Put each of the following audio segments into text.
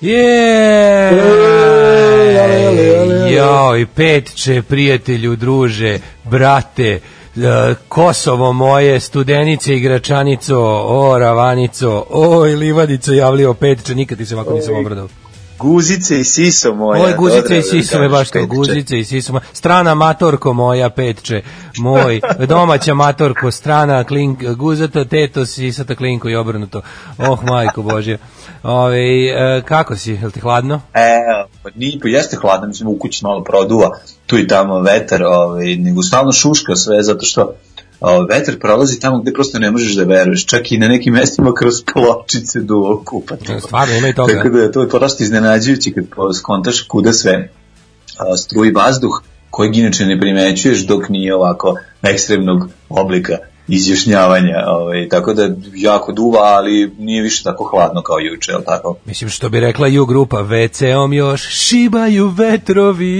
Je! Joj, petče, prijatelju, druže, brate, e, Kosovo moje, studenice, igračanico, o, ravanico, oj, livadico, javlio petče, nikad ti se ovako nisam obradao. Guzice i siso moja. Oj, guzice i siso me kažeš, baš to, guzice i siso. moja. Strana matorko moja, petče, moj, domaća matorko, strana klink, guzata, teto, sisata klinko i obrnuto. Oh, majko Božje. Ove, e, kako si, je li ti hladno? Evo, pa nije, pa jeste hladno, mislim, u kući malo produva, tu i tamo vetar, ovaj, nego stalno šuška sve, zato što ovaj, vetar prolazi tamo gde prosto ne možeš da veruješ, čak i na nekim mestima kroz pločice duvo kupati. Stvarno, ima i toga. Tako da je to prosto iznenađujući kad skontaš kuda sve a, struji vazduh, kojeg inače ne primećuješ dok nije ovako ekstremnog oblika izjašnjavanja, ovaj, tako da jako duva, ali nije više tako hladno kao juče, jel tako? Mislim što bi rekla ju grupa, WC-om još šibaju vetrovi.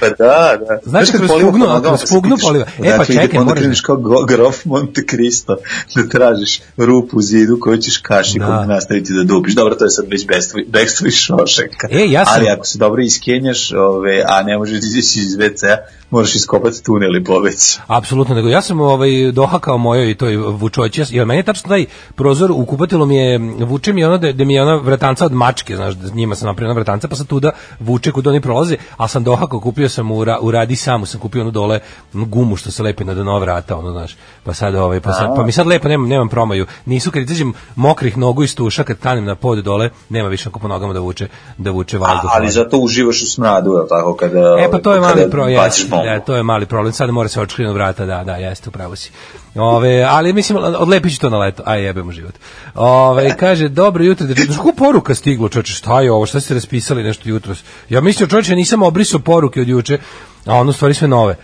Pa da, da. Znaš, kroz poliva pugnu- kroz pa se pugnu poliva. E, pa odakle ide, čekaj, onda moraš kreneš kao grof Monte Cristo da tražiš rupu u zidu koju ćeš kašikom Da. nastaviti da dupiš. Dobro, to je sad već bekstvo iz šošeka. E, ja sam- Ali ako se dobro iskenjaš, ove, a ne možeš izaći iz WC-a, moraš iskopati tunel i pobeći. Apsolutno, nego ja sam ovaj dohakao mojoj toj vučoći, jer meni je tačno taj prozor u kupatilu mi je, vuče mi ono da, da mi je ona vratanca od mačke, znaš, da njima sam napravio vratanca, pa sad tuda vuče kod oni prolaze, a sam dohakao, kupio sam u, ra, u radi samu, sam kupio ono dole gumu što se lepi na dno vrata, ono, znaš, pa sad, ovaj, pa, sad, pa mi sad lepo, nemam, nemam promaju, nisu kad izađem mokrih nogu iz tuša, kad tanem na pod dole, nema više ako po nogama da vuče, da vuče vazduh. ali zato uživaš u smradu, je tako, kada, E pa to je kada mali jeste, bombu. Da, to je mali problem. Sad mora se očkrinu vrata, da, da, jeste, upravo si. Ove, ali mislim odlepit ću to na leto. Aj jebemo život. Ove, kaže dobro jutro, da kako poruka stiglo, čoveče, šta je ovo? Šta ste raspisali nešto jutros? Ja mislio čoveče, nisam obrisao poruke od juče, a ono stvari sve nove.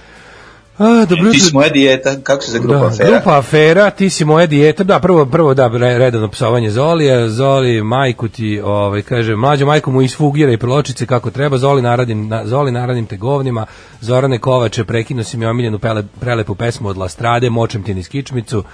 A, dobro Ti si moja dijeta, kako se za grupa Da, afera? grupa afera, ti si moja dijeta, da, prvo, prvo da, re- redovno psovanje Zolija, Zoli, majku ti, ovaj, kaže, mlađo majku mu isfugira i pločice kako treba, Zoli naradim, na, Zoli naradim te govnima, Zorane Kovače, prekinu si mi omiljenu pele, prelepu pesmu od Lastrade, močem ti niz kičmicu,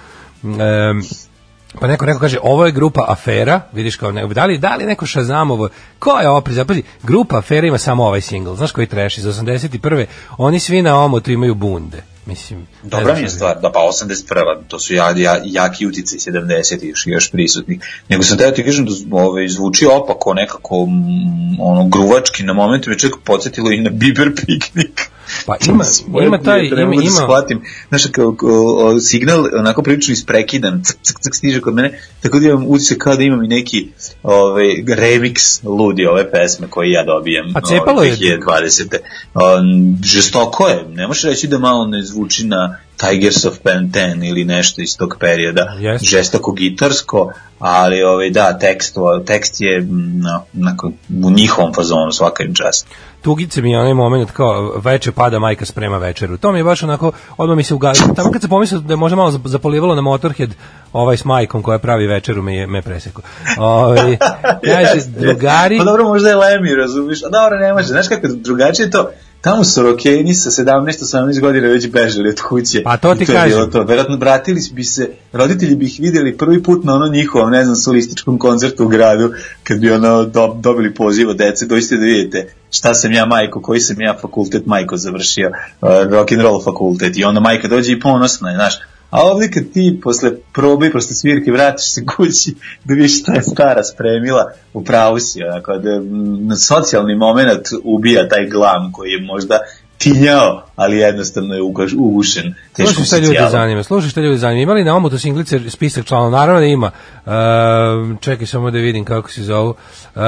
pa neko neko kaže ovo je grupa afera, vidiš kao ne, da li da li neko Shazamovo, ko je ovo prizapazi, grupa afera ima samo ovaj singl, znaš koji trash iz 81. Oni svi na omotu imaju bunde. Mislim, Dobra mi je stvar, da pa 81. To su ja, ja, jaki utice 70. još, još prisutni. Nego sam teo ti kažem da ovaj, zvuči opako nekako mm, ono, gruvački na momentu me čak podsjetilo i na Biber piknik. Pa ima, ima taj, ne ima, da shvatim. Znaš, kao, o, signal onako prilično isprekidan, cak, cak, cak, stiže kod mene, tako da imam utisak kao da imam i neki ovaj, remix ludi ove pesme koje ja dobijam A cepalo ovaj, je. 2020. Um, žestoko je, ne možeš reći da malo ne zvuči na Tigers of Penten ili nešto iz tog perioda, Jeste. žestoko gitarsko, ali ovaj, da, tekst, tekst je mm, na, na, u njihovom fazonu svaka im čast. Tugice mi je onaj moment kao veče pada majka sprema večeru. To mi je baš onako, odmah mi se ugasilo. Tamo kad se pomislio da je možda malo zap- zapolivalo na Motorhead, ovaj s majkom koja pravi večeru me je me presekao. Ovaj kaže drugari Pa dobro, možda je Lemmy, razumiš? A dobro, ne može. Znaš kako drugačije je to? Tamo su rokeni sa 17-18 godina već bežali od kuće. Pa to ti to kažem. to. Verovatno vratili bi se, roditelji bi ih videli prvi put na ono njihovom, ne znam, solističkom koncertu u gradu, kad bi ono do, dobili poziv od dece, dođite da vidite šta sam ja majko, koji sam ja fakultet majko završio, uh, rock and roll fakultet i onda majka dođe i ponosna je, znaš, A ovdje kad ti posle probe i posle svirke vratiš se kući da vidiš šta je stara spremila, u pravu si, onako, da mm, socijalni moment ubija taj glam koji je možda tinjao, ali jednostavno je ugaš, ugušen Slušaj šta ljudi zanima, slušaj šta ljudi zanima. Imali na omotu singlice spisak članova? Naravno da ima. Uh, čekaj samo da vidim kako se zovu. Uh,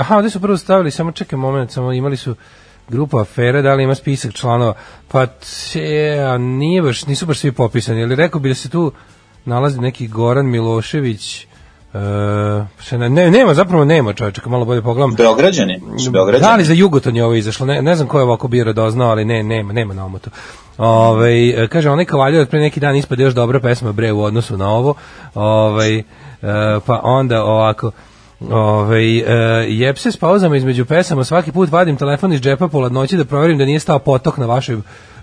aha, ovdje su prvo stavili, samo čekaj moment, samo imali su grupa afere, da li ima spisak članova? Pa te, a nije baš, nisu baš svi popisani, ali rekao bi da se tu nalazi neki Goran Milošević, E, še ne, ne, nema, zapravo nema čovječe, kad malo bolje pogledam. Beograđani? Beograđani? Da li za Jugoton je ovo izašlo? Ne, ne znam ko je ovako bio radoznao, ali ne, nema, nema na omotu. Ove, kaže, onaj kavaljer od pre neki dan ispade još dobra pesma bre u odnosu na ovo. Ove, pa onda ovako, Ove, e, jeb se s pauzama između pesama, svaki put vadim telefon iz džepa po ladnoći da proverim da nije stao potok na vašoj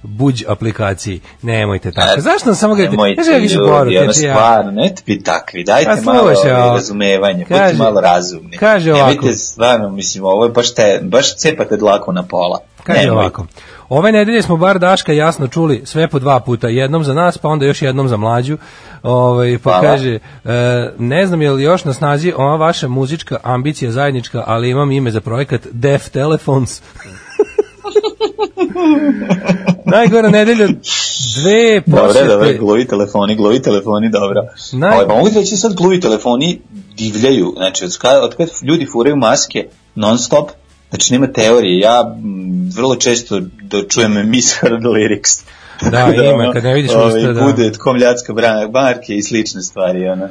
buđ aplikaciji. Nemojte tako. E, Zašto nam samo gledate? Nemojte ljudi, ono ja. stvarno, ne bi takvi, dajte Pa, malo ovaj, ovo. razumevanje, Kaže- budite malo razumni. kaže ovako. Nemojte stvarno, mislim, ovo je baš, te, baš cepate dlaku na pola. Kaže Nemojte. ovako. Ove nedelje smo bar Daška jasno čuli sve po dva puta, jednom za nas, pa onda još jednom za mlađu. Ovaj pa Hvala. kaže, e, ne znam je li još na snazi ova vaša muzička ambicija zajednička, ali imam ime za projekat Def Telephones. Najgora nedelja dve posete. dobre, gluvi telefoni, gluvi telefoni, dobro. Naj- Ovaj, pa mogu reći sad gluvi telefoni divljaju, znači od kada, od kada ljudi furaju maske non stop, znači nema teorije, ja vrlo često da čujem misheard lyrics. Da, ima, kad ne vidiš ovaj, usta, da. Bude komljacka brana, barke i slične stvari, ona.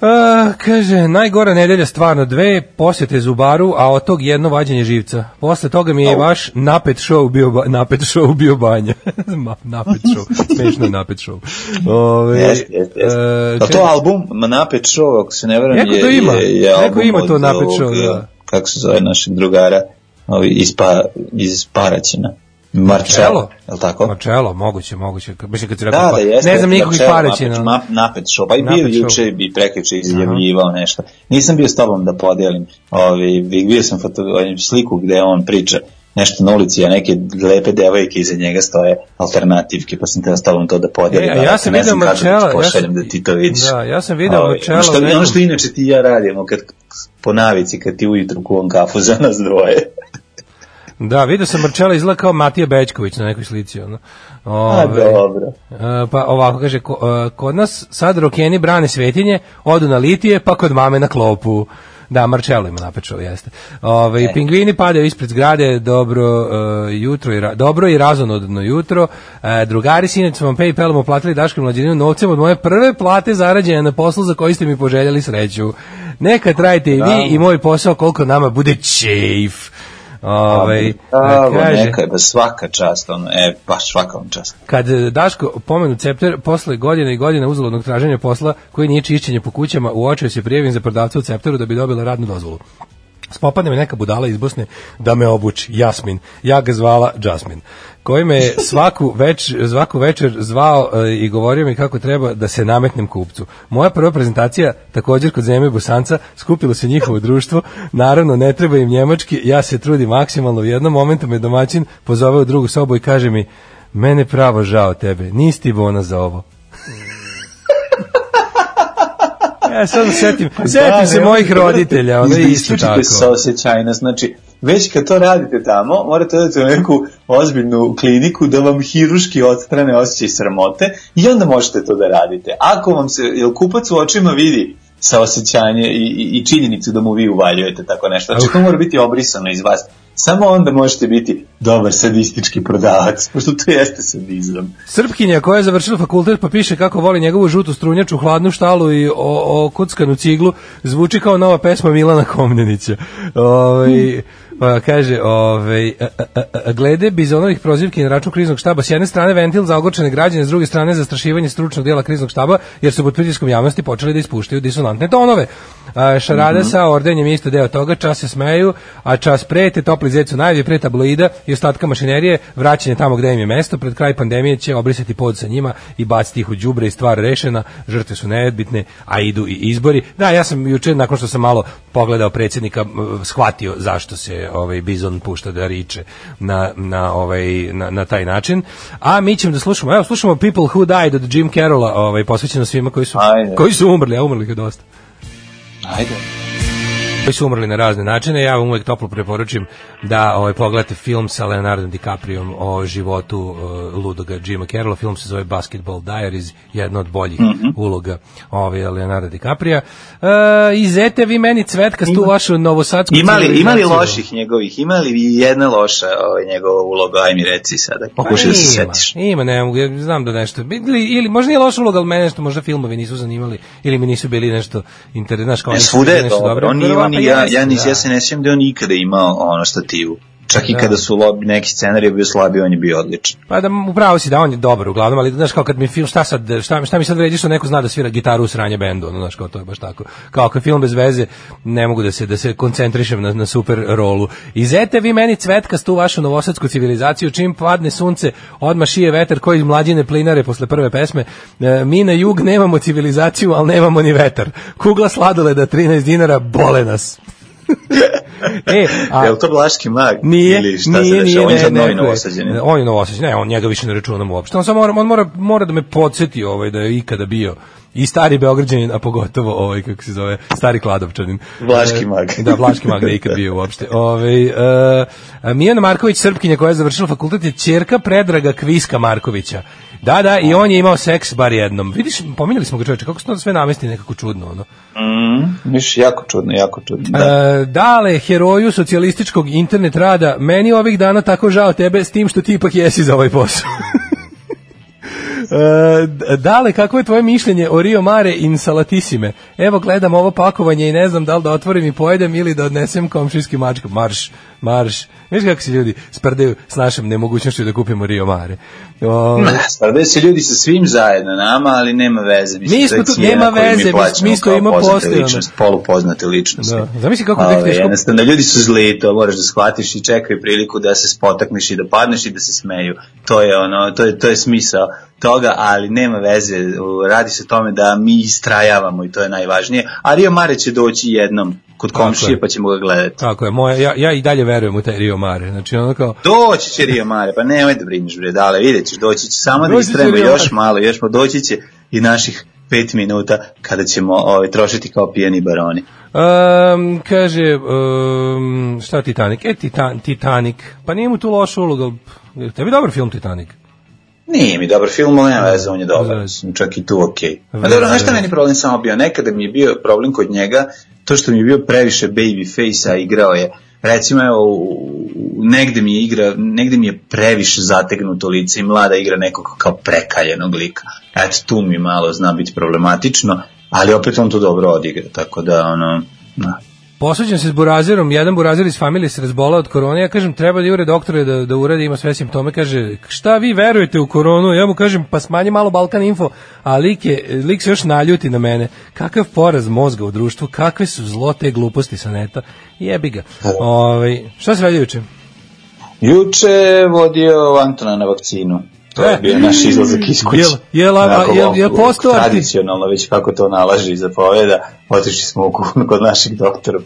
A, kaže, najgora nedelja stvarno dve posjete Zubaru, a od tog jedno vađenje živca. Posle toga mi je vaš napet show bio, ba- napet show bio banja. Napet show, smešno je napet show. Ove, Jeste, jeste, jeste. e, Pa to album, napet show, ako se ne veram, Neko je, to ima. je, je Neko album ima to Napet Show, da. Kako se zove našeg drugara, iz, pa, iz Paraćina. Marcello, je li tako? Marcello, moguće, moguće. Mislim kad si rekao, Da, pa, da, jeste. ne znam nikog iz Paraćina. Napet, napet pa i bio juče i prekjuče izjavljivao nešto. Nisam bio s tobom da podelim. Ovi, vidio sam foto, sliku gde on priča nešto na ulici, a neke lepe devojke iza njega stoje alternativke, pa sam teo s tobom to da podelim. E, ja ali sam vidio da ti Marcella, ja sam- da ti to vidiš. Da, ja sam video Ovaj, Marcella ono što, ono što inače ti ja radimo kad po navici kad ti ujutru kuvam kafu za nas dvoje. Da, vidio sam Marčela izgleda kao Matija Bećković na nekoj slici. Ono. A, Ove, dobro. e, pa ovako kaže, ko- e, kod nas sad rokeni brane svetinje, odu na litije, pa kod mame na klopu. Da, Marčelo ima napečao, jeste. Ove, E. Pingvini padaju ispred zgrade, dobro e, jutro i ra- dobro i razonodno jutro. E, drugari su vam Paypalom uplatili Daškom mlađaninu novcem od moje prve plate zarađene na poslu za koji ste mi poželjeli sreću. Neka trajite i vi i moj posao koliko nama bude čejf. Ove, Bravo, kaže, neka je, ba svaka čast, ono, e, baš svaka vam čast. kad Daško pomenu Cepter posle godine i godina uzaludnog traženja posla koji nije čišćenje po kućama, uočio se prijavim za prodavca u Cepteru da bi dobila radnu dozvolu. Spopadne me neka budala iz Bosne da me obuči, Jasmin. Ja ga zvala Jasmin. Koji me svaku, več, svaku večer zvao e, i govorio mi kako treba da se nametnem kupcu. Moja prva prezentacija, također kod Zeme Bosanca, skupilo se njihovo društvo. Naravno, ne treba im njemački, ja se trudim maksimalno. U jednom momentu me domaćin pozove u drugu sobu i kaže mi, mene pravo žao tebe, nisi ti bona za ovo. Ja sad se setim, setim se ne, mojih roditelja, ono je isto tako. saosećajnost, znači, već kad to radite tamo, morate odati u neku ozbiljnu kliniku da vam hiruški odstrane osjećaj sramote i onda možete to da radite. Ako vam se, jel kupac u očima vidi saosećanje i, i, i činjenicu da mu vi uvaljujete tako nešto. Znači, to mora biti obrisano iz vas. Samo onda možete biti dobar sadistički prodavac, pošto to jeste sadizam. Srpkinja koja je završila fakultet pa piše kako voli njegovu žutu strunjaču, hladnu štalu i o, o kuckanu ciglu, zvuči kao nova pesma Milana Komnenića. Ovaj pa kaže, ovaj glede bizonovih prozivki na račun kriznog štaba, s jedne strane ventil za ogorčene građane, s druge strane zastrašivanje stručnog dijela kriznog štaba, jer su pod pritiskom javnosti počeli da ispuštaju disonantne tonove. A, šarada sa ordenjem je isto deo toga, čas se smeju, a čas prete, topli zecu najavlje pre tabloida i ostatka mašinerije, vraćanje tamo gde im je mesto, pred kraj pandemije će obrisati pod sa njima i baciti ih u đubre i stvar rešena, žrtve su neodbitne, a idu i izbori. Da, ja sam juče, nakon što sam malo pogledao predsjednika, m, shvatio zašto se ovaj Bizon pušta da riče na, na, ovaj, na, na taj način. A mi ćemo da slušamo, evo slušamo People Who Died od Jim Carrolla, ovaj, posvećeno svima koji su, Ajde. koji su umrli, a umrli je dosta. Ajde. Koji su umrli na razne načine. Ja vam uvek toplo preporučim da ovaj, pogledate film sa Leonardo DiCapriom o životu uh, ludoga Jima Carrolla. Film se zove Basketball Diaries, jedna od boljih uloga ovaj, Leonardo DiCaprija. Uh, izete vi meni cvetkastu vašu novosadsku Imali, imali loših njegovih, imali i jedna loša ovaj, njegova uloga, aj mi reci sada, pokušaj da se Pa ima, setiš. Ima, ne mogu, ja znam da nešto, ili, ili možda nije loša uloga, ali mene nešto, možda filmovi nisu zanimali, ili mi nisu bili nešto interesantno, znaš, kao E, svuda bili je nešto dobro, on, nije, on, pa ja, ja, nis, da. ja se ne sjećam da on ikada imao ono stativu. Čak i Da. kada su lobi, neki scenarij bio slabi, on je bio odličan. Pa da upravo si da on je dobar uglavnom, ali znaš kao kad mi film šta sad šta, šta mi sad vredi što neko zna da svira gitaru u sranje bendu, ono znaš kao to je baš tako. Kao kad film bez veze ne mogu da se da se koncentrišem na, na super rolu. Izete vi meni cvetkast tu vašu novosadsku civilizaciju čim padne sunce, odmah šije vetar koji iz mlađine plinare posle prve pesme. E, mi na jug nemamo civilizaciju, ali nemamo ni vetar. Kugla sladoleda 13 dinara bole nas. E, a, Je li to Blaški mag? Nije, Ili šta nije, se nije, dešava? On je novi novosađeni. On je novosađen, ne, on njega više ne računam uopšte. On samo mora, on mora, mora da me podsjeti ovaj, da je ikada bio i stari Beograđanin, a pogotovo ovaj, kako se zove, stari Kladovčanin. Vlaški E, mag. Da, Vlaški mag da ikad bio uopšte. Ovaj, e, Mijana Marković, Srpkinja koja je završila fakultet, je čerka Predraga Kviska Markovića. Da, da, i on je imao seks bar jednom. Vidiš, pominjali smo ga čoveče, kako se to sve namesti nekako čudno, ono. Mm, viš, jako čudno, jako čudno. Da. E, dale, heroju socijalističkog internet rada, meni ovih dana tako žao tebe s tim što ti ipak jesi za ovaj posao. E, dale, kako je tvoje mišljenje o Rio Mare in Salatissime? Evo gledam ovo pakovanje i ne znam da li da otvorim i pojedem ili da odnesem komšijski mačku. Marš, marš. Viš kako se ljudi sprdaju s našom nemogućnošću da kupimo Rio Mare. O, Sprdaju se ljudi sa svim zajedno nama, ali nema veze. Mislim, Mi smo tu- nema veze, mi- mi postoje, ono. ličnosti, polupoznate ličnosti. Da. Zamisli kako tek teško- Jednostavno, ljudi su zli, to moraš da shvatiš i čekaju priliku da se spotakneš i da padneš i da se smeju. To je ono, to je, to je smisao toga, ali nema veze, radi se o tome da mi istrajavamo i to je najvažnije. A Rio Mare će doći jednom kod komšije je. pa ćemo ga gledati. Tako je, moja, ja, ja i dalje verujem u taj Rio Mare. Znači, ono kao, Doći će Rio Mare, pa nemoj da brineš bre, dale, vidjet ćeš, doći će, samo da Doći će istrajemo Rio još malo, još mo doći će i naših pet minuta kada ćemo ovaj, trošiti kao pijeni baroni. Um, kaže, um, šta Titanic? E, Titan, Titanic. Pa nije mu tu loša uloga. Tebi dobar film Titanic. Nije mi dobar film, ali nema veze, on je dobar, mislim, čak i tu okej. Okay. Da, A dobro, znaš šta meni problem samo bio? Nekada mi je bio problem kod njega, to što mi je bio previše baby face-a, igrao je, recimo, evo, negde mi je igra, negde mi je previše zategnuto lice i mlada igra nekog kao prekaljenog lika. Eto, tu mi malo zna biti problematično, ali opet on to dobro odigra, tako da, ono, da. Posuđen se s burazerom, jedan burazer iz familije se razbola od korone, ja kažem treba da jure doktore da, da uradi, ima sve simptome, kaže šta vi verujete u koronu, ja mu kažem pa smanji malo Balkan Info, a lik, je, lik se još naljuti na mene, kakav poraz mozga u društvu, kakve su zlo te gluposti sa neta, jebi ga. Ovaj, šta se radi juče? Juče vodio Antona na vakcinu. To je E. bio naš izlazak iz kuće. Jel- jel- a- jel- jel postao arti- Tradicionalno, već kako to nalaže i zapoveda, otišli smo u kod naših doktora,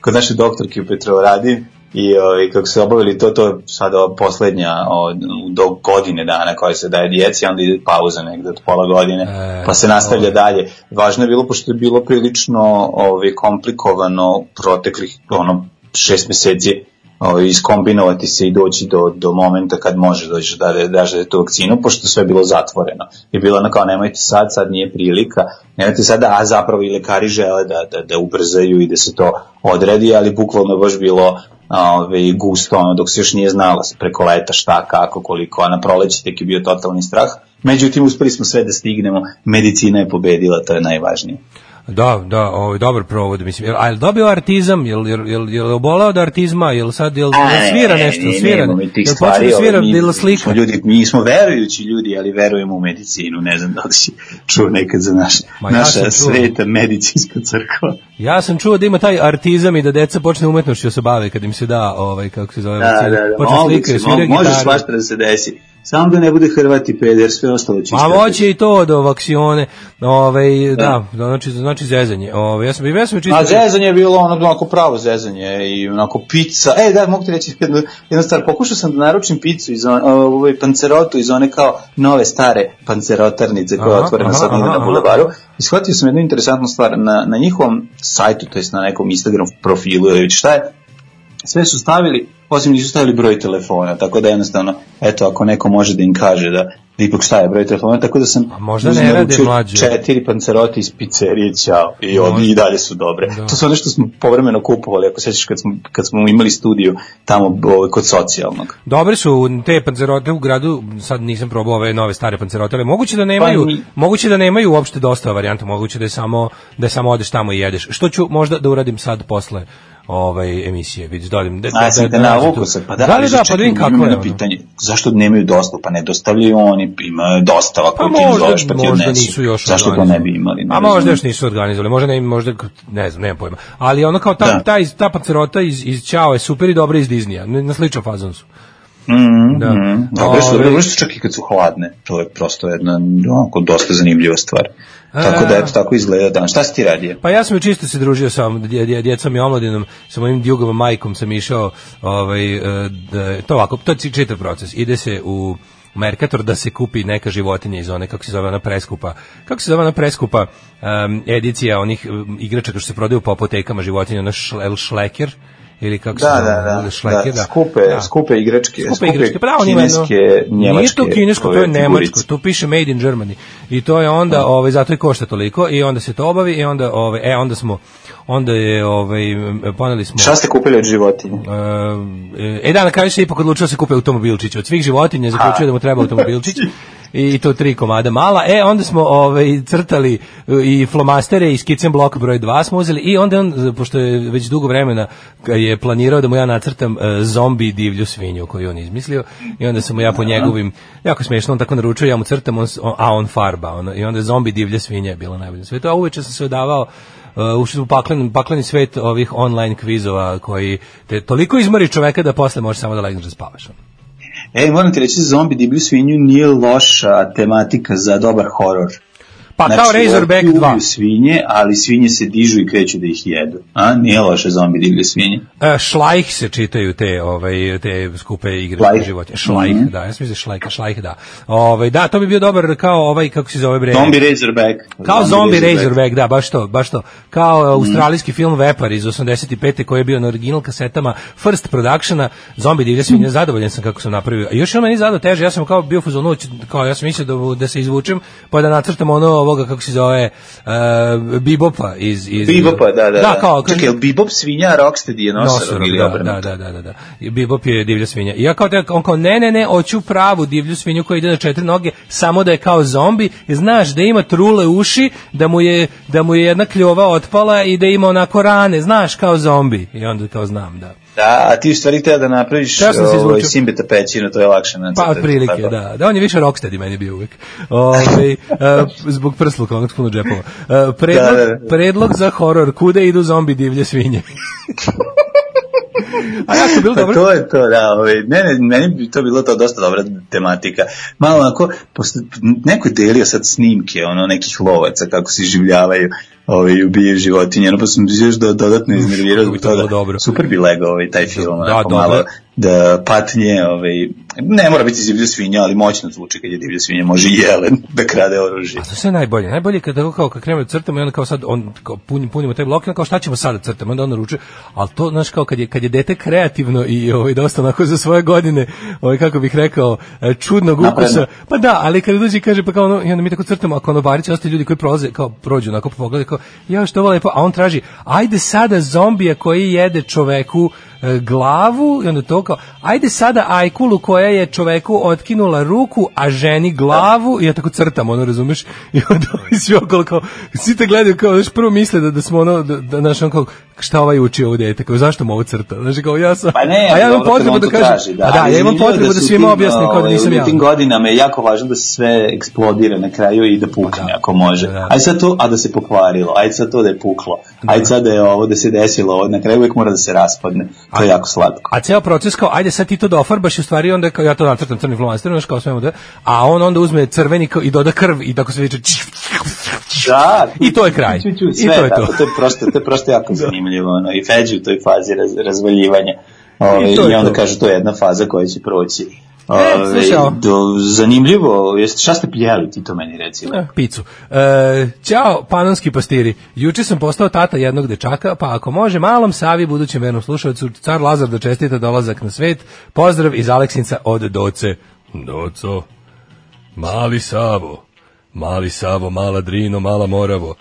kod naše doktorke u Petrovaradin i ovaj, kako se obavili to, to je sada poslednja o, do godine dana koja se daje djeci, onda ide pauza negde od pola godine, E, pa se nastavlja dalje. Važno je bilo, pošto je bilo prilično ovaj, komplikovano proteklih ono, šest meseci ovaj, iskombinovati se i doći do, do momenta kad može doći da da daš da tu vakcinu, pošto sve je bilo zatvoreno. I bilo ono kao nemojte sad, sad nije prilika, nemojte sada, a zapravo i lekari žele da, da, da ubrzaju i da se to odredi, ali bukvalno je baš bilo ovaj, gusto, ono, dok se još nije znala preko leta šta, kako, koliko, a na proleće tek je bio totalni strah. Međutim, uspeli smo sve da stignemo, medicina je pobedila, to je najvažnije. Da, da, ovaj dobar provod, mislim. Jel, a jel dobio artizam, jel jel jel jel obolao od artizma, jel sad jel, jel svira ne, nešto, ne, svira. tih Jel počeo da svira, jel slika. Smo ljudi, mi smo verujući ljudi, ali verujemo u medicinu. Ne znam da li si čuo nekad za naš, Ma ja naša sveta medicinska crkva. Ja sam čuo da ima taj artizam i da deca počne umetnošću da se bave kad im se da, ovaj kako se zove, Da, da, da. Počne slikaju, mo- sviraju može svašta da se desi. Samo da ne bude Hrvati peder, sve ostalo će ispratiti. moće i to do vaksione. Ovaj da, znači znači zezanje. Ovaj ja sam ja sam čisto A zezanje je bilo ono onako pravo zezanje i onako pizza. E, da, mogu ti reći jednu, jednu stvar. Pokušao sam da naručim picu iz ovaj pancerotu iz one kao nove stare pancerotarnice koja je otvorena sad na bulevaru. I shvatio sam jednu interesantnu stvar. Na, na njihovom sajtu, to jest na nekom Instagram profilu ili šta je, sve su stavili, osim nisu stavili broj telefona, tako da jednostavno, eto, ako neko može da im kaže da, da ipak šta je broj telefona, tako da sam A možda ne rade mlađe. četiri pancerote iz pizzerije, čao, i, od, Možda. i dalje su dobre. Da. To su ono što smo povremeno kupovali, ako sećaš kad smo, kad smo imali studiju tamo ovaj, kod socijalnog. Dobre su te pancerote u gradu, sad nisam probao ove nove stare pancerote, ali moguće da nemaju, Pa moguće da nemaju uopšte dosta varijanta, moguće da je samo da je samo odeš tamo i jedeš. Što ću možda da uradim sad posle ovaj emisije, vidiš, dodim. Da, A, sam te nađem navuku tu. se, pa da, da, da, pa da vidim kako je. ono. pitanje, zašto nemaju dostavu? Pa ne dostavljaju oni, ima dostava Pa koju ti možda, zoveš pa ti možda nisu još Zašto to ne bi imali? Ne A možda još nisu organizovali, možda ne, možda ne znam, nemam pojma. Ali ono kao ta Da. ta, iz- ta pancerota iz iz Ćao je super i dobra iz Disneya. Na- Na sličan fazon su. Mhm, Da. mhm. Dobro su, dobro su čak i kad su hladne. To je prosto jedna onako, dosta zanimljiva stvar. Tako da, eto, tako izgleda dan. Šta si ti radio? Pa ja sam čisto se družio sa dje- dje- djecom i omladinom, sa mojim djugovom majkom sam išao, ovaj, e, da, to ovako, to je čitav proces. Ide se u Mercator da se kupi neka životinja iz one, kako se zove ona preskupa, kako se zove ona preskupa em, edicija onih em, igračaka što se prodaju po apotekama životinja, ona šle, šleker, ili kako se Da, zove, da, da, šleker, da, skupe, skupe igračke, skupe igračke, pravo kineske, njemačke. Nije to kinesko, to je nemačko, tu piše made in Germany. I to je onda, ovaj zato i košta toliko i onda se to obavi i onda ovaj e onda smo onda je ovaj poneli smo Šta ste kupili od životinje? E, e da, na kraju se ipak odlučio da se kupe automobilčić. Od svih životinja zaključio da mu treba automobilčić. I to tri komada mala. E, onda smo ovaj, crtali e, i flomastere i skicem blok broj 2 smo uzeli i onda on, pošto je već dugo vremena je planirao da mu ja nacrtam e, zombi divlju svinju koju on izmislio i onda sam mu ja po njegovim, jako smiješno, on tako naručio, ja mu crtam, on, on- a on farba. Ono, I onda zombi divlja svinja je bila najbolje na svetu. A uveče sam se odavao Uh, ušli u paklen, pakleni svet ovih online kvizova koji te toliko izmori čoveka da posle možeš samo da legneš da spavaš. Ej, moram ti reći, zombi divlju svinju nije loša tematika za dobar horor. Pa kao Razorback ovdje 2. ubiju svinje, ali svinje se dižu i kreću da ih jedu. A, nije loše zombi divlje svinje. E, šlajh se čitaju te ovaj te skupe igre Šlajh. životinje. Šlajh, Mhm. da, ja sam mislio šlajh, šlajh, da. Ovaj da, to bi bio dobar kao ovaj kako se zove bre. Zombi Razorback. Kao Zombie Razorback, da, baš to, baš to. Kao uh, australijski film Vepar iz 85. koji je bio na original kasetama First Productiona, Zombie divlja svinja, zadovoljan sam kako sam napravio. A još je on meni zadao teže, ja sam kao bio hoću- kao ja sam mislio da, da se izvučem, pa da nacrtam ono ovoga, kako se zove, uh, Bibopa iz... iz Bebopa, da, da. Da, kao, Čekaj, je Bebop svinja, Rocksteady je nosorog ili da, obrnuto? da, da, da, da, da. I Bebop je divlja svinja. I ja kao on kao, ne, ne, ne, hoću pravu divlju svinju koja ide na četiri noge, samo da je kao zombi, i znaš da ima trule uši, da mu je, da mu je jedna kljova otpala i da ima onako rane, znaš, kao zombi. I onda kao znam, da. Da, a ti u stvari treba da napraviš Teo sam se ovaj. Simbeta pećinu, to je lakše na Pa otprilike, da. Da, on je više rocksteady meni bio uvek. Ovaj e, zbog prsluka, onog puno džepova. E, predlog, Da, da, da. predlog za horor, kude idu zombi divlje svinje. A jako bilo Pa dobro. to je to, da, ovaj, ne, ne, meni bi to bilo to dosta dobra tematika. Malo onako, posle, neko je delio sad snimke, ono, nekih lovaca, kako se življavaju, ovaj, ubijaju životinje, ono, pa sam još do, dodatno iznervirao zbog toga. dobro. Super bi legao ovaj, taj film, Da, onako, dobro. malo da patnje, ovaj, ne mora biti divlja svinja, ali moćno zvuči kad je divlja svinja, može i jelen da krade oružje. A to sve najbolje. Najbolje je kad tako kao kad krenemo da crtamo i onda kao sad on kao pun, punimo taj blok kao šta ćemo sada da crtamo, onda on naručuje. Al to znaš kao kad je kad je dete kreativno i ovaj dosta onako za svoje godine, ovaj kako bih rekao, e, čudnog ukusa. Pa da, ali kad dođe i kaže pa kao ono, i onda mi tako crtamo, a konobarići ostali ljudi koji prolaze, kao prođu onako po pogledu, kao ja što ovo lepo, a on traži ajde sada zombija koji jede čoveku glavu i onda to kao ajde sada ajkulu koja je čoveku otkinula ruku, a ženi glavu i ja tako crtam, ono razumeš? I onda ovi svi okolo kao, svi te gledaju kao, znaš, prvo misle da, da smo ono, da, da, znaš, on kao, šta ovaj uči ovo dete, kao zašto mu ovo crta? Znači, kao ja sam, Pa ne, a ja imam potrebu da kažem, traži, a da, ja imam potrebu da su svima objasnim kao da ovaj, nisam ja. U tim godinama je jako važno da se sve eksplodira na kraju i da pukne Da. ako može. Da. Ajde sad to, a da se pokvarilo, ajde sad to da je puklo, ajde sad da je ovo, da se desilo, ovo, na kraju uvijek mora da se raspadne. To je jako slatko. A ceo proces kao, ajde sad ti to da ofarbaš i u stvari onda kao ja to nacrtam crnim flomasterom, znaš kao svemu da, a on onda uzme crveni kao, i doda krv i tako se viče Da, I to je kraj. Ču, ču, I sve to je tako, to. to je prosto, to je prosto jako zanimljivo, ono, i Feđi u toj fazi raz, razvaljivanja. Ove, I I, to je onda to. kaže, to je jedna faza koja će proći. E, ovo. do, zanimljivo, jeste, šta ste pljeli ti to meni reci? E, picu. E, ćao, panonski pastiri. Juče sam postao tata jednog dečaka, pa ako može malom Savi, budućem vernom slušalcu, car Lazar da čestita dolazak na svet. Pozdrav iz Aleksinca od Doce. Doco, mali Savo, mali Savo, mala Drino, mala Moravo,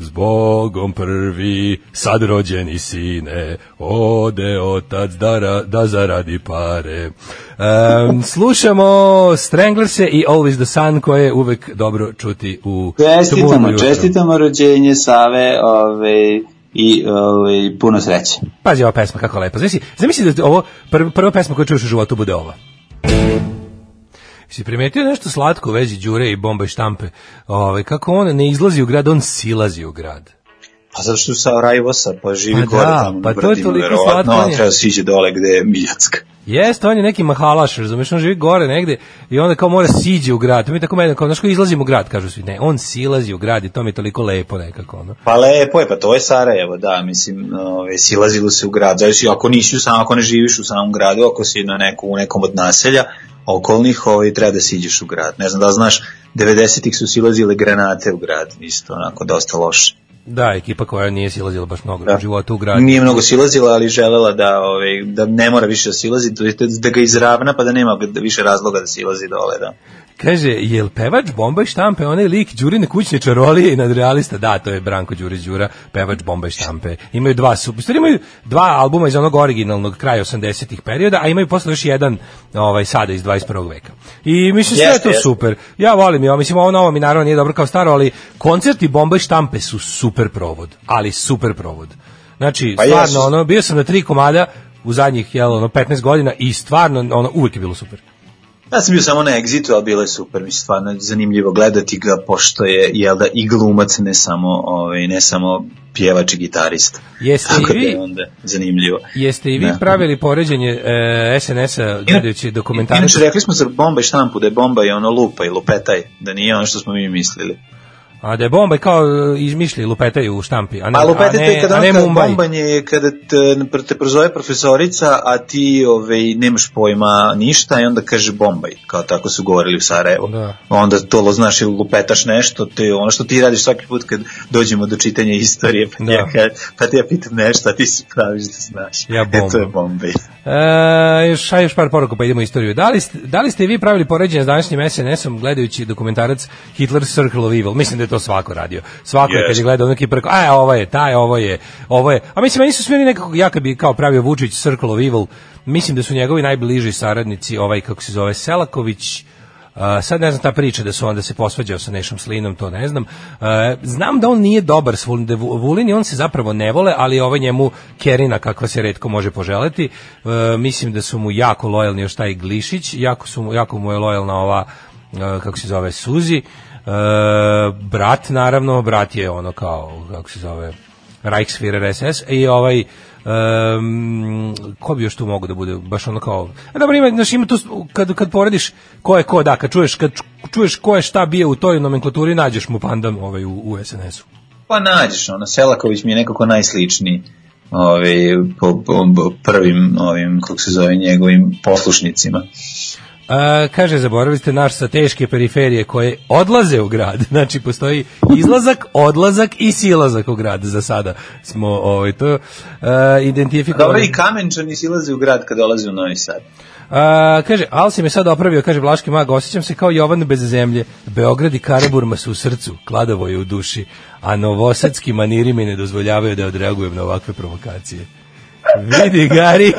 Zbogom prvi, sad rođeni sine, ode otac da, ra- da zaradi pare. Em, slušamo Stranglerse i Always the Sun, koje je uvek dobro čuti u Čestitamo, čestitamo rođenje Save ove, i ove, puno sreće. Pazi ova pesma kako lepa. Zamisli, zamisli da ovo prva, prva pesma koju čuješ u životu bude ova. Si primetio nešto slatko u vezi Đure i bomba i štampe? Ove, kako on ne izlazi u grad, on silazi u grad. Pa zato što sa Rajvosa, pa živi Pa gore da, tamo pa na to je toliko slatko, je. treba siđe dole gde je Miljacka. Jeste, on je neki mahalaš, razumeš, on živi gore negde i onda kao mora siđe u grad. To mi je tako meni, kao, znaš, kao izlazimo u grad, kažu svi. Ne, on silazi u grad i to mi je toliko lepo nekako, ono. Pa lepo je, pa to je Sarajevo, da, mislim, ove, silazilo se u grad, zavisi, ako nisi u sam, ako ne živiš u samom gradu, ako si na neku, u nekom od naselja okolnih, ovaj, treba da siđeš u grad. Ne znam da znaš, 90-ih su silazile granate u grad, isto onako dosta loše. Da, ekipa koja nije silazila baš mnogo Da. u životu u grad. Nije mnogo silazila, ali želela da, ovaj, da ne mora više da silazi, da ga izravna, pa da nema više razloga da silazi dole, da. Kaže, jel pevač Bomba i štampe, onaj lik Đurine kućne čarolije i nadrealista? Da, to je Branko Đurić Đura, pevač Bomba i štampe. Imaju dva, su, imaju dva albuma iz onog originalnog kraja 80-ih perioda, a imaju posle još jedan ovaj, sada iz 21. veka. I mislim, sve je to jeste. super. Ja volim, ja mislim, ovo novo mi naravno nije dobro kao staro, ali koncerti Bomba i štampe su super provod, ali super provod. Znači, Pa stvarno, ono, bio sam na tri komada u zadnjih, jel, ono, 15 godina i stvarno, ono, uvijek je bilo super. Ja sam bio samo na Exitu, ali bilo je super, mislim, stvarno zanimljivo gledati ga, pošto je, jel da, i glumac, ne samo, ovaj, ne samo pjevač i gitarista. Jeste Tako i da vi- je onda zanimljivo. Jeste i vi Da. pravili poređenje e, SNS-a gledajući dokumentarac? Inače, rekli smo za bomba i štampu, da je bomba i ono lupa i lupetaj, da nije ono što smo mi mislili. A da je bomba kao e, izmišlja lupetaju u štampi, a ne, A a ne, kada a ne Mumbai. bombanje je kada te, te prozove profesorica, a ti ovaj, nemaš pojma ništa i onda kaže bombaj, kao tako su govorili u Sarajevu. Da. Onda to znaš ili lupetaš nešto, te, ono što ti radiš svaki put kad dođemo do čitanja istorije, pa, Da. ja, pa ti ja pitam nešto, a ti se praviš da znaš. Ja E, to je bombaj. E, još, još par poruka pa idemo u istoriju. Da li, ste, da li ste vi pravili poređenje s današnjim SNS-om gledajući dokumentarac Hitler Circle of Evil? Mislim da to svako radio. Svako je kad je gledao neki preko, a ovo je, taj, ovo je, ovo je. A mislim, meni su smjeli nekako, ja kad bi kao pravio Vučić Circle of Evil, mislim da su njegovi najbliži saradnici, ovaj, kako se zove, Selaković, Uh, sad ne znam ta priča da su onda se posvađao sa Nešom Slinom, to ne znam. Uh, znam da on nije dobar s Vulin, da Vu- Vulin i on se zapravo ne vole, ali ovaj njemu Kerina kakva se redko može poželeti. Uh, mislim da su mu jako lojalni još taj Glišić, jako, su mu, jako mu je lojalna ova, uh, kako se zove, Suzi. Uh, brat, naravno, brat je ono kao, kako se zove, Reichsführer SS i ovaj um, ko bi još tu mogu da bude baš ono kao a dobro ima znaš ima tu kad kad porediš ko je ko da kad čuješ kad čuješ ko je šta bio u toj nomenklaturi nađeš mu pandan ovaj u, u SNS-u Pa nađeš, ono, Selaković mi je nekako najsličniji ovaj, po, po, po prvim ovim, kako se zove, njegovim poslušnicima. A, kaže, zaboravili ste naš sa teške periferije koje odlaze u grad. Znači, postoji izlazak, odlazak i silazak u grad za sada. Smo ovaj, to uh, identifikovali. Dobro, i Kamenčani silaze u grad kad dolaze u Novi Sad. A, kaže, Al si me sad opravio, kaže Vlaški mag, osjećam se kao Jovan bez zemlje. Beograd i Karaburma su u srcu, Kladovo je u duši, a novosadski maniri mi ne dozvoljavaju da odreagujem na ovakve provokacije. Vidi, Gari,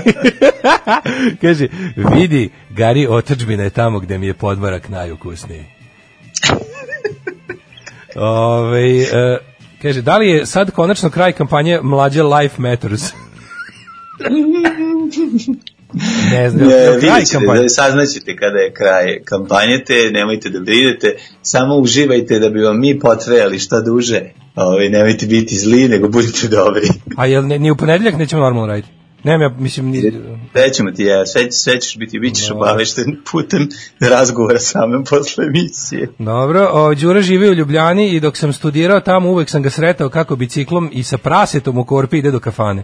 kaže, vidi, Gari, otačbina je tamo gde mi je podmarak najukusniji. Ove, e, Kaže, da li je sad konačno kraj kampanje Mlađe Life Matters? ne znam, Ne, je kraj ćete, kampanje? da saznaćete kada je kraj kampanje, te nemojte da brinete, samo uživajte da bi vam mi potrejali šta duže, ovaj, nemojte biti zli, nego budite dobri. A jel ne, ni u ponedeljak nećemo normalno raditi? Nemam ja, mislim, ni, Sve ćemo ti, ja, sve, sve ćeš biti, bit ćeš obavešten putem razgovora samem posle emisije. Dobro, o, Đura živi u Ljubljani i dok sam studirao tamo uvek sam ga sretao kako biciklom i sa prasetom u korpi ide do kafane.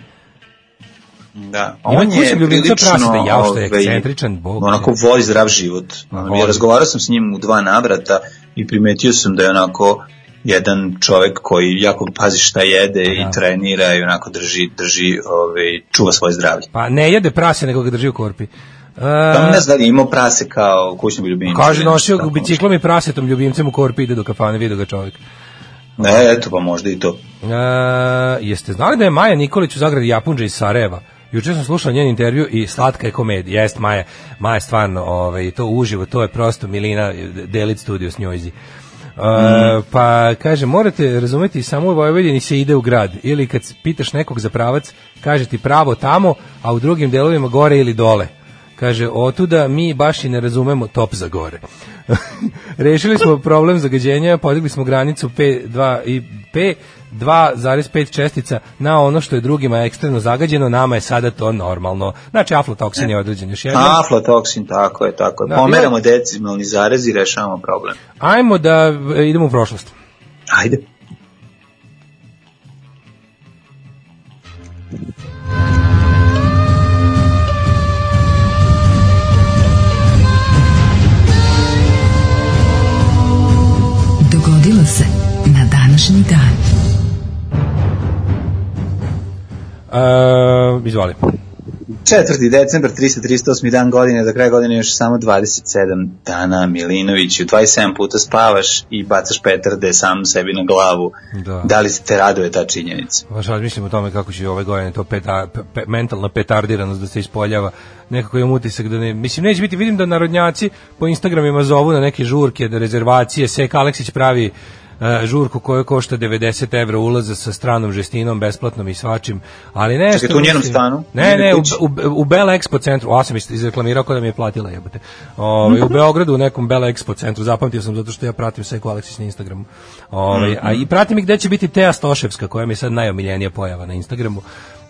Da, Ima on je prilično, praseta, jao što je ovaj, ekscentričan, bog. Onako voli zdrav život. Voli. Ja razgovarao sam s njim u dva navrata i primetio sam da je onako jedan čovek koji jako pazi šta jede Da. i trenira i onako drži, drži ovaj, čuva svoje zdravlje. Pa ne jede prase, nego ga drži u korpi. E, Tamo ne znam da imao prase kao kućnog ljubimca. kaže, nosio ga biciklom i prasetom ljubimcem u korpi ide do kafane, vidio ga čovjek. Ne, eto pa možda i to. E, jeste znali da je Maja Nikolić u zagradi Japunđa iz Sarajeva? Juče sam slušao njen intervju i slatka je komedija. Jest Maja, Maja stvarno, ovaj, to uživo, to je prosto Milina Delit studio s njojzi. Uh, pa kaže, morate razumeti, samo u Vojvodini se ide u grad. Ili kad pitaš nekog za pravac, kaže ti pravo tamo, a u drugim delovima gore ili dole. Kaže, otuda mi baš i ne razumemo top za gore. Rešili smo problem zagađenja, podigli smo granicu P2 i P 2,5 čestica na ono što je drugima ekstremno zagađeno, nama je sada to normalno. Znači, aflatoksin je određen još jednom. Aflatoksin, tako je, tako je. Da, Pomeramo decimalni zarez i rešavamo problem. Ajmo da e, idemo u prošlost. Ajde. Dogodilo se na današnji dan. Uh, izvoli. 4. decembar, 338. dan godine, do kraja godine još samo 27 dana, Milinović, 27 puta spavaš i bacaš petarde sam sebi na glavu. Da. Da li se te raduje ta činjenica? Baš razmišljam o tome kako će ove godine to peta, pe, mentalna petardiranost da se ispoljava. Nekako imam utisak da ne... Mislim, neće biti, vidim da narodnjaci po Instagramima zovu na neke žurke, da rezervacije, Sek Aleksić pravi žurku koja košta 90 evra ulaza sa stranom žestinom, besplatnom i svačim, ali nešto... Čekaj, to u njenom stanu? Ne, ne, u, u, u Bela Expo centru, a sam iz- izreklamirao kao da mi je platila jebote. Ovaj u Beogradu u nekom Bela Expo centru, zapamtio sam zato što ja pratim Seku Aleksić na Instagramu. Ovaj a i pratim i gde će biti Teja Stoševska, koja mi je sad najomiljenija pojava na Instagramu.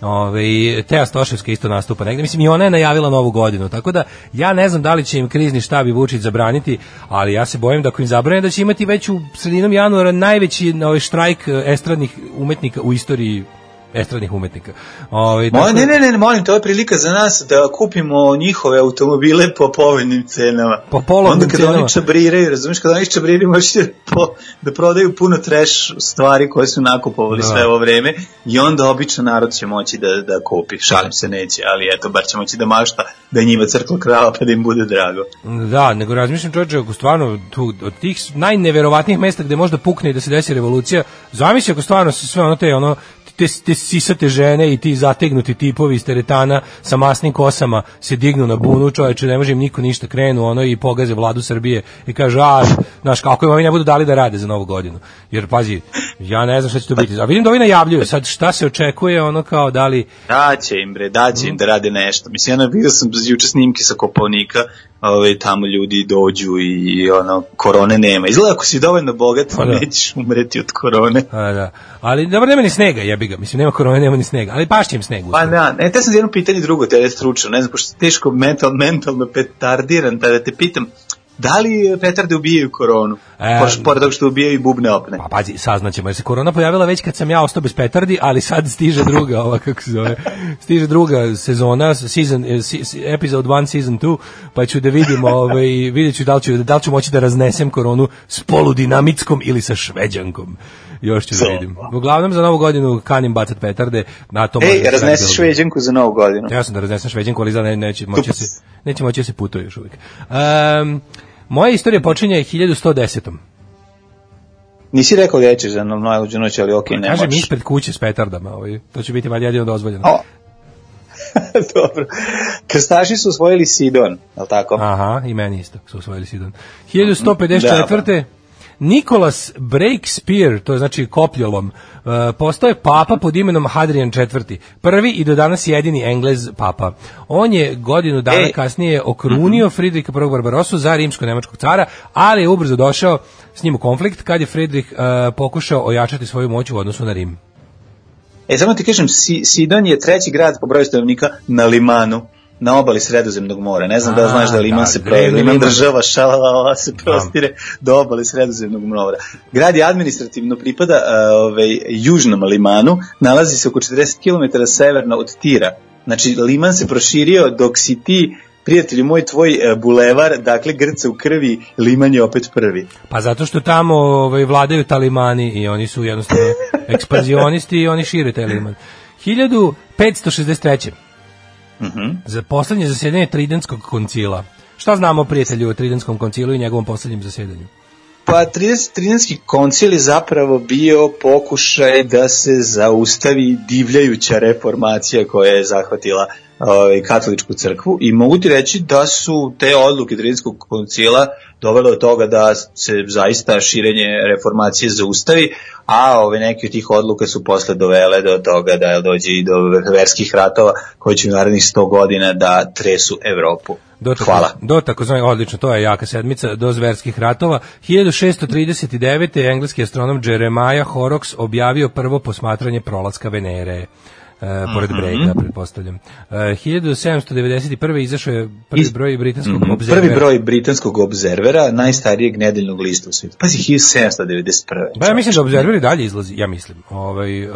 Ove, Teja Stoševska isto nastupa negde. Mislim, i ona je najavila novu godinu, tako da ja ne znam da li će im krizni štab i Vučić zabraniti, ali ja se bojim da ako im zabrane da će imati već u sredinom januara najveći ovaj štrajk eh, estradnih umetnika u istoriji estradnih umetnika. Ovaj tako- ne, ne, ne, molim, to je prilika za nas da kupimo njihove automobile po povoljnim cenama. Po polovnim Onda kada cenama. oni čabriraju, razumiješ, kada oni čabriraju možete po, da prodaju puno trash stvari koje su nakupovali Da. sve ovo vreme i onda običan narod će moći da, da kupi. Šalim se, neće, ali eto, bar će moći da mašta da njima crkla krava pa da im bude drago. Da, nego razmišljam čovječe, ako stvarno tu, od tih najneverovatnijih mesta gde možda pukne i da se desi revolucija, zamisli ako stvarno se sve ono te, ono, te, te sisate žene i ti zategnuti tipovi iz teretana sa masnim kosama se dignu na bunu, čoveče, ne može im niko ništa krenu, ono i pogaze vladu Srbije i kažu, a, znaš, kako im ovi ne budu dali da rade za novu godinu. Jer, pazi, ja ne znam šta će to biti. A vidim da ovi najavljuju, sad šta se očekuje, ono kao da li, Daće im bre, daće im da rade nešto. Mislim, ja vidio sam juče snimke sa Kopovnika, ovaj, tamo ljudi dođu i ono, korone nema. Izgleda ako si dovoljno bogat, Pa da. nećeš umreti od korone. a, da, ali dobro, nema ni snega, jebi ga, mislim, nema korone, nema ni snega, ali pašće im sneg. Pa da, ne, te sam jedno pitanje drugo, te je stručno, ne znam, pošto teško mental, mentalno petardiran, tada te pitam, da li petarde ubijaju koronu? E, pored toga što ubijaju i bubne opne. Pa pazi, saznaćemo jer se korona pojavila već kad sam ja ostao bez petardi, ali sad stiže druga, ova kako se zove, stiže druga sezona, season, se- se- episode 1, season 2, pa ću da vidim, ovaj, vidjet ću da li ću, da li ću moći da raznesem koronu s poludinamitskom ili sa šveđankom. Još ću da vidim. Uglavnom za novu godinu kanim bacat petarde, na to Ej, razneseš bilo- šveđanku za novu godinu. Ja sam da raznesem šveđanku, ali izgleda ne, neće moći da se, neće moći da se putuje još uvijek. Um, moja istorija počinje 1110. Nisi rekao da ćeš za no- najluđu noć, ali okej, ne Kažem ispred kuće s petardama, ovaj. To će biti valjda jedino dozvoljeno. O. Dobro. Krstaši su osvojili Sidon, je li tako? Aha, i meni isto su osvojili Sidon. 1154. Nikolas Breakspear, to je znači kopljolom, uh, postao je papa pod imenom Hadrian IV. Prvi i do danas jedini Englez papa. On je godinu dana E. kasnije okrunio Fridrika I. Barbarosu za rimsko-nemačkog cara, ali je ubrzo došao s njim u konflikt kad je Fridrik uh, pokušao ojačati svoju moć u odnosu na Rim. E, samo ti kažem, Si- Sidon je treći grad po broju stanovnika na Limanu na obali Sredozemnog mora. Ne znam da A, znaš da Liman da, se pro, drevni Liman Liman. država šalala se prostire do obale Sredozemnog mora. Grad je administrativno pripada ovaj, južnom Limanu, nalazi se oko 40 km severno od Tira. Znači, Liman se proširio dok si ti prijatelju moj tvoj e, bulevar, dakle grca u krvi, Liman je opet prvi. Pa zato što tamo ovaj, vladaju talimani i oni su jednostavno ekspanzionisti i oni šire taj liman. 1563. Mhm. Za poslednje zasedanje Tridentskog koncila. Šta znamo prijatelju o Tridentskom koncilu i njegovom poslednjem zasedanju? Pa 30, 13. koncil je zapravo bio pokušaj da se zaustavi divljajuća reformacija koja je zahvatila ovaj, katoličku crkvu i mogu ti reći da su te odluke Tridentskog koncila dovele do toga da se zaista širenje reformacije zaustavi, a ove neke od tih odluka su posle dovele do toga da dođe i do verskih ratova koji će u narednih 100 godina da tresu Evropu. Do tako, Hvala. Do takozvani, odlično, to je jaka sedmica, do zverskih ratova. 1639. engleski astronom Jeremiah Horrocks objavio prvo posmatranje prolaska Venere. E, pored Mhm. brega, pretpostavljam. E, 1791. izašao je prvi Is- broj britanskog Mhm. obzervera. Prvi broj britanskog obzervera, najstarijeg nedeljnog lista u svijetu. Pazi, 1791. Ba, ja mislim da Observer i dalje izlazi, ja mislim. Ovaj, uh,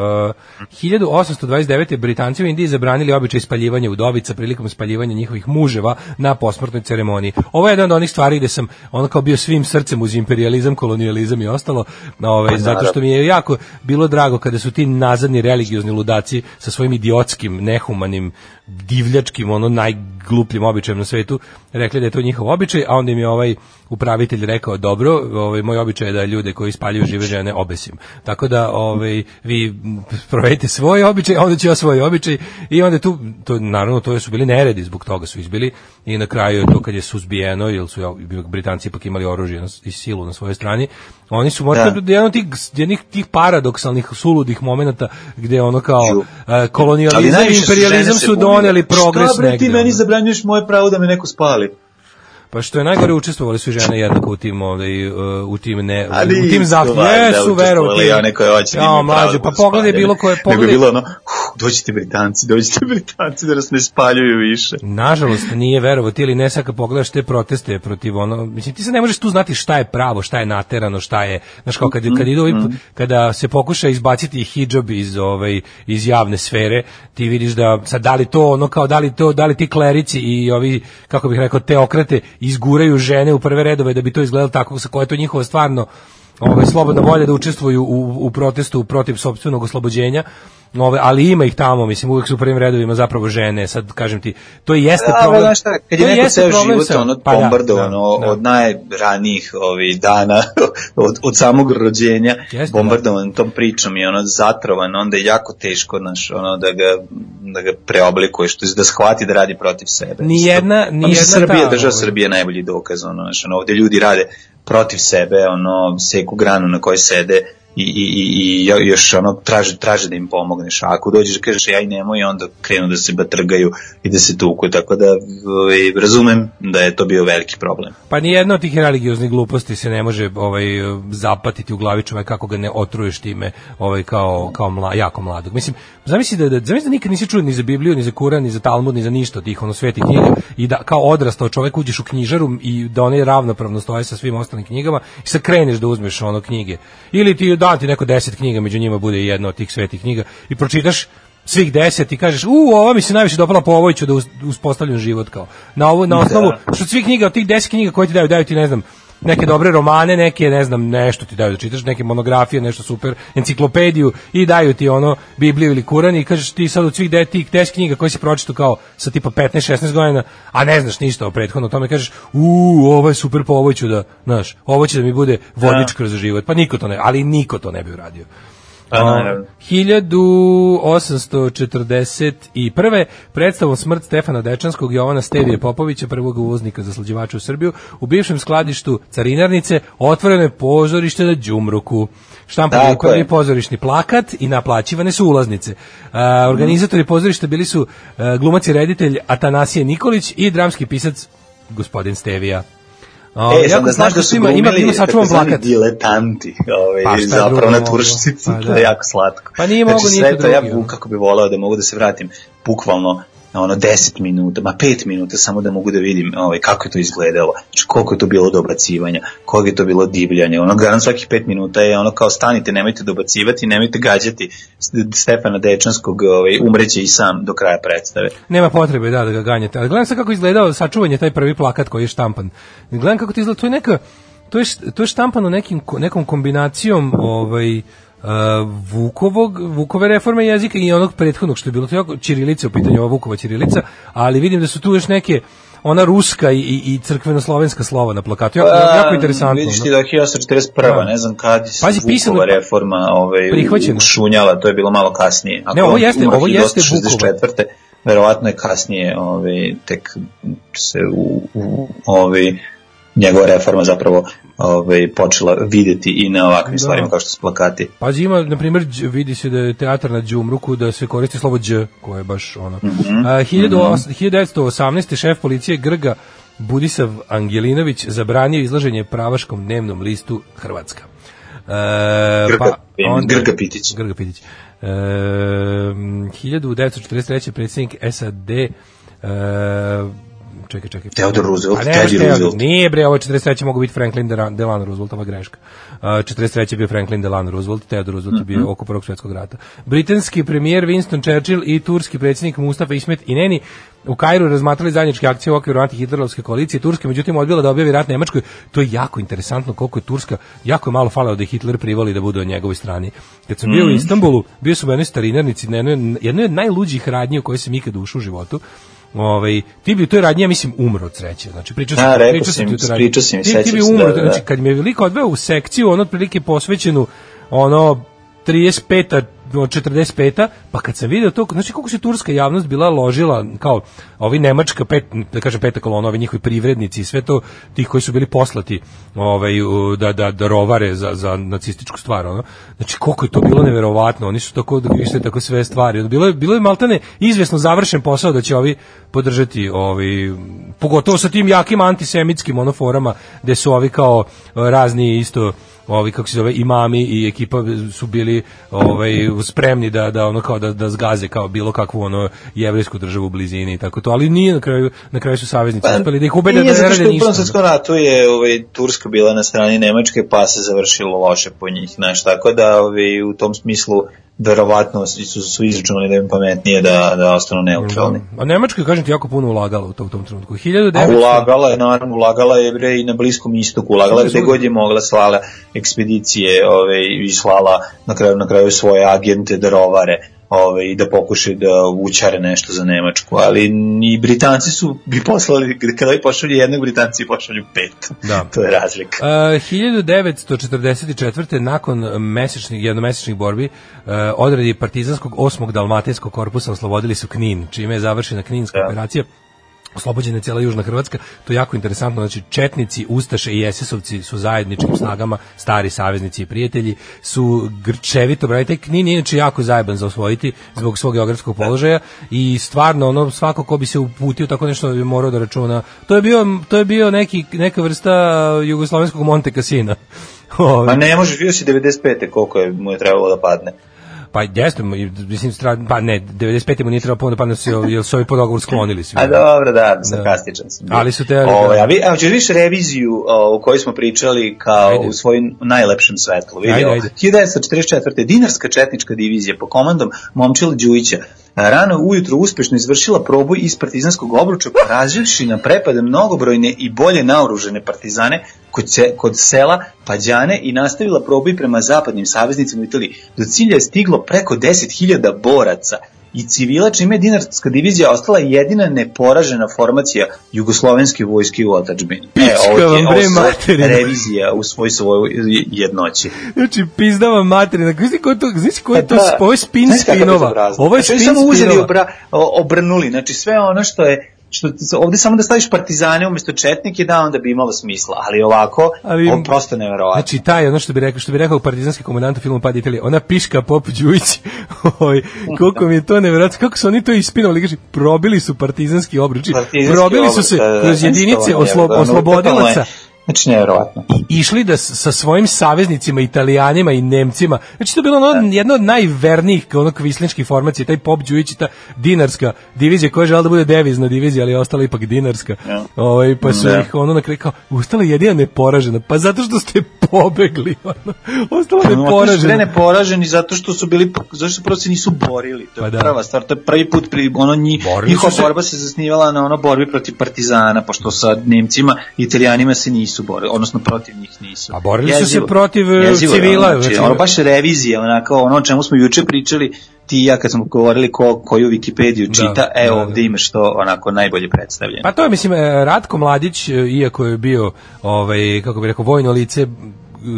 1829. Britanci u Indiji zabranili običaj spaljivanja udovica prilikom spaljivanja njihovih muževa na posmrtnoj ceremoniji. Ovo je jedna od onih stvari gde sam ono kao bio svim srcem uz imperializam, kolonijalizam i ostalo, ovaj, zato što mi je jako bilo drago kada su ti nazadni religiozni ludaci sa svojim idiotskim, nehumanim, divljačkim, ono najglupljim običajem na svetu, rekli da je to njihov običaj, a onda im je ovaj upravitelj rekao, dobro, ovaj, moj običaj je da ljude koji spaljuju žive žene obesim. Tako da ovaj, vi provedite svoj običaj, onda ću ja svoj običaj i onda tu, to, naravno, to su bili neredi, zbog toga su izbili i na kraju je to kad je suzbijeno, jer su Britanci ipak imali oružje i silu na svojoj strani, oni su možda Da. jedan od tih, jednih tih paradoksalnih, suludih momenata gde ono kao Ali kolonijalizam i imperializam su. Doneli progres Šta bre ti negde, meni zabranjuješ moje pravo da me neko spali? Pa što je najgore učestvovali su i žene jednako u tim ovaj uh, u tim ne Ali u tim zahtjevima jesu učestvovali verovati. i one koje hoće Ja, mlađe, pa da pogledaj bilo koje pogledaj. bilo ono, "Huh, dođite Britanci, dođite Britanci da nas ne spaljuju više. Nažalost nije verovati ili ne sad kad pogledaš te proteste protiv ono mislim ti se ne možeš tu znati šta je pravo, šta je naterano, šta je znaš kao kad kad idu ovi- kada se pokuša izbaciti hidžab iz ovaj iz javne sfere, ti vidiš da sad da li to ono kao da li to da li ti klerici i ovi kako bih rekao teokrate izguraju žene u prve redove da bi to izgledalo tako sa koja je to njihova stvarno ovaj slobodna volja da učestvuju u, u protestu protiv sopstvenog oslobođenja. Ove, ali ima ih tamo, mislim, uvijek su u prvim redovima zapravo žene, sad kažem ti, to jeste Da, problem. znaš šta, kad je neko ceo život sa- ono pa da, bombardovano da, da. od najranijih ovih dana, od, od samog rođenja, Jeste, bombardovan tom pričom i ono zatrovan, onda je jako teško naš, ono, da ga, da ga preoblikuješ, to je da shvati da radi protiv sebe. Ni jedna- ni Pa mislim, jedna Srbija, ta, država ovaj- Srbije je najbolji dokaz, ono, znaš, ono, ovde ljudi rade protiv sebe, ono, seku granu na kojoj sede i, i, i, i jo- još ono traže, traže da im pomogneš a ako dođeš da kažeš i nemoj onda krenu da se batrgaju i da se tuku tako da ovaj, razumem da je to bio veliki problem Pa ni jedna od tih religioznih gluposti se ne može ovaj zapatiti u glavi čoveka kako ga ne otruješ time ovaj kao kao mla, jako mladog. Mislim, zamisli da, da zamisli da nikad nisi čuo ni za Bibliju, ni za Kuran, ni za Talmud, ni za ništa od tih ono svetih knjiga i da kao odrastao čovek uđeš u knjižaru i da one ravnopravno stoje sa svim ostalim knjigama i sad kreneš da uzmeš ono knjige. Ili ti da ti neko deset knjiga, među njima bude i jedna od tih svetih knjiga i pročitaš svih deset i kažeš, u, ova mi se najviše dopala po ovoj ću da uspostavljam život kao. Na ovo, na osnovu, što svih knjiga, od tih deset knjiga koje ti daju, daju ti, ne znam, neke dobre romane, neke, ne znam, nešto ti daju da čitaš, neke monografije, nešto super, enciklopediju i daju ti ono Bibliju ili Kuran i kažeš ti sad od svih de, tih 10 knjiga koje si pročitao kao sa tipa 15-16 godina, a ne znaš ništa o prethodno tome, kažeš, u, ovo je super, po ovo ću da, znaš, ovo će da mi bude vodič kroz život. Pa niko to ne, ali niko to ne bi uradio. Pa, naravno. 1841. predstavom Smrt Stefana Dečanskog Jovana Stevije Popovića, prvog uvoznika za slađivača u Srbiju, u bivšem skladištu Carinarnice otvoreno je pozorište na Đumruku. Štampan prvi je. pozorišni plakat i naplaćivane su ulaznice. A, organizatori pozorišta bili su a, glumac i reditelj Atanasije Nikolić i dramski pisac gospodin Stevija. E, jako sam da znaš da su ima, ima, glumili ima sačuvan plakat. diletanti, ovaj, Pa zapravo drugo na mogu? turšcici, Pa to da. je jako slatko. Pa nije mogu znači, sve to ja kako bi volao da mogu da se vratim, bukvalno ono 10 minuta, ma 5 minuta samo da mogu da vidim ovaj, kako je to izgledalo, znači koliko je to bilo dobacivanja, koliko je to bilo divljanja, ono garant svakih 5 minuta je ono kao stanite, nemojte dobacivati, nemojte gađati Stefana Dečanskog, ovaj, umreće i sam do kraja predstave. Nema potrebe da, da ga ganjate. Ali gledam sad kako izgledao sačuvanje taj prvi plakat koji je štampan. Gledam kako to izgleda, to je neka to je to je štampano nekim ko- nekom kombinacijom ovaj Vukovog, Vukove reforme jezika i onog prethodnog što je bilo to jako ćirilica u pitanju ova Vukova ćirilica, ali vidim da su tu još neke ona ruska i, i, i crkveno-slovenska slova na plakatu. Jako, jako interesantno. Pa, Vidiš ti da je 1841. Da. ne znam kad je Pazi, Vukova pisano- reforma ovaj, Prihvaćeno. šunjala, to je bilo malo kasnije. Ako Ne, ovo jeste- ovo jeste 1864. Verovatno je kasnije ovaj, tek se u, u ovaj, njegova reforma zapravo ovaj, počela videti i na ovakvim Da. stvarima kao što su plakati. Pazi, ima, na primjer, vidi se da je teatar na Đumruku, da se koristi slovo đ, koje je baš ono. Mhm. A, 18- 1918. šef policije Grga Budisav Angelinović zabranio izlaženje pravaškom dnevnom listu Hrvatska. E, Grga- Grga Pitić. Grga Pitić. E, 1943. predsjednik SAD e, čekaj, čekaj. Theodore Roosevelt, A ne, Teddy. Roosevelt. Nije bre, ovo je 43. mogu biti Franklin Dela- Delano Roosevelt, ova greška. Uh, 43. je bio Franklin Delano Roosevelt, Theodore Roosevelt je Mhm. bio oko prvog svjetskog rata. Britanski premijer Winston Churchill i turski predsjednik Mustafa Ismet Ineni u Kairu razmatrali zajedničke akcije u okviru antihitlerovske koalicije. Turska međutim odbila da objavi rat Nemačkoj. To je jako interesantno koliko je Turska jako je malo falilo da je Hitler privoli da bude na njegovoj strani. Kad sam Mhm. bio u Istanbulu, bio sam u jednoj starinarnici, na jednoj, jednoj od najluđih radnji u kojoj sam ikad ušao u životu. Ovaj ti bi u toj radnji ja mislim umro od sreće. Znači pričao sam pričao sam ti mi, u toj radnji. pričao si mi, Ti- ti bi umro, da, da, da. znači kad me je veliko odveo u sekciju, ono otprilike posvećenu ono 35 od 45 pa kad sam video to znači koliko se turska javnost bila ložila kao ovi nemačka pet da kažem peta kolona ovi njihovi privrednici i sve to ti koji su bili poslati ovaj da da da rovare za za nacističku stvar ono. Znači koliko je to bilo neverovatno oni su tako da više tako sve stvari bilo je bilo je maltene izvesno završen posao da će ovi podržati ovaj pogotovo sa tim jakim antisemitskim onoforama gde su ovi kao razni isto ovi kako se zove imami i ekipa su bili ovaj spremni da da ono kao da da zgaze kao bilo kakvu ono jevrejsku državu u blizini i tako to ali nije na kraju na kraju su saveznici uspeli da ih ubede da Pa, Nije ne rade što u Prvom ništa. svetskom ratu je ovaj, Turska bila na strani Nemačke pa se završilo loše po njih, znaš, tako da ovaj, u tom smislu verovatno su, su izračunali da im pametnije da, da ostanu neutralni. A Nemačka kažem ti jako puno ulagala u tom, u tom trenutku. A 1900 ulagala je, naravno, ulagala je bre i na Bliskom istoku, ulagala je gde god je mogla, slala ekspedicije ove, i slala na kraju, na kraju svoje agente da rovare ove, i da pokušaju da učare nešto za Nemačku, ali ni Britanci su bi poslali, kada bi pošalju jednog, Britanci pošalju pet. Da. to je razlika. Uh, 1944. nakon mesečnih, jednomesečnih borbi uh, odredi partizanskog osmog dalmatinskog korpusa oslobodili su Knin, čime je završena Kninska Da. operacija oslobođena je cijela Južna Hrvatska, to je jako interesantno, znači Četnici, Ustaše i SS-ovci su zajedničkim snagama, stari saveznici i prijatelji, su grčevito brani, taj Knin je inače jako zajeban za osvojiti zbog svog geografskog položaja i stvarno ono svako ko bi se uputio tako nešto bi morao da računa. To je bio to je bio neki neka vrsta jugoslovenskog Monte Cassina. Ovaj, Ma ne možeš, vidio si 95. koliko je, mu je trebalo da padne. Pa jeste, mislim, stra- pa ne, 95. mu nije trebalo puno da padne, su- jer su ovi po dogovoru sklonili svi. A dobro, da, sarkastičan sam. bio. Ali su te- Ovaj, a vi, a ćeš više reviziju o, o kojoj smo pričali kao Ajde. u svojim najlepšem svetlu. Vidi, Ajde, ajde. 1944. Dinarska četnička divizija po komandom Momčila Đujića rano ujutro uspešno izvršila proboj iz partizanskog obruča, porazivši na prepade mnogobrojne i bolje naoružene partizane kod, se, kod sela Pađane i nastavila proboj prema zapadnim saveznicima u Italiji. Do cilja je stiglo preko 10.000 boraca i civila, čime je dinarska divizija ostala jedina neporažena formacija jugoslovenske vojske u otačbini. Pička ovo je- vam, bre, materina. revizija u svoj svojoj jednoći. Znači, pizdava materina. Znaš ko je to, znaš ko je to, da, ovo je spin spinova. Ovo je Znači, spin oni samo uzeli spinova. obra, obrnuli, znači sve ono što je što ovde samo da staviš partizane umesto četnike da onda bi imalo smisla, ali ovako Ali- ovo prosto neverovatno. Znači taj ono što bi rekao što bi rekao partizanski komandant u filmu Pad Italije, ona piška Pop Đujić. Oj, koliko mi je to neverovatno kako su oni to ispinovali, kaže probili su partizanski obruč. Partizanski Probili su se da, da, kroz da, jedinice isto, oslo, oslobodilaca Znači neverovatno. i išli da sa svojim saveznicima Italijanima i Nemcima. Znači to je bilo ono, jedno od najvernijih ono kvislinčkih formacija, taj Pop Đujić i ta dinarska divizija koja je žela da bude devizna divizija, ali je ostala ipak dinarska. Ja. Ovaj pa su Da. ih ono na kraju kao ustala jedina neporažena. Pa zato što ste pobegli. Ono, ostala su neporažena. ne poraženi zato što su bili zato što se nisu borili. To je Pa da. prva stvar, to je prvi put pri ono nji, njihova borba se zasnivala na ono borbi protiv partizana, pošto sa Nemcima Italijanima se nisu borili, odnosno protiv njih nisu. A borili su se Jezivo. protiv, e, Jezivo je, civila, Ono, znači, ono baš revizija, onako ono o čemu smo juče pričali, ti i ja kad smo govorili ko, koju Wikipediju čita, Da, evo da, ovde imaš to onako najbolje predstavljeno. Pa to je, mislim, e, Ratko Mladić, e, iako je bio, ovaj, kako bi rekao, vojno lice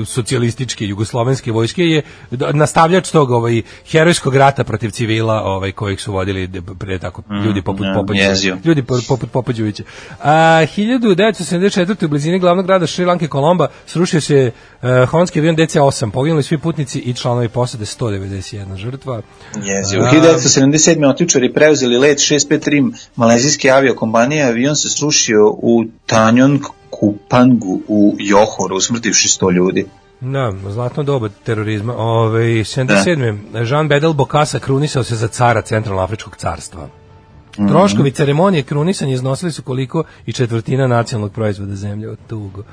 socijalističke jugoslovenske vojske je d- nastavljač tog ovaj herojskog rata protiv civila ovaj kojih su vodili pre tako ljudi poput ja, Popođevića jezio. ljudi po- poput Popođevića a 1974 u blizini glavnog grada Šrilanke Kolomba srušio se uh, honski avion DC-8 poginuli svi putnici i članovi posade 191 žrtva Jezivo. A, 1977. otičari preuzeli let 653 malezijske aviokompanije, avion se srušio u Tanjong Kupangu u Johoru, usmrtivši 100 ljudi. Da, zlatno doba terorizma. Ove, 77. Jean Bedel Bokassa krunisao se za cara Centralnoafričkog carstva. Mhm. Troškovi ceremonije krunisanja iznosili su koliko i četvrtina nacionalnog proizvoda zemlje od tugo.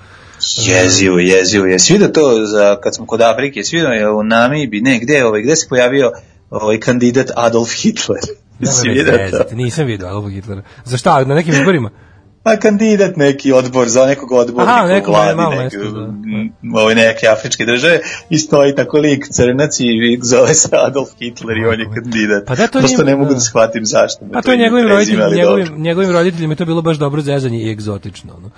Jezivo, jezivo. Jesi vidio to za, kad smo kod Afrike, jesi vidio je u Namibi, ne, gde, ovaj, gde se pojavio ovaj kandidat Adolf Hitler? Vidio to? zezati, nisam vidio Adolfa Hitlera. Za šta? Na nekim izborima? Pa kandidat neki odbor za nekog odbornika Aha, u neko vladi, malo mesto, da. ove neke afričke države i stoji tako lik crnac i zove se Adolf Hitler i on je kandidat. Pa da, to Prosto njima- ne mogu da. da shvatim zašto. me A to je njegovim, ali njegovim, dobro. njegovim roditeljima je to bilo baš dobro zezanje i egzotično. No.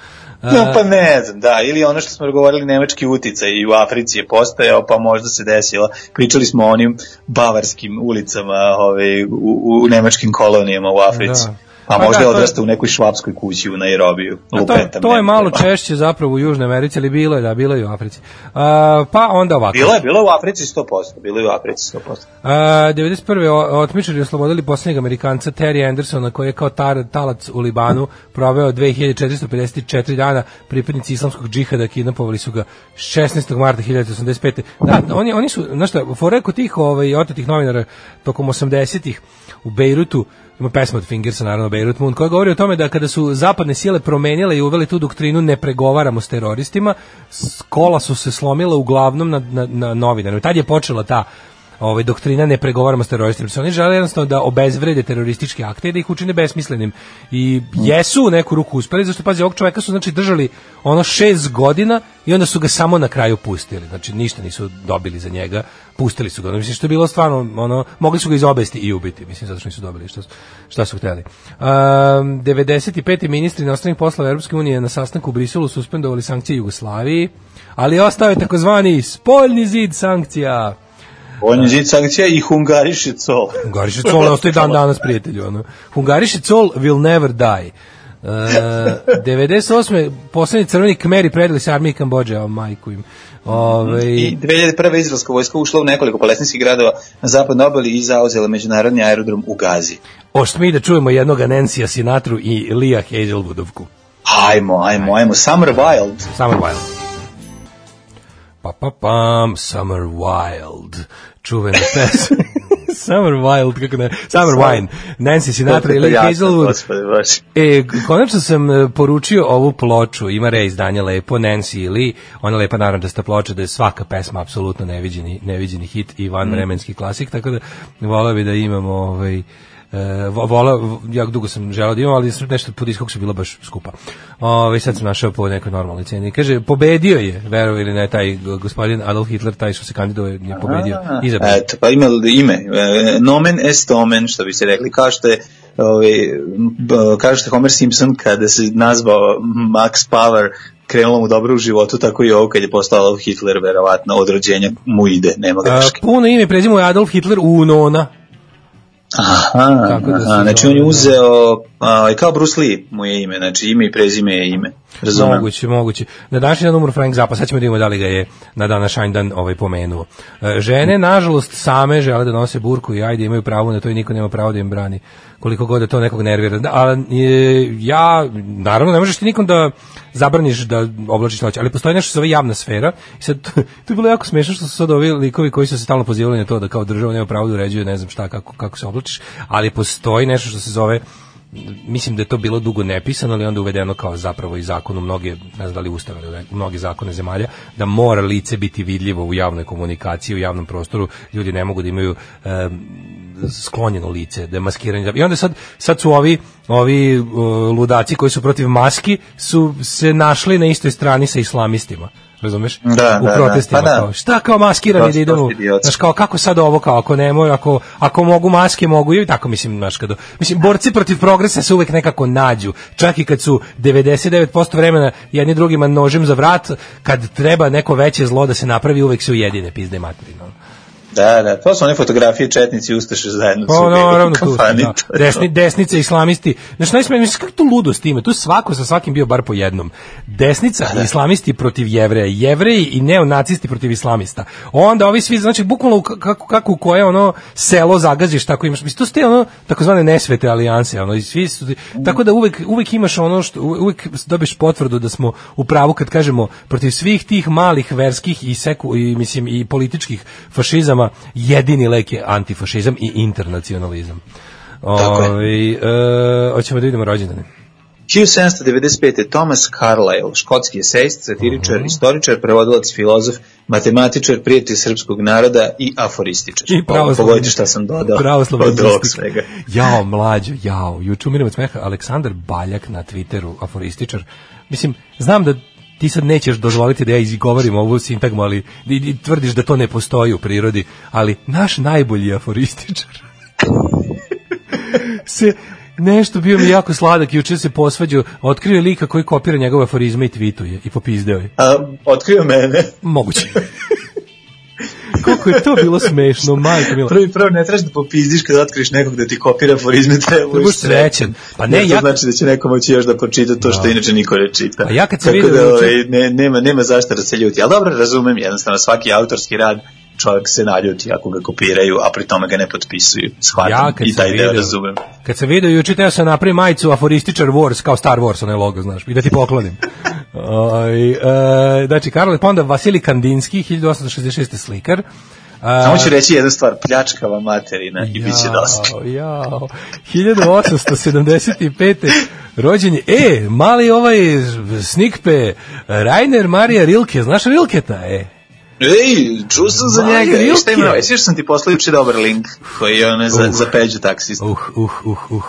No, pa ne znam, da, ili ono što smo govorili, nemački uticaj i u Africi je postojao, pa možda se desilo. Pričali smo o onim bavarskim ulicama ove, u, u nemačkim kolonijama u Africi. Da. Pa, Pa možda da, je odrastao u nekoj švapskoj kući u Nairobiju. A to, Lupetam, to je malo znam. češće zapravo u Južnoj Americi, ali bilo je, da, bilo je u Africi. A, pa onda ovako. Bilo je, bilo je u Africi 100%, bilo je u Africi 100%. A, 91. o- otmičari oslobodili posljednjeg Amerikanca Terry Andersona koji je kao tar, talac u Libanu proveo 2454 dana pripadnici islamskog džihada kidnapovali su ga 16. marta 1985. Da, oni, oni su, znaš šta, kod tih ovaj, otetih novinara tokom 80-ih u Bejrutu, ima pesma od Fingersa, naravno Beirut Moon, koja govori o tome da kada su zapadne sile promenile i uveli tu doktrinu ne pregovaramo s teroristima, kola su se slomila uglavnom na, na, na novinarima. Tad je počela ta ovaj doktrina ne pregovaramo s teroristima. Oni žele jednostavno da obezvrede terorističke akte i da ih učine besmislenim. I jesu u neku ruku uspeli, zašto pazi, ovog čoveka su znači držali ono šest godina i onda su ga samo na kraju pustili. Znači ništa nisu dobili za njega, pustili su ga. Mislim što je bilo stvarno ono mogli su ga izobesti i ubiti, mislim zato što nisu dobili su- šta su hteli. Um, 95. ministri inostranih poslova Europske unije na sastanku u Briselu suspendovali sankcije Jugoslaviji, ali ostao je takozvani spoljni zid sankcija. On je zid sankcija i hungariše col. Hungariše Col ostaje dan danas prijatelju. Ono. Hungariše Col will never die. Uh, 98. poslednji crveni kmeri predali se armiji Kambođe, a majku im. Ove, I 2001. izraelska vojska ušla u nekoliko palestinskih gradova na zapadnoj obali i zauzela međunarodni aerodrom u Gazi. Ošto mi da čujemo jednog Nancy'a Sinatru i Lia Hazelwoodovku. Ajmo, ajmo, ajmo. Summer Wild. Summer Wild. Pa pa pam, Summer Wild. Čuvena pesma. Summer Wild, kako ne, Summer Wine. Nancy Sinatra i Lee Hazelwood. E, konačno sam e, poručio ovu ploču, ima re izdanje lepo, Nancy i Lee, ona lepa naranđasta ploča da je svaka pesma apsolutno neviđeni, neviđeni hit i van vremenski klasik, tako da volao bi da imamo ovaj, E, vo- vola, vo- jako dugo sam želeo da imam, ali nešto po diskog su bila baš skupa. Ove, sad sam našao po nekoj normalnoj ceni. Kaže, pobedio je, verovo ili ne, taj gospodin Adolf Hitler, taj što se kandiduje, je pobedio. Izabran. Eto, pa ima ime, e, nomen est omen, što bi se rekli, kao što je b- kao što Homer Simpson kada se nazvao Max Power krenulo mu dobro u životu, tako i ovo kad je postao Adolf Hitler, verovatno od rođenja mu ide, nema greške. puno ime prezimo je Adolf Hitler Unona. Aha, da aha, znači on je uzeo, a, kao Bruce Lee mu je ime, znači ime i prezime je ime. Razumem. Moguće, moguće. Na današnji dan umro Frank Zappa, sad ćemo da vidimo da li ga je na današnji dan ovaj pomenuo. E, Žene, nažalost, same žele da nose burku i ajde imaju pravo na to i niko nema pravo da im brani. Koliko god da to nekog nervira. Da, ali e, ja, naravno, ne možeš ti nikom da zabraniš da oblačiš što ali postoji nešto što se zove javna sfera. I sad, to je bilo jako smešno što su sad ovi likovi koji su se stalno pozivali na to da kao država nema pravo da uređuje ne znam šta, kako, kako se oblačiš, ali postoji nešto što se zove mislim da je to bilo dugo nepisano, ali onda uvedeno kao zapravo i zakon u mnoge, ne znam da li ustave, ali u mnoge zakone zemalja, da mora lice biti vidljivo u javnoj komunikaciji, u javnom prostoru, ljudi ne mogu da imaju em, sklonjeno lice, da je maskiranje. I onda sad, sad su ovi, ovi ludaci koji su protiv maski su se našli na istoj strani sa islamistima. Razumeš? Da, u da, da. protestima Pa da. kao, šta kao maskirani da idiotski. znaš kao kako sad ovo kao ako ne mogu ako ako mogu maske mogu i tako mislim znaš kad mislim borci protiv progresa se uvek nekako nađu čak i kad su 99% vremena jedni drugima nožem za vrat kad treba neko veće zlo da se napravi uvek se ujedine pizde materino Da, da, to su one fotografije četnici i Ustaše zajedno Pa u naravno tu, da. Desni, desnice, islamisti. Znaš, najsme, mislim, kako tu ludost ima? Tu svako sa svakim bio bar po jednom. Desnica i islamisti protiv jevreja, jevreji i neonacisti protiv islamista. Onda ovi svi, znači, bukvalno kako, kako u koje ono selo zagaziš, tako imaš. Mislim, to su te ono, takozvane nesvete alijanse, ono, i svi su, tako da uvek, uvek imaš ono što, uvek dobiješ potvrdu da smo u pravu kad kažemo protiv svih tih malih verskih i seku, i, mislim, i političkih fašizama, jedini lek je antifašizam i internacionalizam. Tako je. Ovaj, e, hoćemo da vidimo rođendane. 1795. Thomas Carlyle, škotski esejist, satiričar, Mhm. istoričar, prevodilac, filozof, matematičar, prijatelj srpskog naroda i aforističar. I. Pogodite šta sam dodao od ovog svega. Jao, mlađo, jao. Juče umiram od smeha Aleksandar Baljak na Twitteru, aforističar. Mislim, znam da ti sad nećeš dozvoliti da ja izgovorim ovu sintagmu, ali i, i tvrdiš da to ne postoji u prirodi, ali naš najbolji aforističar se nešto bio mi jako sladak juče se posvađao, otkrio je lika koji kopira njegove aforizme i tweetuje i popizdeo je. A, otkrio mene. Moguće. Koliko je to bilo smešno, majko mila. Prvi prvo ne trebaš da popizdiš kad otkriš nekog da ti kopira aforizme, treba budeš budeš srećan. Pa ne, Jer to ja- znači da će neko moći još da pročita to što inače niko ne čita. A ja kad sam vidio da, juče- ovaj, ne, nema, nema zašto da se ljuti. Ali dobro, razumem, jednostavno svaki autorski rad čovjek se naljuti ako ga kopiraju, a pri tome ga ne potpisuju. Shvatam Ja kad i taj deo video, razumem. kad sam video juče teo sam napravim majicu aforističar Wars kao Star Wars onaj logo znaš i da ti poklonim. Oj, e, znači Karol pa onda Vasilij Kandinski 1866 slikar. A, Samo ću reći jednu stvar, pljačkava materina i bit će dosta. Jao, jao. 1875. rođen je, e, mali ovaj snikpe, Rainer Marija Rilke, znaš Rilketa, e? Ej, čuo sam za njega. Rilke. Rilke. Šta ima? Jesi sam ti poslao juče dobar link koji je one za, Uh. za peđu taksista. Uh, uh, uh, uh.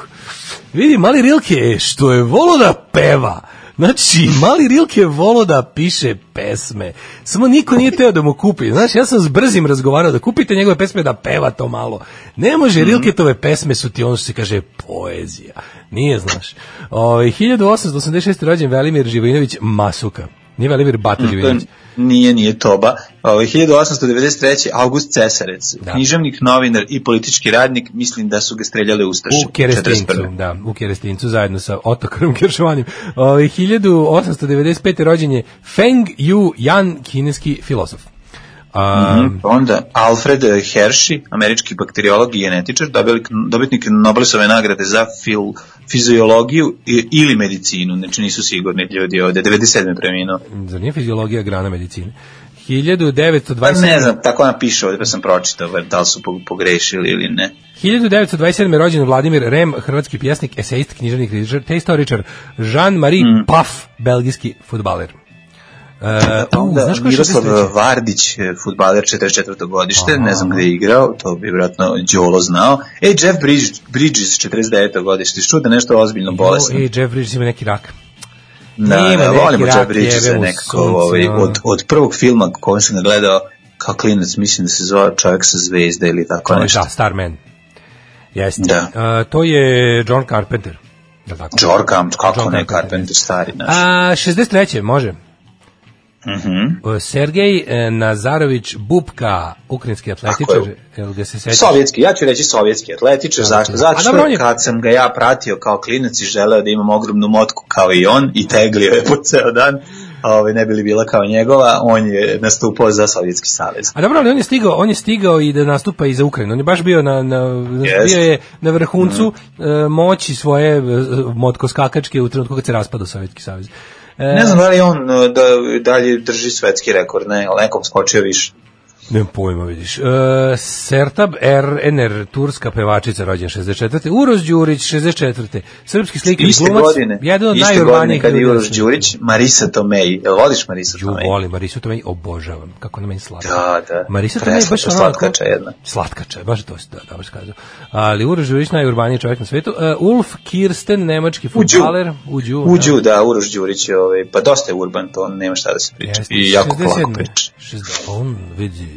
Vidi, mali Rilke je što je volo da peva. Znači, mali Rilke je volo da piše pesme. Samo niko nije teo da mu kupi. Znaš, ja sam s brzim razgovarao da kupite njegove pesme da peva to malo. Ne može, Mhm. Rilketove pesme su ti ono što se kaže poezija. Nije, znaš. Ovaj, O, 1886. rođen Velimir Živojinović Masuka. Nije Velimir Bata To Živojinović. Nije, nije Toba. Ovaj 1893. August Cesarec, Da. književnik, novinar i politički radnik, mislim da su ga streljale Ustaše. U Kerestincu, 41.. da, u Kerestincu zajedno sa Otokarom Keršovanjem. Ovaj 1895. rođen je Feng Yu Yan, kineski filozof. A, Mhm. Onda Alfred Hershey, američki bakteriolog i genetičar, dobitnik, dobitnik Nobelove nagrade za fil, fiziologiju ili medicinu, znači nisu sigurni ljudi ovde, 97. preminuo. Zar nije fiziologija grana medicine? Pa 1927. ne znam, tako napiše ovde, pa sam pročitao, da li su po- pogrešili ili ne. 1927. rođen Vladimir Rem, hrvatski pjesnik, esejist, književnik, kritičar, te istoričar, Jean-Marie Mm. Paf, belgijski futbaler. Uh, Onda znaš ko je Miroslav 63? Vardić, e, fudbaler 44. godište, Aha. ne znam gde je igrao, to bi vjerojatno Đolo znao. E, Jeff Bridges, Bridges 49. godište, što da nešto ozbiljno bolesno. Ej, Jeff Bridges ima neki rak. Da, Ima da, volimo rak, Jeff Bridges nekako sunce, ovaj, od, od prvog filma koji sam gledao kao klinac, mislim da se zove čovjek sa zvezde ili tako nešto. da, Starman. Jeste. Da. Uh, to je John Carpenter. Li tako? Camp, kako John ne, Carpenter, Carpenter stari naš. A, 63. može. Mhm. Uh, Sergej e, Nazarović Bubka, ukrajinski atletičar, jel ga se seća? Sovjetski, ja ću reći sovjetski atletičar, zašto? Zato A što je- kad sam ga ja pratio kao klinac i želeo da imam ogromnu motku kao i on i teglio je po ceo dan, a ovaj, ne bi li bila kao njegova, on je nastupao za Sovjetski savez. A dobro, ali on je stigao, on je stigao i da nastupa i za Ukrajinu. On je baš bio na, na Jest. bio je na vrhuncu Mm. moći svoje motkoskakačke u trenutku kad se raspadao Sovjetski savez. E, Ne znam da li on uh, da dalje drži svetski rekord, ne, ali nekom skočio više. Nemam pojma, vidiš. E, Sertab R. Ener, turska pevačica, rođen 64. Uroš Đurić, 64. Srpski slikar Iste glumac, godine, jedan od iste godine najurbanijih kad je Uroš. Đurić, Marisa Tomei, jel voliš Marisa Ju, Tomei? volim Marisu Tomei, obožavam. Kako na meni slatka. Da, da. Marisa Tomei je baš slatkača jedna. Slatkača, baš to si da, dobro si kazao. Ali Uroš Đurić, najurbaniji čovjek na svetu. Uh, Ulf Kirsten, nemački futbaler. Uđu. Uđu, da, Uroš Đurić je, ovaj, pa dosta je urban, to nema šta da se priča. Jeste, I jako 67. polako priča. 60 On vidi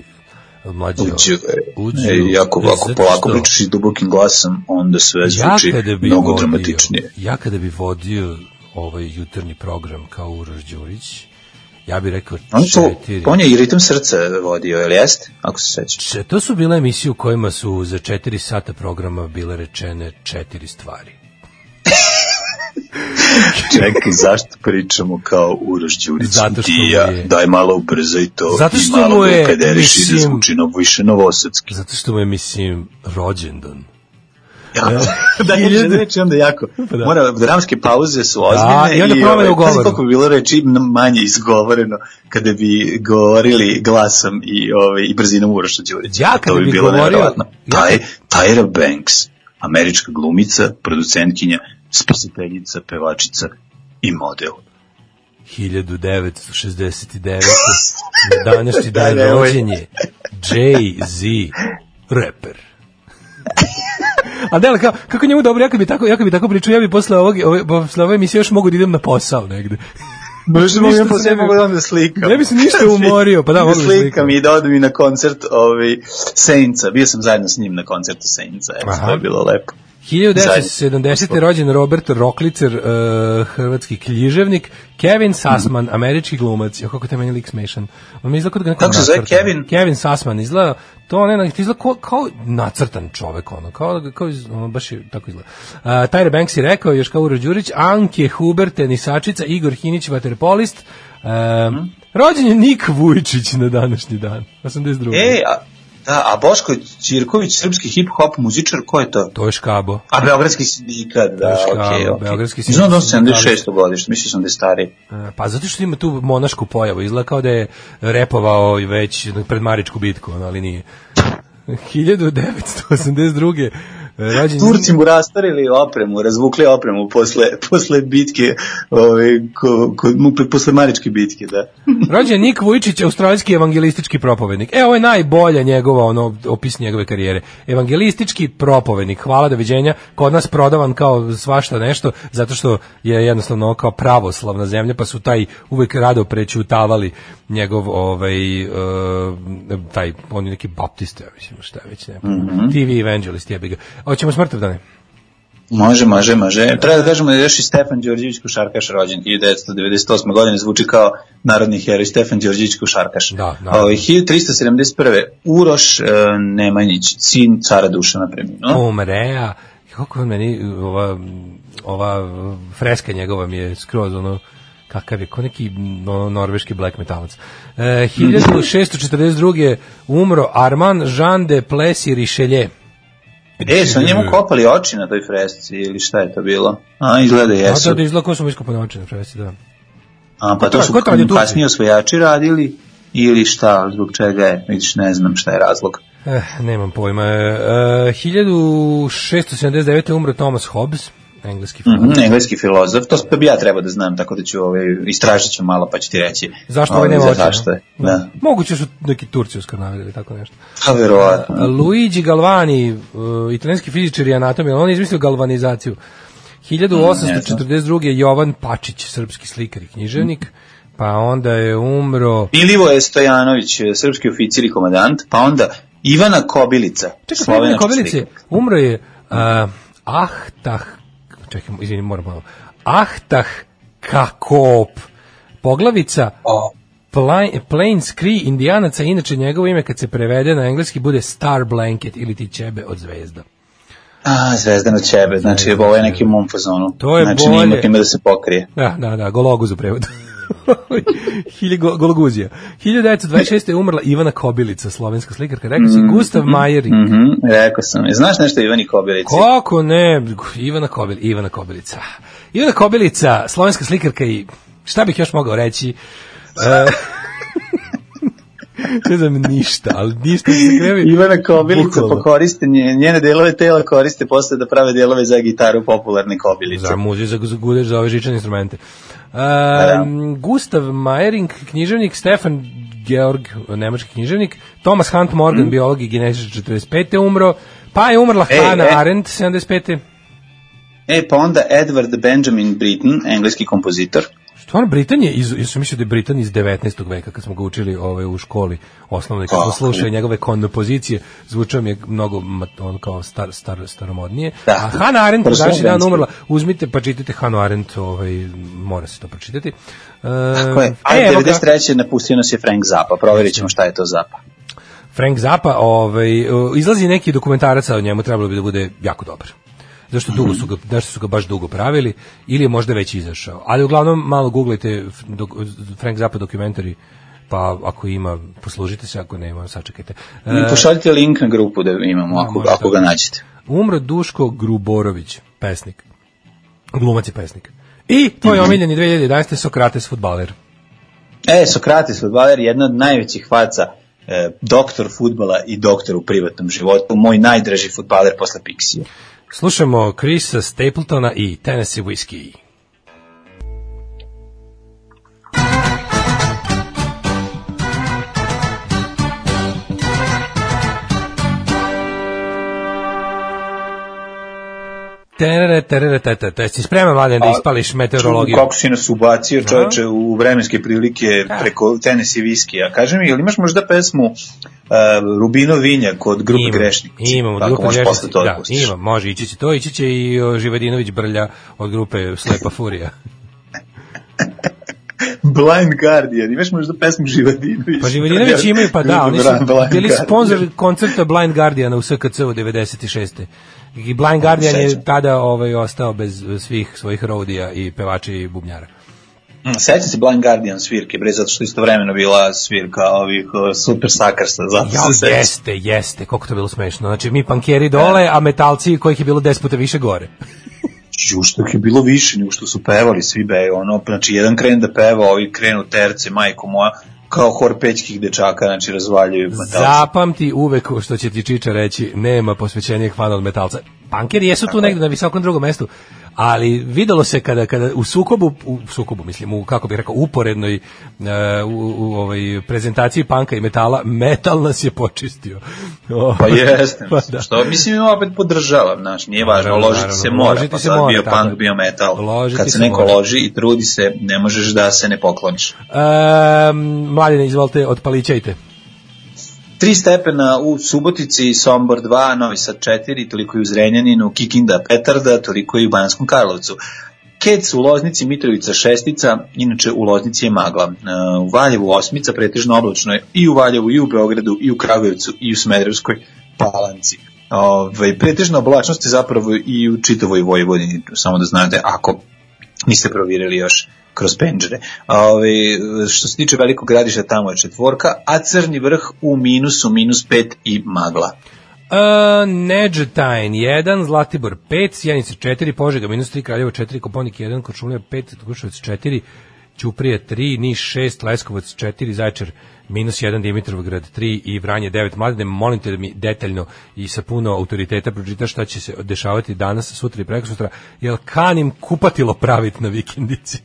mlađo. Uđu, Uđu. e, jako zato polako pričaš i dubokim glasom, onda sve ja zvuči kada bi mnogo vodio, dramatičnije. Ja kada bi vodio ovaj jutarnji program kao Uroš Đurić, ja bih rekao On, to, četiri. on je i ritam srca vodio, jel jeste? Ako se sećaš. To su bile emisije u kojima su za četiri sata programa bile rečene četiri stvari. Čekaj, zašto pričamo kao Uroš Đurić? Zato što Dija, mu je- daj malo ubrzaj to Zato i što malo mu je, upederiš i da mislim- zvuči više novosadski. Zato što mu je, mislim, rođendan. Ja, da je reči onda jako. Pa da. Mora, dramske pauze su ozbiljne i onda promene ovaj, u govoru. pazi koliko bi bilo reči manje izgovoreno kada bi govorili glasom i, ovaj, i brzinom Uroša Đurića. Ja kada to bi bi bilo govorio- nevjerovatno. ja Taj, Tyra Banks, američka glumica, producentkinja, spasiteljica, pevačica i model. 1969. na današnji dan Da, rođen je Jay-Z, reper. A da, kao, kako njemu dobro, ja kad bi tako, ja kad bi tako pričao, ja bi posle ovog, ove, posle ove emisije još mogu da idem na posao negde. Možda Ništa mogu ne bi- mogu da onda slikam. Ne bi se ništa umorio, pa da, da mogu da slikam. slikam i da odem i na koncert ovaj, Saintsa. Bio sam zajedno s njim na koncertu. Eto, Aha. to je bilo lepo. 1970. rođen Robert Roklicer, uh, hrvatski književnik, Kevin Sussman, američki glumac. Jo, kako te meni lik smešan. On mi izgleda da Kako se zove. Kevin? Kevin Sussman, izgleda, to ne, izgleda kao, kao nacrtan čovek, ono, kao, kao iz, ono, baš je tako izgleda. Uh, Tyra Banks je rekao, još kao Uro Đurić, Anke Huber, tenisačica, Igor Hinić, vaterpolist, uh, rođen je Nik Vujčić na današnji dan, 82. E, a, da, a Boško Ćirković, srpski hip-hop muzičar, ko je to? To je škabo. A Beogradski sindikat, da, okej, okej. Beogradski Znam da on sindikat. 76. godište, mislio sam da je stariji. E, Pa zato što ima tu monašku pojavu, izgleda kao da je repovao i već pred Maričku bitku, ali nije. 1982. rođen Turci mu rastarili opremu, razvukli opremu posle, posle bitke, ovaj, ko, ko, posle Maričke bitke, da. Rođen je Nik Vujčić, australijski evangelistički propovednik. E, ovo je najbolja njegova ono, opis njegove karijere. Evangelistički propovednik, hvala doviđenja, kod nas prodavan kao svašta nešto, zato što je jednostavno kao pravoslavna zemlja, pa su taj uvek rado prećutavali njegov ovaj, uh, taj, on je neki baptista, mislim, šta je već ne. TV evangelist, jebi ga. Hoćemo smrtovdane. Može, može, može. Treba da kažemo da je još i Stefan Đorđević Košarkaš rođen 1998. godine, zvuči kao narodni heroj Stefan Đorđević Košarkaš. Da, da. Ovaj, 1371. Uroš e, Nemanjić, sin cara Dušana preminuo. Umrea, kako meni, ova, ova freska njegova mi je skroz ono, kakav je, ko neki norveški black metalac. E, 1642. umro Armand Jean de Plessis Richelieu. E, su na njemu kopali oči na toj fresci ili šta je to bilo? A, izgleda A jesu. to da izgleda ko su mu iskopane oči na fresi, da. A, pa to su kasnije osvojači radili ili šta, zbog čega je, vidiš, ne znam šta je razlog. Eh, nemam pojma. E, 1679. umro Thomas Hobbes, engleski filozof. Mhm, engleski filozof, to, bi ja trebao da znam, tako da ću ovaj, istražit ću malo pa ću ti reći. Zašto ovaj nema za oči? Zašto je, da. Moguće su neki Turci uskrnavili ili tako nešto. Pa verovatno. Luigi Galvani, uh, italijanski fizičar i anatom, on je izmislio galvanizaciju. 1842. je Jovan Pačić, srpski slikar i književnik, pa onda je umro... Milivoje Stojanović, srpski oficir i komadant, pa onda Ivana Kobilica, Čekaj, Kobilice, slikar. umro je uh, Ahtah, čekaj, izvini, moram malo. Ahtah Kakop, poglavica Plain, Plains Cree indijanaca, inače njegovo ime kad se prevede na engleski bude Star Blanket ili ti ćebe od zvezda. A, Zvezdano Čebe, znači ovo je neki fazonu. To je znači, bolje. time da se pokrije. Da, da, da, gologuz u prevodu. Hilje go, gologuzija. 1926. je umrla Ivana Kobilica, slovenska slikarka. Rekao si Gustav Majering. Mhm, rekao sam. Znaš nešto o Ivani Kobilici? Kako ne? Ivana Kobil, Ivana Kobilica. Ivana Kobilica, slovenska slikarka i šta bih još mogao reći? E, ne znam ništa, ali ništa se krevi. Ivana Kobilica Bukvalno. koriste, nje- njene delove tela koriste posle da prave delove za gitaru popularne Kobilice. Za muziku, za, za gudež, za ove žičane instrumente. E, da. Gustav Majering, književnik, Stefan Georg, nemački književnik, Thomas Hunt Morgan, biolog i genetičar 45. umro, pa je umrla Ej, Hannah e. Arendt 75. E, pa onda Edward Benjamin Britten, engleski kompozitor. Stvarno, Britan je, iz, ja sam mislio da je Britan iz 19. veka, kad smo ga učili ovaj, u školi osnovne, kad smo Kako? slušali njegove kompozicije, zvučao mi je mnogo on kao star, star, staromodnije. Da. A Hannah Arendt, danas dan umrla, uzmite pa čitajte Hannah Arendt, ovaj, mora se to pročitati. E, Tako je. A e, evo ga, 93. napustio nas je Frank Zappa, provjerit ćemo šta je to Zappa. Frank Zappa, ovaj, izlazi neki dokumentarac, o njemu trebalo bi da bude jako dobar. Zašto dugo su ga, zašto su ga baš dugo pravili, ili je možda već izašao. Ali uglavnom malo dok, Frank Zappa dokumentari, pa ako ima, poslužite se, ako nema, sačekajte. E, Pošaljite link na grupu da imamo, ako, može ako ga to. nađete. umro Duško Gruborović, pesnik. Glumac i pesnik. I tvoj omiljeni 2011. Sokrates, futbaler. E, Sokrates, futbaler, jedna od najvećih faca, e, doktor futbala i doktor u privatnom životu, moj najdraži futbaler posle Pixija. Slušamo Chrisa Stapletona i Tennessee Whiskey. Terere, terere, tete, te, si spreman, mladen, da ispališ meteorologiju? Kako si nas ubacio čoveče u vremenske prilike preko Tennessee viskija. Kaži mi, ili imaš možda pesmu uh, Rubino Vinja kod grupe Imam, Grešnici? Imamo, Tako grupa možeš Grešnici, da, da, pustiš. ima, može, ići će to, ići će i Živadinović Brlja od grupe Slepa Furija. Blind Guardian, imaš možda pesmu Živadinović? Pa Živadinović imaju, pa da, oni su Blind bili sponsor koncerta Blind Guardiana u SKC u 96. I Blind Guardian je tada ovaj, ostao bez svih svojih rodija i pevača i bubnjara. Mm, Sećam se Blind Guardian svirke, bre, zato što istovremeno bila svirka ovih uh, super sakarsa, zato Ja, se jeste, jeste, koliko to bilo smešno. Znači, mi pankeri dole, a metalci kojih je bilo 10 puta više gore. Što ih je bilo više nego što su pevali svi be, ono, znači jedan kren da peva, ovi krenu terce, majko moja, kao hor pećkih dečaka, znači razvaljuju metalci. Zapamti uvek što će ti Čiča reći, nema posvećenijeg fana od metalca. Pankeri jesu tu negde na visokom drugom mestu, ali videlo se kada kada u sukobu u sukobu mislim u kako bih rekao uporednoj e, u, u ovoj prezentaciji panka i metala metal nas je počistio. Pa jeste, Pa da. što mislim opet podržavam, znaš, nije važno, Naravno, ložiti naravno, se mora, ložiti pa se mora, bio tako punk, bio metal, Ložiti kad se se neko mora. loži i trudi se, ne možeš da se ne pokloniš. E, mladine, izvolite, otpalićajte. Tri stepena u Subotici, Sombor 2, Novi Sad 4, toliko i u Zrenjaninu, Kikinda, Petarda, toliko i u Banskom Karlovcu. Kec u Loznici, Mitrovica šestica, inače u Loznici je magla. E, U Valjevu osmica, pretežno oblačno i u Valjevu, i u Beogradu, i u Kragujevcu, i u Smederevskoj palanci. Ove, pretežna oblačnost je zapravo i u čitavoj Vojvodini, samo da znate, ako niste provjerili još kroz penđere. Ove, što se tiče velikog gradišta, tamo je četvorka, a crni vrh u minusu, minus pet i magla. Uh, Neđetajn 1, Zlatibor 5, Sjenica 4, Požega minus 3, Kraljevo 4, Koponik 1, Kočulija 5, Kruševac 4, Ćuprije 3, Niš 6, Leskovac 4, Zaječar minus 1 Dimitrovgrad 3 i Vranje 9. Mladine, molim te da mi detaljno i sa puno autoriteta pročitaš šta će se dešavati danas, sutra i prekosutra, jer kanim kupatilo praviti na vikendici.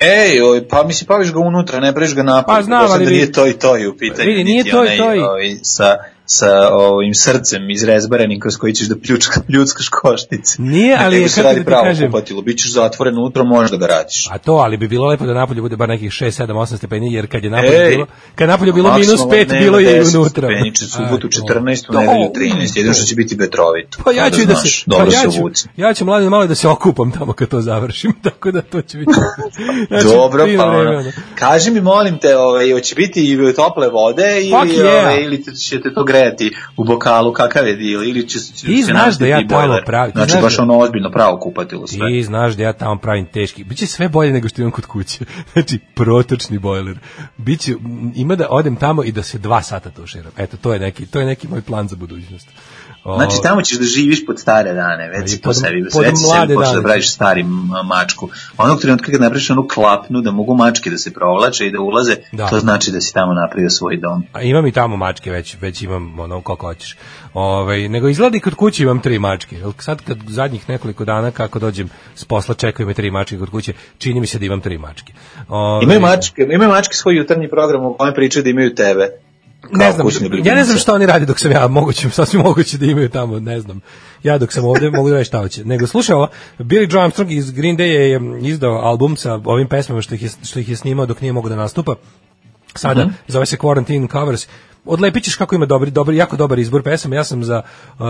Ej, oj, pa mislim, paviš ga unutra, ne breš ga napad. Pa znam, ali da nije to i to i u pitanju. Vidi, nije to i to i- ovaj, sa, sa ovim srcem izrezbarenim kroz koji ćeš da pljučka, pljuckaš koštice. Nije, ali je, kako da ti pravo kažem- kupatilo, bit ćeš zatvoren unutra, možeš da radiš. A to, ali bi bilo lepo da napolju bude bar nekih 6, 7, 8 stepeni, jer kad je napolju Ej, bilo, kad je napolju bilo minus Maksimalno 5, dnevno bilo je i 10 unutra. Stepeniče, subotu A, to. 14, u nedelju 13, jedino što će biti vetrovito. Pa ja ću Da da se, pa ja ću, ja ću mladim malo da se okupam tamo kad to završim, tako da to će biti. ja Dobro, pa ono, kaži mi molim te, ovaj, hoće biti i tople vode ili, ovaj, ili te- ćete to grejati u bokalu, kakav je deal, ili će, će Ti znaš da ja tamo bojler. pravi- ti Znači baš da- ono ozbiljno pravo kupatilo sve. Ti znaš da ja tamo pravim teški. Biće sve bolje nego što imam kod kuće. Znači, protočni bojler. Biće, ima da odem tamo i da se dva sata tuširam. Eto, to je neki, to je neki moj plan za budućnost. O, Znači tamo ćeš da živiš pod stare dane, već pod- sebi, pod već sebi počeo dane. da praviš stari mačku. Onog trenutka kad napraviš onu klapnu da mogu mačke da se provlače i da ulaze, Da. to znači da si tamo napravio svoj dom. A imam i tamo mačke već, već imam ono koliko hoćeš. Ovaj nego izgleda i kod kuće imam tri mačke. Jel sad kad zadnjih nekoliko dana kako dođem s posla čekaju me tri mačke kod kuće, čini mi se da imam tri mačke. Ovaj, Imaju mačke, imaju mačke svoj jutarnji program u kojem pričaju da imaju tebe. Ne znam, ja ne znam šta oni rade dok sam ja, moguće, sasvim moguće da imaju tamo, ne znam. Ja dok sam ovde mogu da reći šta hoće. Nego slušaj ovo, Billy Joe Armstrong iz Green Day je izdao album sa ovim pesmama što ih je, što ih je snimao dok nije mogao da nastupa. Sada, Mhm. zove se Quarantine Covers. Odlepit ćeš kako ima dobri, dobri, jako dobar izbor pesama. Ja sam za uh,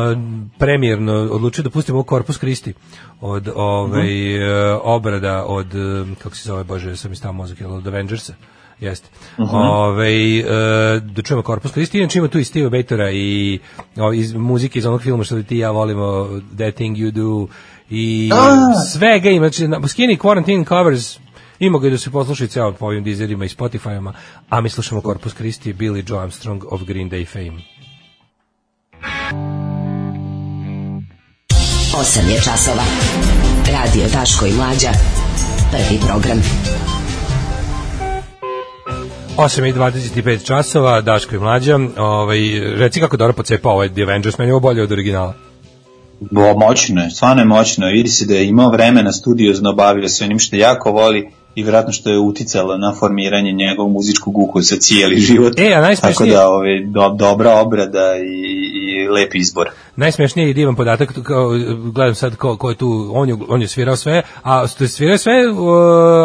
premijerno odlučio da pustim ovo Corpus Christi od ovaj, Mhm. uh, obrada od, uh, kako se zove, bože, sam mi stao mozak, od Avengersa. Jeste. Mhm. Ovaj, e, da čujemo Corpus Christi, inače ima tu i Steve Batora i o, iz muzike iz onog filma što ti ja volimo, That Thing You Do, i A! svega ima, znači, na- Skinny Quarantine Covers, ima ga i da se poslušaju ceo po ovim dizerima i Spotify-ama, a mi slušamo Corpus Christi, Billy Joe Armstrong of Green Day fame. 8 je časova. Radio Daško i Mlađa. Prvi program. 8 i 25 časova, Daško i Mlađa, ovaj, reci kako dobro pocepa ovaj The Avengers, meni je ovo bolje od originala. Bo, moćno je, stvarno je moćno. Vidi se da je imao vremena studiozno bavio se onim što jako voli i vjerojatno što je uticalo na formiranje njegovog muzičkog ukusa cijeli život. E, a najsmešnije- Tako da ove, do, dobra obrada i, i lep izbor. Najsmešniji je divan podatak, kao, gledam sad ko, ko je tu, on je, on je svirao sve, a svirao sve, uh,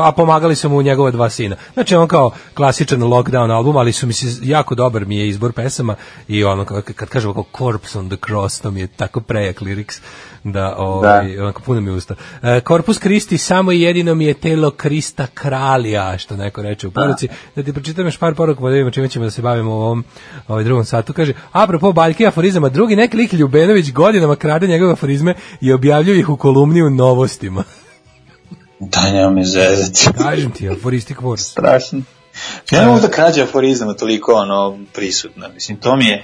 a pomagali su mu njegova dva sina. Znači on kao klasičan lockdown album, ali su mi se jako dobar mi je izbor pesama i ono, kad kažem kao Corpse on the Cross, to mi je tako prejak lyrics da, ovaj, onako puno mi usta. E, Corpus Christi samo i jedino mi je telo Krista kralja, što neko reče u poruci. Da ti pročitam još par poruka, pa da vidimo čime ćemo da se bavimo u ovom ovaj drugom satu. Kaže, apropo baljke aforizama, drugi neki lik Ljubenović godinama krade njegove aforizme i objavljuje ih u kolumni u novostima. Da, nema me zezati. Kažem ti, aforistik wars. Strašno. Ja ne mogu da krađa aforizama toliko ono prisutna. Mislim, to mi je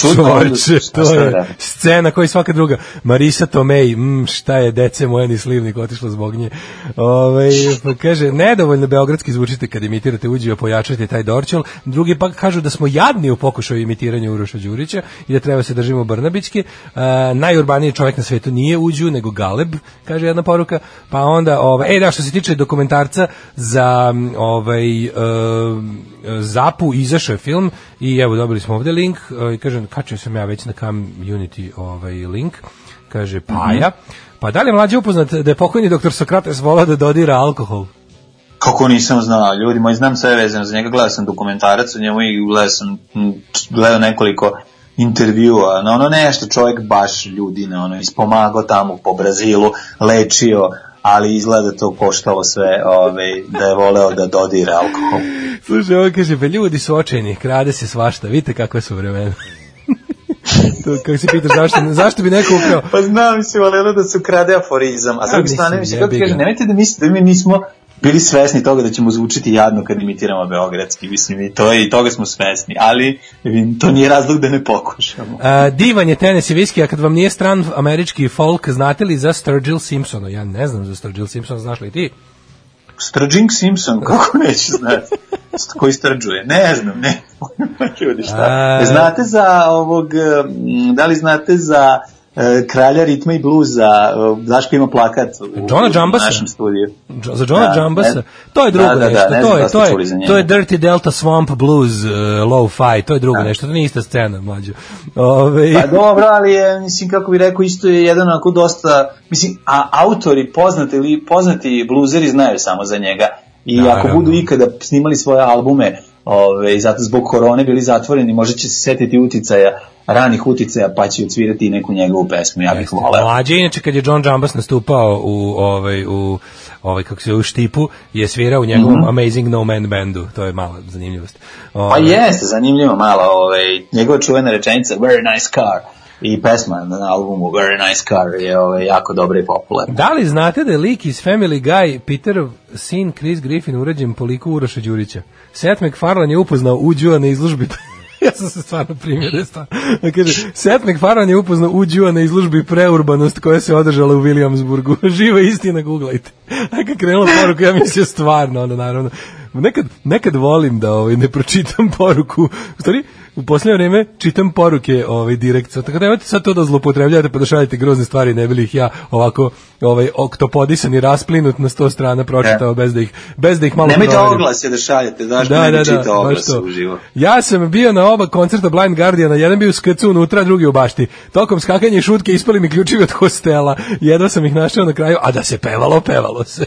čudno. Čoveče, to sad je radim? scena koja i svaka druga. Marisa Tomei, mm, šta je dece moje ni slivnik otišlo zbog nje. Ove, pa kaže, nedovoljno beogradski zvučite kad imitirate uđio, pojačajte taj dorčel. Drugi pak kažu da smo jadni u pokušaju imitiranja Uroša Đurića i da treba se držimo Brnabićki. Uh, najurbaniji čovjek na svetu nije uđu, nego Galeb, kaže jedna poruka. Pa onda, ovaj, e da, što se tiče dokumentarca za ovaj, e, Zapu, izašao je film i evo dobili smo ovde link e, i kažem, kačio sam ja već na community ovaj link, kaže Paja. Pa da li je mlađe upoznat da je pokojni doktor Sokrates volao da dodira alkohol? Kako nisam znao, ljudi moji, znam sve vezano za njega, gledao sam dokumentarac o njemu i gledao sam, gledao nekoliko intervjua, no ono nešto čovjek baš ljudina, ono, ispomagao tamo po Brazilu, lečio, ali izgleda to koštalo sve, ove, da je voleo da dodira alkohol. Slušaj, ovo kaže, pa ljudi su očajni, krade se svašta, vidite kakve su vremena. to, kako se pitaš, zašto, zašto bi neko ukrao? Pa znam se, volelo da se ukrade aforizam, a s druge strane, mislim, mislim, kako ga. nemojte da mislite da mi nismo bili svesni toga da ćemo zvučiti jadno kad imitiramo beogradski, mislim, i, to, i toga smo svesni, ali to nije razlog da ne pokušamo. A, divan je tenis i viski, a kad vam nije stran američki folk, znate li za Sturgill Simpsona? Ja ne znam za Sturgill Simpsona, znaš li ti? Strđing Simpson, kako neće znati. Koji strđuje? Ne znam, ne. Ljudi, šta? A- Znate za ovog, da li znate za e, kralja ritma i bluza, e, Daško ima plakat u, Johna u Jambasa? našem studiju. Za Johna Da, Jambasa. To je drugo Da, da, da, nešto. to je da ste to je za njega. to je Dirty Delta Swamp Blues uh, low fi, to je drugo nešto. To nije ista scena, mlađe. Ove Pa dobro, ali je, mislim, kako bi rekao, isto je jedan onako dosta, mislim, a autori poznati, ili poznati bluzeri znaju samo za njega. I Naravno. ako budu ikada snimali svoje albume, ove, zato zbog korone bili zatvoreni, možda će se setiti uticaja, ranih uticaja, pa će odsvirati neku njegovu pesmu, ja bih voleo. Mlađe, inače kad je John Jambas nastupao u ovaj u ovaj kako se u štipu, je svirao u njegovom Amazing No Man bandu. To je mala zanimljivost. Mhm. Pa Ovaj, jeste, zanimljivo malo, ovaj, njegova čuvena rečenica, very nice car, i pesma na albumu Very Nice Car je ovaj, jako dobra i popularna. Da li znate da je lik iz Family Guy Peterov sin Chris Griffin urađen po liku Uroša Đurića? Seth MacFarlane je upoznao Uđua na izložbi ja sam se stvarno primjerio stvarno. Da kaže, Seth MacFarlane je upoznao Uđua na izložbi preurbanost koja se održala u Williamsburgu. Živa istina, googlajte. A kad krenula poruka, ja mislio stvarno, ono naravno. Nekad, nekad volim da ovaj, ne pročitam poruku. U stvari, u posljednje vreme čitam poruke ovaj, direkt. Sad, Tako da nemojte sad to da zlopotrebljate pa da šaljete grozne stvari, ne bili ih ja ovako ovaj, oktopodisan i rasplinut na sto strana pročitao bez da ih, bez da ih malo Nemojte oglasje da šaljete, zašto Da, ne da, da, čitao baš oglase uživo. Ja sam bio na oba koncerta Blind Guardiana, jedan bio u skrcu unutra, drugi u bašti. Tokom skakanja i šutke ispali mi ključevi od hostela. Jedva sam ih našao na kraju, a da se pevalo, pevalo se.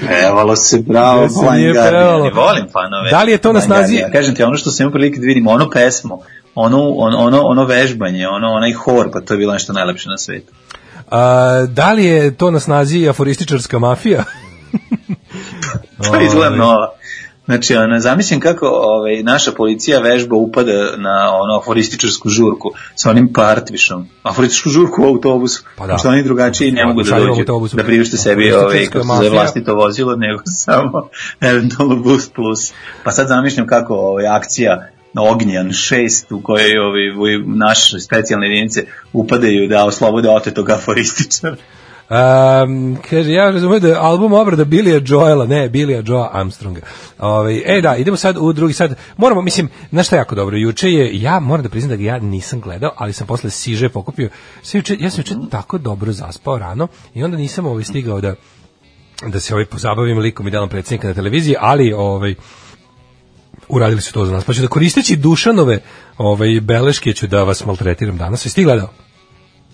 Pevalo se, bravo, nije Guardian. pevalo. Ne volim fanove. Da li je to na snazi- Guardiana. Kažem ti, ono što sam imao prilike da vidim, ono pesmu, ono, ono, ono, ono vežbanje, ono, onaj hor, pa to je bilo nešto najlepše na svetu. A, da li je to na snazi aforističarska mafija? To izgleda nova. Znači, ona, zamislim kako ovaj, naša policija vežba upada na ono aforističarsku žurku sa onim partvišom. Aforističku žurku u autobusu. Pa da. Pošto oni drugačiji ne mogu da dođu autobusu. da priušte sebi Aforističarska ovaj, kako se zove mafija. vlastito vozilo, nego samo eventualno boost plus. Pa sad zamišljam kako ovaj, akcija Ognjan 6 u kojoj ovi, ovi naše specijalne jedinice upadaju da oslobode otetog aforističara. Um, kaže, ja razumijem da je album obrada Billy Joela, ne, Billy Joe Armstronga. Ovaj, e da, idemo sad u drugi sad. Moramo, mislim, znaš šta je jako dobro, juče je, ja moram da priznam da ga ja nisam gledao, ali sam posle siže pokupio. Sve juče, ja sam juče tako dobro zaspao rano i onda nisam ovaj stigao da da se ovaj pozabavim likom i delom predsjednika na televiziji, ali ovaj uradili su to za nas. Pa ću da koristeći Dušanove ovaj, beleške ću da vas maltretiram danas. Jesi ti gledao?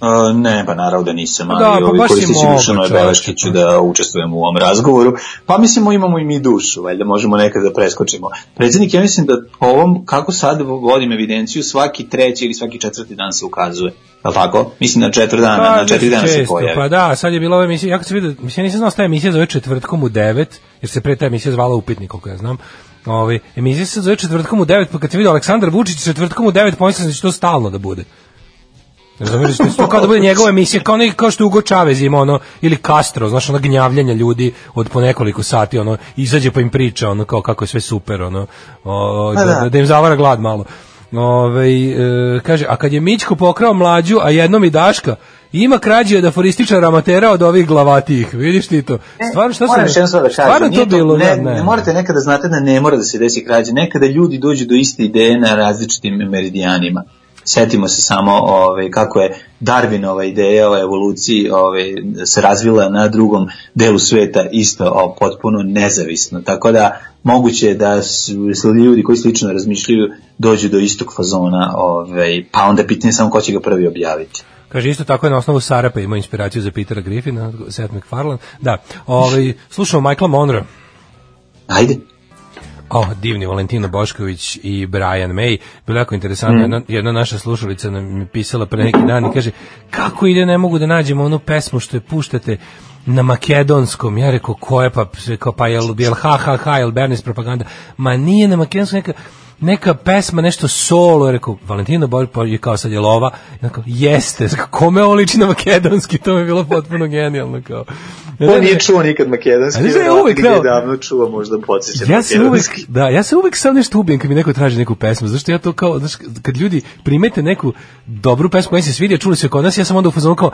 Uh, ne, pa naravno da nisam, ali Da, pa ovi dušanove čoveče, beleške ću da učestvujem u ovom razgovoru. Pa mislimo imamo i mi dušu, valjda možemo nekad da preskočimo. Predsjednik, ja mislim da ovom, kako sad vodim evidenciju, svaki treći ili svaki četvrti dan se ukazuje. Je tako? Mislim na četiri dana, na četiri dana se pojavi. Pa da, sad je bila ova emisija, ja kad sam vidio, mislim, ja nisam znao šta je emisija zove četvrtkom u 9, jer se pre ta emisija zvala Upitnik, koliko ja znam. Ovaj emisija se zove četvrtkom u 9, pa kad sam vidio Aleksandar Vučić četvrtkom u 9, pomislio sam da će to stalno da bude. Razumiješ, da će to kao da bude njegova emisija, kao, neki, kao što je Ugo Čavez ima ono, ili Castro, znaš, ono gnjavljanja ljudi od po nekoliko sati, ono, izađe pa im priča, ono, kao kako je sve super, ono, o, da, Pa da. da, da im zavara glad malo. Ove, e, kaže, a kad je Mićko pokrao mlađu, a jednom i Daška, ima krađe od aforističara amatera od ovih glavatijih, vidiš ti to? Stvarno, šta E, Moram još sam... jednu stvar da Stvarno nije to bilo, ne, da, ne, morate nekada znate da ne mora da se desi krađe, nekada ljudi dođu do iste ideje na različitim meridijanima. Setimo se samo ove, kako je Darwinova ideja o evoluciji ove, se razvila na drugom delu sveta isto o, potpuno nezavisno. Tako da moguće je da su, ljudi koji slično razmišljaju dođu do istog fazona, ove, pa onda je pitanje samo ko će ga prvi objaviti. Kaže, isto tako je na osnovu Sarapa imao inspiraciju za Petera Griffina, Seth MacFarlane. Da, ovaj, slušamo Michaela Monroe. Ajde. O, divni Valentino Bošković i Brian May. Bilo jako interesantno. Jedna, jedna naša slušalica nam je pisala pre neki dan i kaže kako ide, ne mogu da nađemo onu pesmu što je puštate na makedonskom. Ja rekao, ko je pa, rekao, pa jel, jel ha, ha, ha, jel Bernis propaganda? Ma nije na makedonskom neka, neka pesma, nešto solo, je rekao, Valentino pa je kao sad je lova, rekao, jeste, kome ovo liči na makedonski, to mi je bilo potpuno genijalno, kao, On nije čuo nikad makedonski, Ali uvek kao- davno čuo, možda podsjeća Ja se uvek, da, ja se uvek sam nešto ubijem kad mi neko traži neku pesmu, zašto ja to kao, znaš, kad ljudi primete neku dobru pesmu koja se sviđa, čuli se kod nas, ja sam onda u fazonu kao,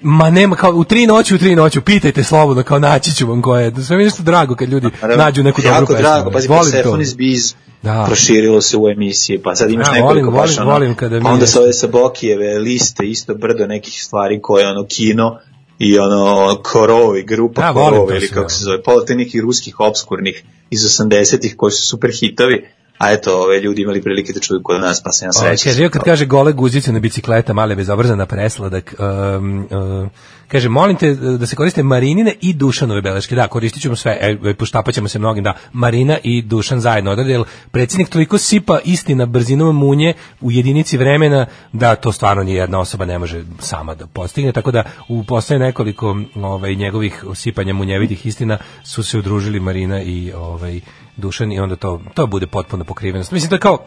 ma nema, kao u tri noći, u tri noći, pitajte slobodno, kao naći ću vam koje, sve mi je nešto drago kad ljudi nađu neku dobru jako pesmu. drago, pazi, Volim to. Persephone's Biz Da. proširilo se u emisiji, pa sad imaš Ja, nekoliko volim, baš volim, ono, volim kada mi pa onda je- se ove sa Bokijeve liste, isto brdo nekih stvari koje ono kino i ono Korovi, grupa Ja, volim Korovi ili kako se zove, pola te nekih ruskih obskurnih iz 80-ih koji su super hitovi, a eto, ove ljudi imali prilike da čuju kod nas, pa se ja srećam. kaže, kad kaže gole guzice na bicikleta, male bezobrazana presladak, um, um, kaže, molim te da se koriste Marinine i Dušanove beleške. Da, koristit ćemo sve, e, poštapat ćemo se mnogim, da, Marina i Dušan zajedno odrade, jer predsjednik toliko sipa istina brzinom munje u jedinici vremena, da to stvarno ni jedna osoba ne može sama da postigne, tako da u posle nekoliko ovaj, njegovih sipanja munjevitih istina su se udružili Marina i ovaj, Dušan i onda to, to bude potpuno pokrivenost. Mislim, to je kao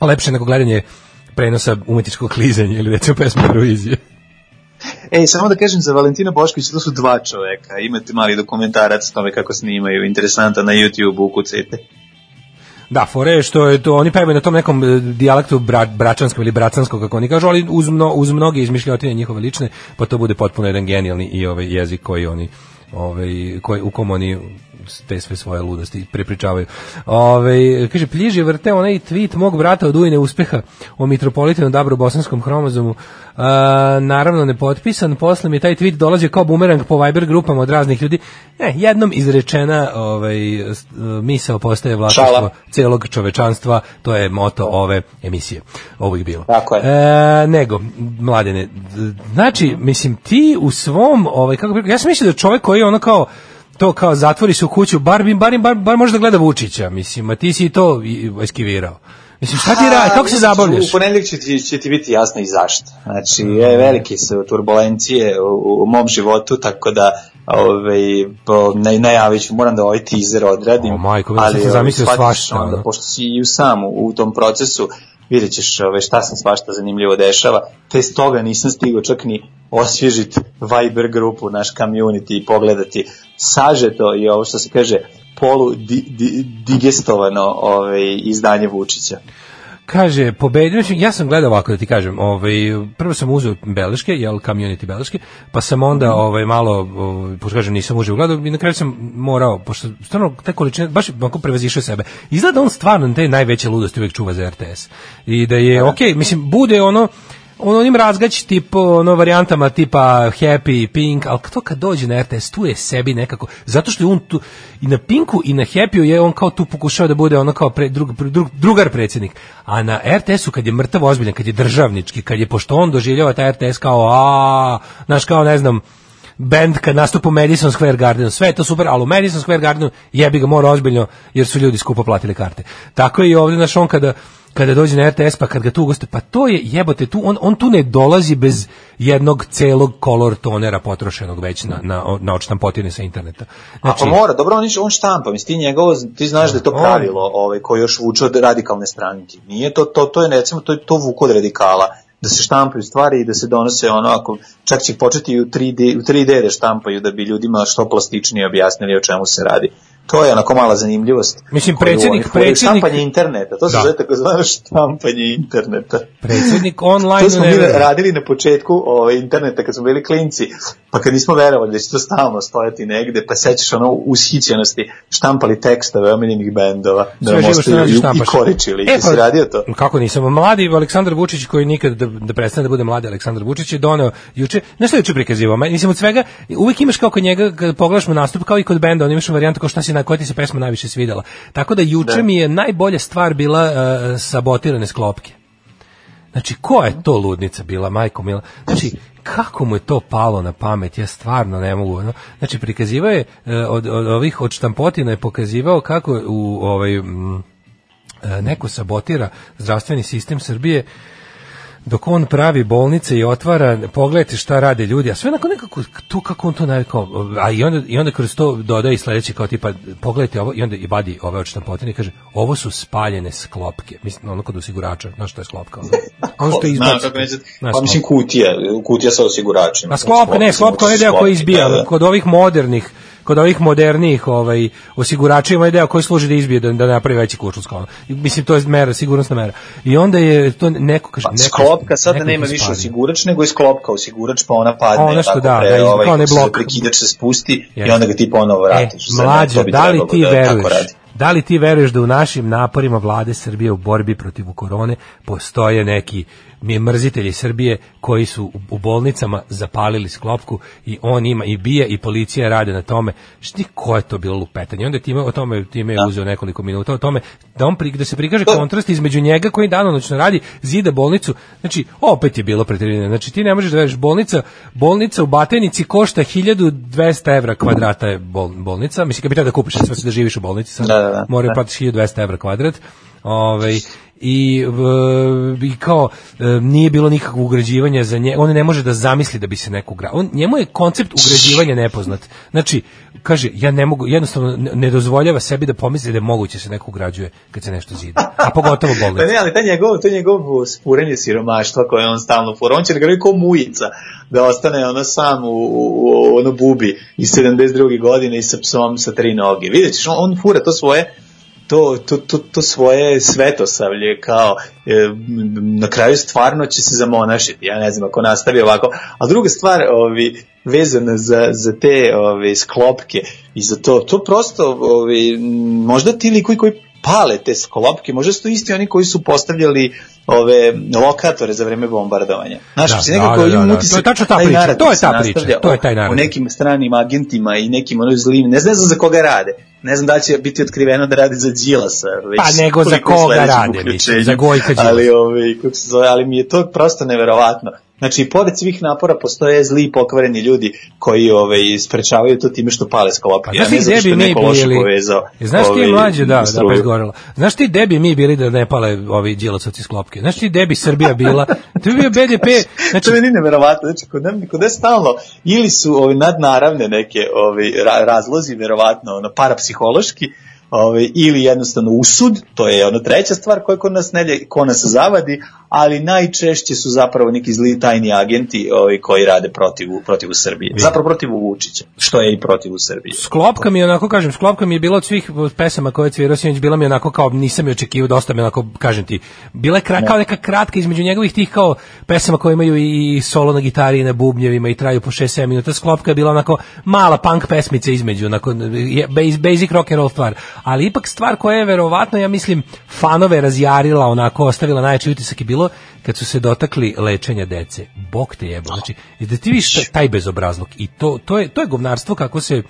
lepše nego gledanje prenosa umetničkog klizanja ili recimo pesme Eurovizije. Ej, samo da kažem za Valentina Boškovića, to su dva čoveka. Imate mali dokumentarac o tome kako snimaju, interesantan na YouTube, ukucajte. Da, fore što je to, oni pevaju na tom nekom e, dijalektu bra, bračanskom ili bracanskog, kako oni kažu, ali uz, mno, uz mnoge izmišljotine njihove lične, pa to bude potpuno jedan genijalni i ovaj jezik koji oni ovaj koji u kom oni te sve svoje ludosti prepričavaju. Ovaj kaže pljiži vrte onaj tweet mog brata od ujne uspeha o mitropolitanu Dabru bosanskom hromozomu. A, naravno nepotpisan, posle mi je taj tweet dolazio kao bumerang po Viber grupama od raznih ljudi. Ne, jednom izrečena ovaj misao postaje vlasništvo celog čovečanstva, to je moto ove emisije. Ovih bilo. Tako je. E, nego, mladene, znači, mislim, ti u svom, ovaj, kako ja sam mislio da čovjek koji je ono kao, to kao zatvori se u kuću, bar, bar, bar, bar može da gleda Vučića, mislim, a ti si to eskivirao. Mislim, šta ti radi, kako se zabavljaš? U ponedeljak će ti, će ti biti jasno i zašto. Znači, je, velike su turbulencije u, u mom životu, tako da ovaj, po, naj, najavit ću, moram da ovaj teaser odradim. O, majko, mila, sad sam ovaj, zamislio svašta, Onda, pošto si i sam u, tom procesu, vidjet ćeš ovaj, šta se svašta zanimljivo dešava, te s toga nisam stigao čak ni osvježiti Viber grupu, naš community i pogledati sažeto i ovo što se kaže polu di, di, digestovano ovaj, izdanje Vučića. Kaže, pobedio, ja sam gledao ovako da ti kažem, ovaj, prvo sam uzeo beleške, jel, community beleške, pa sam onda ovaj, malo, ovaj, pošto kažem, nisam uživo gledao i na kraju sam morao, pošto stvarno te količine, baš onako prevazišao sebe. Izgleda on stvarno te najveće ludosti uvek čuva za RTS. I da je, okej, mislim, bude ono, on onim razgać tip ono varijantama tipa Happy, Pink, ali to kad dođe na RTS tu je sebi nekako zato što je on tu i na Pinku i na Happy je on kao tu pokušao da bude ono kao pre, drug, drug, drugar predsjednik a na RTS-u kad je mrtav ozbiljan kad je državnički kad je pošto on doživljava taj RTS kao a znaš kao ne znam band kad nastupa u Madison Square Gardenu, sve je to super, ali u Madison Square Gardenu jebi ga mora ozbiljno, jer su ljudi skupo platili karte. Tako je i ovdje, znaš, on kada, kada dođe na RTS, pa kad ga tu ugoste, pa to je jebote, tu, on, on tu ne dolazi bez jednog celog kolor tonera potrošenog već na, na, na odštampotine sa interneta. Znači, A mora, dobro, on, on štampa, mislim, ti njegovo, ti znaš da je to On- pravilo ovaj, koje još vuče od radikalne stranke. Nije to, to, to je, recimo, to, to vuko od radikala da se štampaju stvari i da se donose ono, ako čak će početi u 3D, u 3D da štampaju da bi ljudima što plastičnije objasnili o čemu se radi. To je onako mala zanimljivost. Mislim, predsjednik- predsjednik- Štampanje interneta, to se Da. zove takozvano štampanje interneta. Predsjednik online To smo mi radili na početku ovaj, interneta kad smo bili klinci, pa kad nismo verovali da će to stalno stojati negde, pa sećaš ono ushićenosti, štampali tekstove omiljenih bendova, da nam ostaju i, i koričili. E, E, si radio to? Kako nisam? Mladi Aleksandar Vučić koji nikad da, da prestane da bude mladi Aleksandar Vučić je doneo juče, znaš što je juče prikazivao? Mislim od svega, uvijek imaš kao kod njega, kada pogledaš mu nastup, kao i kod benda, on imaš varijantu kao šta si na koja ti se pesma najviše svidela. Tako da juče Da. mi je najbolja stvar bila uh, sabotirane sklopke. Znači, ko je to ludnica bila, majko mila? Znači, kako mu je to palo na pamet, ja stvarno ne mogu. No? Znači, prikazivao je, e, od, od ovih od štampotina je pokazivao kako u ovaj, mm, e, neko sabotira zdravstveni sistem Srbije dok on pravi bolnice i otvara, pogledajte šta rade ljudi, a sve onako nekako, to kako on to navikao, a i onda, i onda kroz to dodaje i sledeće kao tipa, pogledajte ovo, i onda i vadi ove od štampotine i kaže, ovo su spaljene sklopke, mislim, ono kod osigurača, znaš što je sklopka? Ono, ono što Znam izbaci. pa mislim kutija, kutija sa osiguračima. A sklopka, ne, sklopka je deo koji izbija, Da, da. kod ovih modernih kod ovih modernijih ovaj osigurača ima deo koji služi da izbije da, da napravi veći sklon. Mislim to je mera, sigurnosna mera. I onda je to neko kaže Pa, neko sklopka sada neko nema više osigurač, nego je sklopka osigurač, pa ona padne, Ono što tako da, pre, da, ovaj, kao se blok. prekidač se spusti i Jeste. onda ga ti ponovo E, vratiš. Sad, mlađo, da li ti da veruješ? Da li ti veruješ da u našim naporima vlade Srbije u borbi protiv korone postoje neki mi mrzitelji Srbije koji su u, bolnicama zapalili sklopku i on ima i bije i policija rade na tome. Šti ko je to bilo lupetanje? Onda time o tome time je uzeo nekoliko minuta o tome da on pri, da se prikaže kontrast između njega koji danonoćno radi, zida bolnicu. Znači opet je bilo preterivanje. Znači ti ne možeš da veruješ bolnica, bolnica u Batajnici košta 1200 evra kvadrata je bol, bolnica. Mislim kad bi da kupiš sve da živiš u bolnici, sad Da, da, da. mora Da. platiš 1200 evra kvadrat. Ovaj i, i kao e, nije bilo nikakvog ugrađivanja za nje, on ne može da zamisli da bi se neko ugra. On njemu je koncept ugrađivanja nepoznat. Znači, kaže ja ne mogu jednostavno ne- dozvoljava sebi da pomisli da je moguće se neko ugrađuje kad se nešto zida. A pogotovo Pa bolnica. ne, ali taj njegov, to njegovo spurenje siromaštva koje on stalno fura, on će da ga kao mujica, da ostane ono sam u, u, u ono bubi iz 72. godine i sa psom sa tri noge. Vidjet ćeš, on, on fura to svoje to, to, to, to svoje svetosavlje kao e, na kraju stvarno će se zamonašiti ja ne znam ako nastavi ovako a druga stvar ovi, vezana za, za te ovi, sklopke i za to to prosto ovi, možda ti likovi koji pale te sklopke, možda su to isti oni koji su postavljali ove lokatore za vreme bombardovanja. Znaš, Da, da, da, nekako da, da, da. utisak To je tačno ta priča, to je se ta priča, to je taj narativ. O nekim stranim agentima i nekim ono zlim, ne znam za koga rade. Ne znam da će biti otkriveno da radi za Đilasa. Već Pa nego za koga sledećem rade, mislim, uključenju. za Gojka Đilasa. Ali, ove, kako se zove, ali mi je to prosto neverovatno. Znači, pored svih napora postoje zli i pokvareni ljudi koji ove, sprečavaju to time što pale sklopke. Pa ja znaš ne ti znam gde što bi je mi neko loše bili? povezao. Znaš ti ovaj, mlađe, da, da, struju. pa izgorela. Znaš ti gde bi mi bili da ne pale ovi džilasovci sklopke? Znaš ti gde bi Srbija bila? To bi bio BDP, znači, to je neverovatno, znači kod nas, kod nas stalno ili su ovi nadnaravne neke ovi ra, razlozi, verovatno ono parapsihološki, Ove, ili jednostavno usud, to je ono treća stvar koja kod nas ne ko nas zavadi, ali najčešće su zapravo neki zli tajni agenti ovi, koji rade protiv, protiv Srbije. Zapravo protiv Vučića, što je i protiv Srbije. Sklopka mi je onako, kažem, Sklopka mi je bila od svih pesama koje je cvirao sinoć, bila mi onako kao, nisam je očekivao, dosta mi onako, kažem ti, bila je kra, kao neka kratka između njegovih tih kao pesama koje imaju i solo na gitari i na bubnjevima i traju po 6-7 minuta. Sklopka je bila onako mala punk pesmica između, onako, basic rock and roll stvar. Ali ipak stvar koja je verovatno, ja mislim, fanove razjarila, onako, ostavila najjači utisak je bilo kad su se dotakli lečenja dece. Bog te jebo. Znači, da ti vidiš taj- bezobrazluk. I to, to, je, to je govnarstvo kako se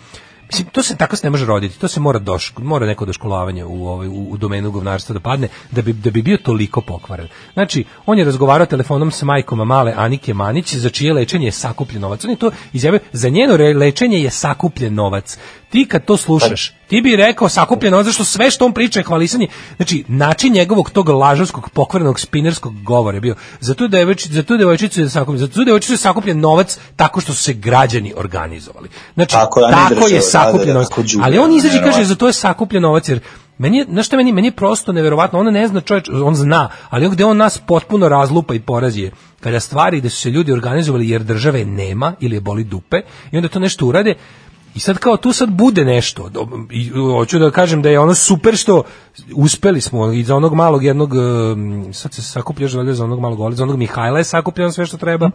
Mislim, to se tako se ne može roditi, to se mora doš, mora neko doškolavanje u ovaj u, u domenu govnarstva da padne da bi da bi bio toliko pokvaren. Znači, on je razgovarao telefonom sa majkom male Anike Manić za čije lečenje je sakupljen novac. On je to izjavio, za njeno lečenje je sakupljen novac. Ti kad to slušaš, ti bi rekao sakupljen novac, zašto sve što on priča je hvalisanje. Znači, način njegovog tog lažovskog pokvarenog spinerskog govora je bio za tu devojčicu, za tu devojčicu je sakupljen, za tu devojčicu je sakupljen novac tako što su se građani organizovali. Znači, Tako je, a ne tako država, je da, sakupljen da, da, novac. Ali on izađe i kaže za to je sakupljen novac jer meni je, znaš šta meni, meni je prosto neverovatno, on ne zna čovječ, on zna, ali on gde on nas potpuno razlupa i porazi je kada stvari da su se ljudi organizovali jer države nema ili je boli dupe i onda to nešto urade i sad kao tu sad bude nešto i hoću da kažem da je ono super što uspeli smo i za onog malog jednog um, sad se sakupljaš valjda za onog malog gola, za onog Mihajla je sakupljeno sve što treba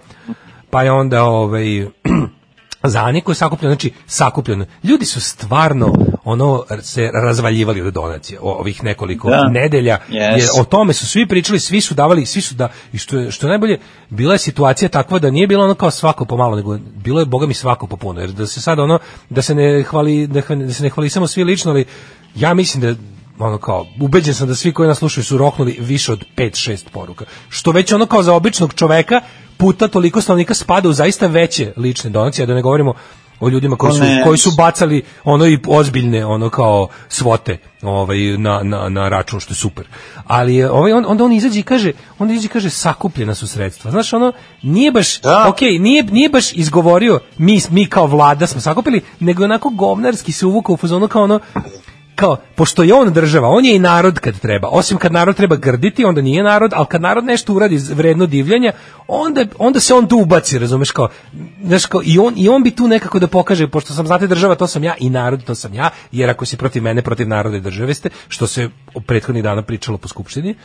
pa je onda ovaj za Aniku je sakupljeno, znači sakupljeno. Ljudi su stvarno ono se razvaljivali od donacije ovih nekoliko Da. nedelja. Yes. Jer o tome su svi pričali, svi su davali, svi su da i što je što je najbolje bila je situacija takva da nije bilo ono kao svako pomalo, nego bilo je boga mi svako po puno. Jer da se sad ono da se ne hvali da, da se ne hvali samo svi lično, ali ja mislim da ono kao, ubeđen sam da svi koji nas slušaju su roknuli više od 5-6 poruka. Što već ono kao za običnog čoveka puta toliko stanovnika spada u zaista veće lične donacije, da ne govorimo o ljudima koji su, ne. koji su bacali ono i ozbiljne ono kao svote ovaj na, na, na račun što je super. Ali je, ovaj on onda on izađe i kaže, on izađe i kaže sakupljena su sredstva. Znaš ono nije baš Da. okej, nije nije baš izgovorio mi mi kao vlada smo sakupili, nego onako govnarski se uvukao u fazonu kao ono kao, pošto je on država, on je i narod kad treba. Osim kad narod treba grditi, onda nije narod, ali kad narod nešto uradi vredno divljanja, onda, onda se on tu ubaci, razumeš, kao, znaš, kao, i, on, i on bi tu nekako da pokaže, pošto sam, znate, država, to sam ja, i narod, to sam ja, jer ako si protiv mene, protiv naroda i države ste, što se prethodnih dana pričalo po skupštini,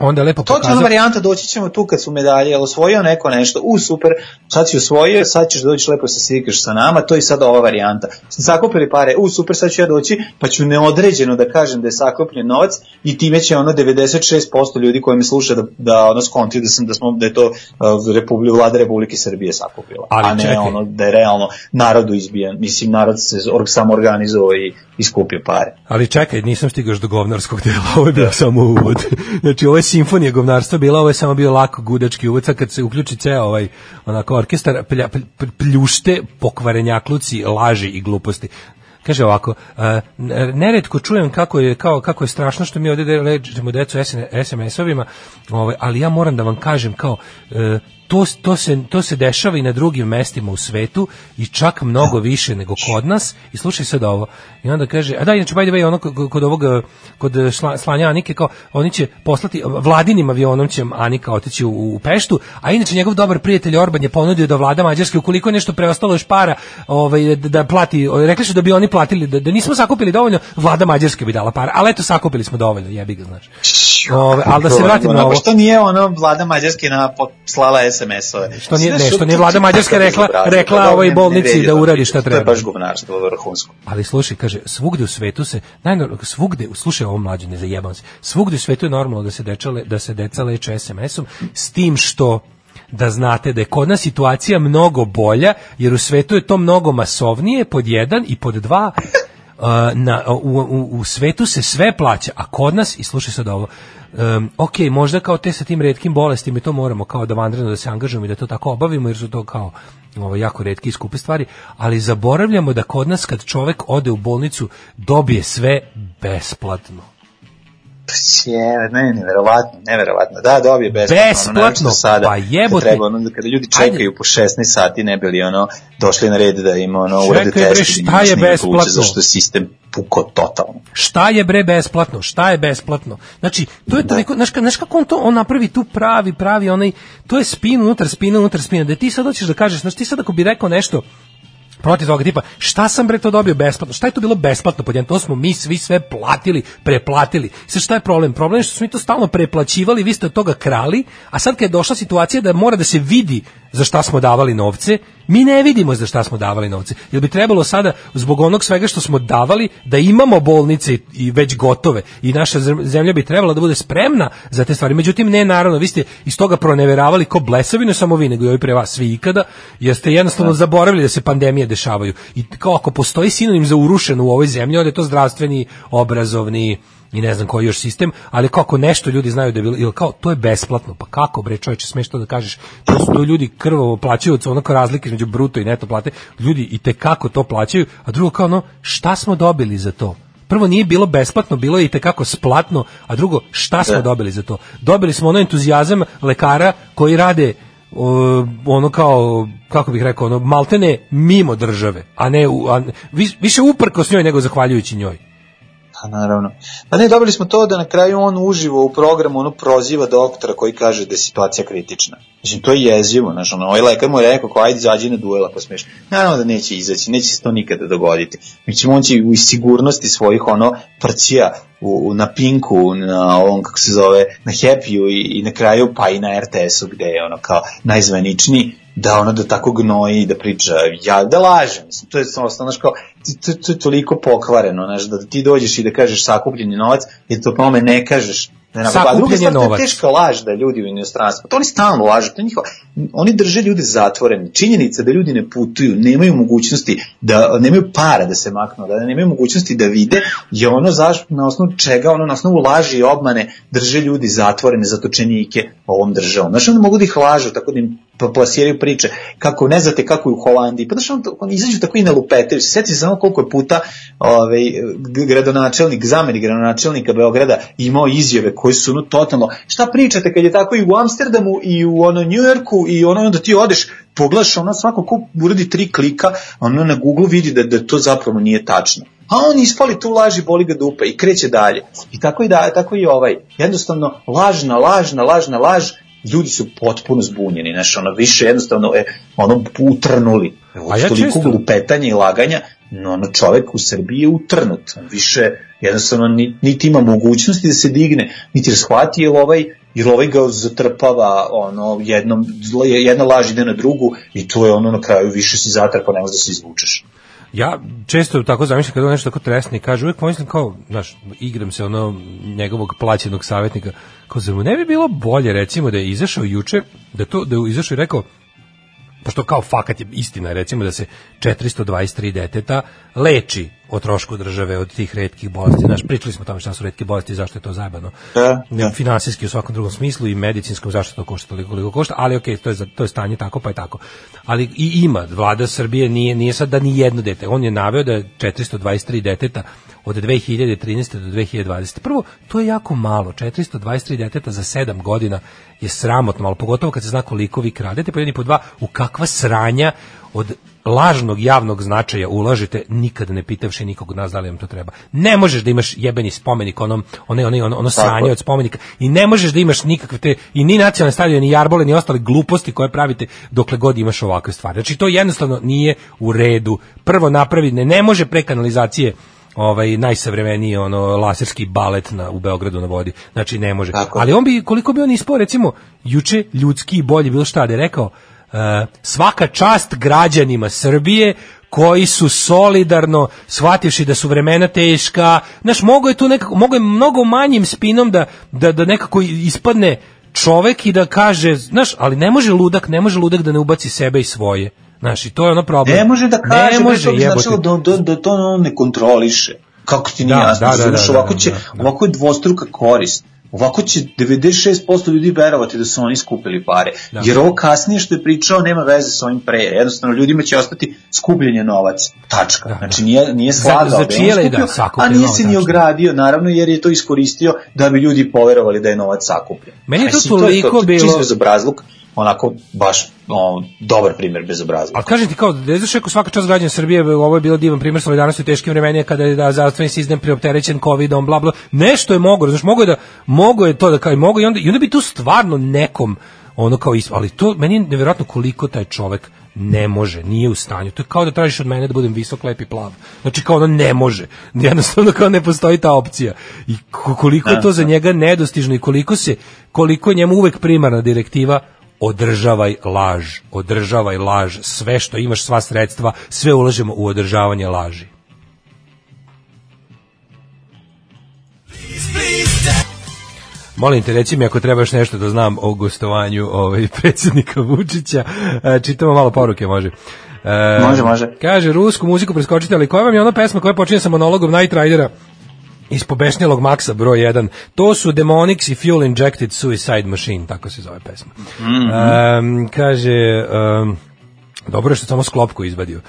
onda je lepo To ti je ona pokazao... varijanta, doći ćemo tu kad su medalje, jel osvojio neko nešto, u super, sad si osvojio, sad ćeš doći lepo se slikaš sa nama, to je sad ova varijanta. Sakupili pare, u super, sad ću ja doći, pa ću neodređeno da kažem da je sakupljen novac i time će ono 96% ljudi koji me sluša da, da ono skonti da, sam, da, smo, da je to uh, Republi, vlada Republike Srbije sakupila, Ali a ne čekaj. ono da je realno narodu izbijan, mislim narod se samo organizovao i iskupio pare. Ali čekaj, nisam stigao do govnarskog dela, ovo je bio samo uvod. Znači, ovo je simfonija govnarstva bila, ovo je samo bio lako gudački uvod, sad kad se uključi ceo ovaj onako orkestar, plja, plj- plj- pljušte, pokvarenjakluci, laži i gluposti. Kaže ovako, uh, neretko čujem kako je kao kako je strašno što mi ovde de- lečimo decu SMS-ovima, ovaj, ali ja moram da vam kažem kao e, to, to, se, to se dešava i na drugim mestima u svetu i čak mnogo više nego kod nas. I slušaj sad ovo. I onda kaže, a da inače by the way ono kod, ovog kod šla- slanja Anike kao oni će poslati vladinim avionom će Anika otići u, u Peštu a inače njegov dobar prijatelj Orban je ponudio da vlada Mađarske ukoliko je nešto preostalo još para ovaj, da, da plati, rekli su da bi oni platili da, da nismo sakupili dovoljno vlada Mađarske bi dala para, ali eto sakupili smo dovoljno jebi ga znaš. Ove, ali da se vratimo na Ono, ovo. pa Što nije ono vlada Mađarske na slala SMS-ove. Što nije- ne, što to- nije to- vlada to- Mađarske kakav rekla- rekla ovoj bolnici da to uradi šta To treba. je baš govnarstvo vrhunsko. Ali slušaj, kaže, svugde u svetu se, najnor, svugde, slušaj ovo mlađe, ne zajebam se, svugde u svetu je normalno da se, dečale, da se deca leče SMS-om, s tim što da znate da je kod nas situacija mnogo bolja, jer u svetu je to mnogo masovnije, pod jedan i pod dva, na, u, u, u svetu se sve plaća, a kod nas, i slušaj sad ovo, um, ok, možda kao te sa tim redkim bolestima i to moramo kao da vanredno da se angažujemo i da to tako obavimo, jer su to kao ovo, jako redke i skupe stvari, ali zaboravljamo da kod nas kad čovek ode u bolnicu dobije sve besplatno. Je, ne, neverovatno, neverovatno. Da, dobije besplatno. ono, Besplatno, naročito sada, pa jebote. Kad treba, ono, da kada ljudi čekaju Ajde. po 16 sati, ne bili ono, došli na red da im ono, urade Čekaj, bre, test. šta je besplatno? Zašto je sistem puko totalno. Šta je bre besplatno? Šta je besplatno? Znači, to je toliko, znaš, ka- znaš kako on to, on napravi tu pravi, pravi onaj, to je spin unutar spina, unutar spina, da ti sad hoćeš da kažeš, znaš, ti sad ako bi rekao nešto, protiv toga tipa šta sam bre to dobio besplatno? Šta je to bilo besplatno pod jedan? To smo mi svi sve platili preplatili. Sad šta je problem? Problem je što smo mi to stalno preplaćivali vi ste od toga krali a sad kad je došla situacija da mora da se vidi za šta smo davali novce mi ne vidimo za šta smo davali novce. Jer bi trebalo sada zbog onog svega što smo davali da imamo bolnice i- već gotove i naša zem- zemlja bi trebala da bude spremna za te stvari. Međutim ne naravno vi ste iz toga proneveravali ko blesavi ne samo vi nego i ovi pre vas svi ikada jer ste jednostavno zaboravili da se pandemije dešavaju. I kao ako postoji sinonim za urušeno u ovoj zemlji onda je to zdravstveni obrazovni i ne znam koji još sistem, ali kako nešto ljudi znaju da je bilo, ili kao, to je besplatno, pa kako bre čovječe, smeš to da kažeš, to su to ljudi krvavo plaćaju od onako razlike između bruto i neto plate, ljudi i te kako to plaćaju, a drugo kao ono, šta smo dobili za to? Prvo nije bilo besplatno, bilo je i tekako splatno, a drugo, šta smo Da. dobili za to? Dobili smo ono entuzijazam lekara koji rade o, ono kao, kako bih rekao, ono, maltene mimo države, a ne, a, vi- više uprkos njoj nego zahvaljujući njoj. Pa naravno. Pa ne, dobili smo to da na kraju on uživo u programu ono proziva doktora koji kaže da je situacija kritična. Mislim, to je jezivo, znaš, ono, ovaj lekar mu je rekao, kao, ajde, izađi na duela, pa smiješ. Naravno da neće izaći, neće se to nikada dogoditi. Mislim, on će u sigurnosti svojih, ono, prcija u, u- na Pinku, na ovom, kako se zove, na Happy-u i, i na kraju, pa i na RTS-u, gde je ono, kao, najzvaničniji, da ono da tako gnoji da priča, ja da laže, mislim, to je samo, znaš, kao, to, to je toliko pokvareno, znaš, da ti dođeš i da kažeš sakupljeni novac, i to pome ne kažeš, Ne, ne, pa druga je to je novac. teška laž da ljudi u inostranstvu. To oni stalno lažu, to njihova. Oni drže ljude zatvoreni. Činjenica da ljudi ne putuju, nemaju mogućnosti da nemaju para da se maknu, da nemaju mogućnosti da vide, je ono zašto na osnovu čega, ono na osnovu laži i obmane drže ljudi zatvorene zatočenike ovom državom. Znaš, onda mogu da ih lažu, tako da im plasiraju priče kako ne znate kako je u Holandiji. Pa znaš, on, on izađu tako i na lupetaju. Sjeti se samo koliko je puta ovaj, gradonačelnik, zamenik gradonačelnika Beograda imao izjave koje su ono totalno, šta pričate kad je tako i u Amsterdamu i u ono Njujorku i ono onda ti odeš pogledaš ono svako ko uradi tri klika ono na Google vidi da, da to zapravo nije tačno a on ispali tu laž i boli ga dupa i kreće dalje. I tako i, da, tako i ovaj. Jednostavno, lažna, lažna, lažna laž, ljudi su potpuno zbunjeni, znaš, ono, više jednostavno je, ono, utrnuli. Evo, A ja toliko često- lupetanja i laganja, no, ono, čovek u Srbiji je utrnut. On više, jednostavno, ni- niti ima mogućnosti da se digne, niti shvati, jer ovaj, jer ovaj ga zatrpava, ono, jednom, jedna laž ide na drugu i to je ono na kraju, više si zatrpao, ne možeš da se izvučeš. Ja često tako zamišljam kada on nešto tako tresne i kaže, uvijek pomislim kao, znaš, igram se ono njegovog plaćenog savjetnika, kao zar mu ne bi bilo bolje recimo da je izašao juče, da to da je izašao i rekao pošto kao fakat je istina recimo da se 423 deteta leči o trošku države od tih retkih bolesti. Znaš, pričali smo o tome šta su retke bolesti i zašto je to zajebano. Da, da. Finansijski u svakom drugom smislu i medicinskom zašto to košta toliko koliko košta, ali okej, to je za- to je stanje tako pa je tako. Ali i ima vlada Srbije nije nije sad da ni jedno dete. On je naveo da je 423 deteta od 2013. do 2020. Prvo, to je jako malo. 423 deteta za 7 godina je sramotno, malo pogotovo kad se zna koliko vi kradete, pa jedni po dva, u kakva sranja od lažnog javnog značaja ulažete nikada ne pitavši nikog od nas da li vam to treba. Ne možeš da imaš jebeni spomenik onom one one ono, ono sranje od spomenika i ne možeš da imaš nikakve te i ni nacionalne stadione ni jarbole ni ostale gluposti koje pravite dokle god imaš ovakve stvari. Znači to jednostavno nije u redu. Prvo napravi ne, ne može pre kanalizacije ovaj najsavremeniji ono laserski balet na u Beogradu na vodi. Znači ne može. Tako. Ali on bi koliko bi on ispao recimo juče ljudski i bolje bilo šta da je rekao svaka čast građanima Srbije koji su solidarno shvativši da su vremena teška, znaš, mogo je tu nekako, mogo je mnogo manjim spinom da, da, da nekako ispadne čovek i da kaže, znaš, ali ne može ludak, ne može ludak da ne ubaci sebe i svoje. Znaš, i to je ono problem. Ne može da kaže, ne može, to jebote. značilo da, da, da to ne kontroliše. Kako ti nije Da, jasno? da, da, da, da, ovako, da, će, da, da. ovako je dvostruka korist. Ovako će 96% ljudi verovati da su oni skupili pare. Da. Jer ovo kasnije što je pričao nema veze sa ovim pre. Jednostavno ljudima će ostati skupljenje novac. Tačka. Da, da. Znači nije, nije Za- slagao za da li- skupio, da, sakupljen a nije se ni tačno. ogradio, naravno, jer je to iskoristio da bi ljudi poverovali da je novac sakupljen. Meni je to toliko to, to, bilo- Čisto bezobrazluk, onako baš o, dobar primjer bezobrazluka. Ali kažem ti kao da je zašto svaka čast građana Srbije, ovo je bilo divan primjer solidarnosti u teškim vremenima kada je da zdravstveni sistem preopterećen covidom, bla bla. Nešto je mogo, znači mogo je da mogo je to da kao i mogo i onda i onda bi tu stvarno nekom ono kao is, ali to meni je nevjerojatno koliko taj čovek ne može, nije u stanju. To je kao da tražiš od mene da budem visok, lep i plav. Znači kao ono ne može. Jednostavno kao ne postoji ta opcija. I ko- koliko je to za njega nedostižno i koliko se koliko je njemu uvek primarna direktiva održavaj laž, održavaj laž, sve što imaš, sva sredstva, sve ulažemo u održavanje laži. Molim te, reci mi ako trebaš nešto da znam o gostovanju ovaj, predsjednika Vučića. E, čitamo malo poruke, može. E, Može, može. Kaže, rusku muziku preskočite, ali koja vam je ona pesma koja počinje sa monologom Night Ridera iz pobešnjelog Maxa broj 1. To su Demonics i Fuel Injected Suicide Machine, tako se zove pesma. Em, kaže, em, dobro je što samo sklopku izvadio.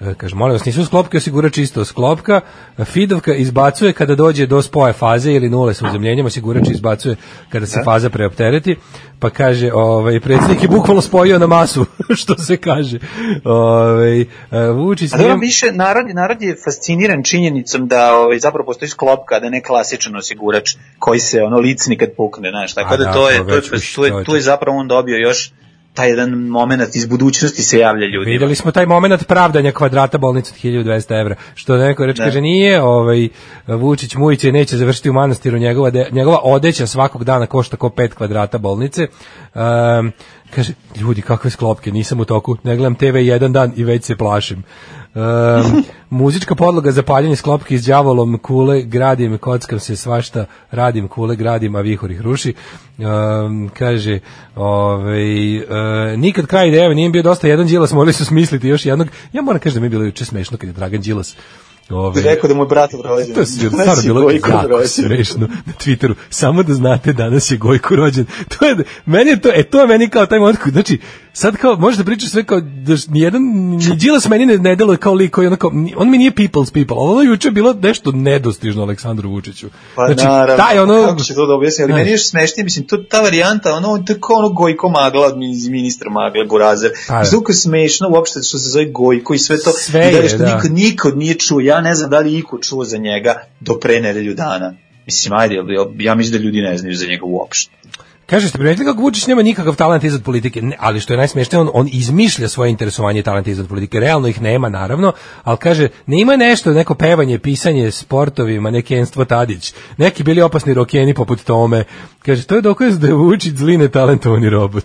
E, Kaže, molim vas, nisu sklopke osigurač isto sklopka, Fidovka izbacuje kada dođe do spoje faze ili nule sa uzemljenjem, osigurač izbacuje kada se faza preoptereti, pa kaže, ovaj, predsjednik je bukvalno spojio na masu, što se kaže. Ovaj, e, Vučić... A dobro, nije- više narod, narod je fasciniran činjenicom da ovaj, zapravo postoji sklopka, da ne klasičan osigurač koji se ono licni kad pukne, znaš, tako A da, da, to to je, to je, tu je, to je to. zapravo on dobio još taj jedan moment iz budućnosti se javlja ljudima. Videli smo taj moment pravdanja kvadrata bolnice od 1200 evra. Što neko reče, Da. kaže, nije ovaj, Vučić Mujić neće završiti u manastiru, njegova, de- njegova odeća svakog dana košta ko 5 kvadrata bolnice. Um, kaže, ljudi, kakve sklopke, nisam u toku, ne gledam TV jedan dan i već se plašim. Um, muzička podloga za paljenje sklopke iz đavolom kule gradim, kockam se svašta radim, kule gradim, a vihor ih ruši um, kaže ovaj, uh, nikad kraj ideje nije bio dosta jedan Đilas morali su smisliti još jednog ja moram kažem da mi je bilo juče smešno kad je Dragan Đilas Ti rekao da mu je brat rođen. To je stvarno bilo jako smešno na Twitteru. Samo da znate, danas je Gojko rođen. To je, meni je to, e, to je meni kao taj moment, znači, sad kao, možeš da pričaš sve kao, da nijedan, ni Đilas meni ne, ne deluje kao lik koji, ni- on mi nije people's people, ono juče bilo nešto nedostižno Aleksandru Vučiću. Pa znači, naravno, taj ono, kako će to da objasni, ali meni je smešnije, mislim, to, ta varijanta, ono, je kao ono Gojko Magla od min- ministra Magle, Burazer. Pa kako je smešno uopšte što se zove Gojko i sve to. Sve I da je, što da. Niko, niko nije čuo, ja ne znam da li iko čuo za njega do pre nedelju dana. Mislim, ajde, ja mislim da ljudi ne znaju za njega uopšte. Kaže, ste primetili kako Vučić nema nikakav talent izad politike, ne, ali što je najsmešnije, on, on izmišlja svoje interesovanje i talent izad politike. Realno ih nema, naravno, ali kaže, ne ima nešto, neko pevanje, pisanje sportovima, neki Enstvo Tadić, neki bili opasni rokeni poput tome. Kaže, to je dokaz da je Vučić zli netalentovani robot.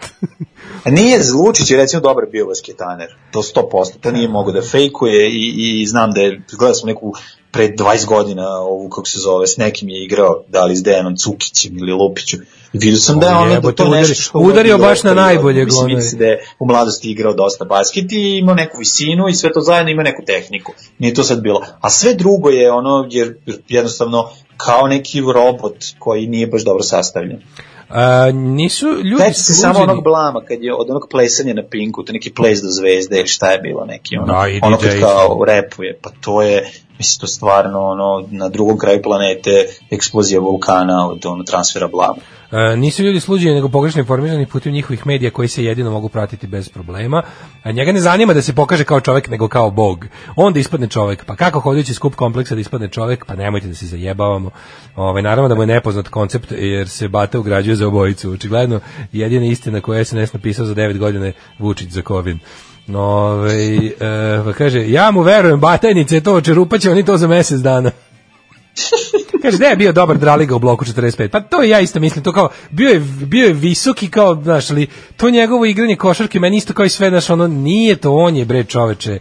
Nije Lučić je recimo dobar bio basketaner, to 100%, to nije mogo da fejkuje i, i znam da je, gledao sam neku pre 20 godina ovu, kako se zove, s nekim je igrao, da li s Dejanom Cukićem ili Lupiću. Vidio sam da je ono da to nešto što udario baš na bilo najboljeg, Mislim, vidi se da je u mladosti igrao dosta basket i imao neku visinu i sve to zajedno ima neku tehniku. Nije to sad bilo. A sve drugo je ono, jer jednostavno kao neki robot koji nije baš dobro sastavljen. A, nisu ljudi Seća se samo onog blama kad je od onog plesanja na Pinku, to neki ples do zvezde šta je bilo neki ono, Da, ono kad kao repuje, pa to je mislim to stvarno ono na drugom kraju planete eksplozija vulkana od ono transfera blama. E, nisu ljudi sluđeni nego pogrešno informirani putem njihovih medija koji se jedino mogu pratiti bez problema. A njega ne zanima da se pokaže kao čovjek nego kao bog. Onda ispadne čovjek. Pa kako hodajući skup kompleksa da ispadne čovjek? Pa nemojte da se zajebavamo. Ovaj naravno da mu je nepoznat koncept jer se Bata ugrađuje za obojicu. Očigledno jedina istina koju je SNS napisao za 9 godina je Vučić za Kovin. Ove, e, pa kaže, ja mu verujem, batajnice to, čerupaće oni to za mjesec dana. Kaže da je bio dobar Draliga u bloku 45. Pa to ja isto mislim, to kao bio je bio je visoki kao, znaš, ali to njegovo igranje košarke meni isto kao i sve, znaš, ono nije to on je bre čoveče.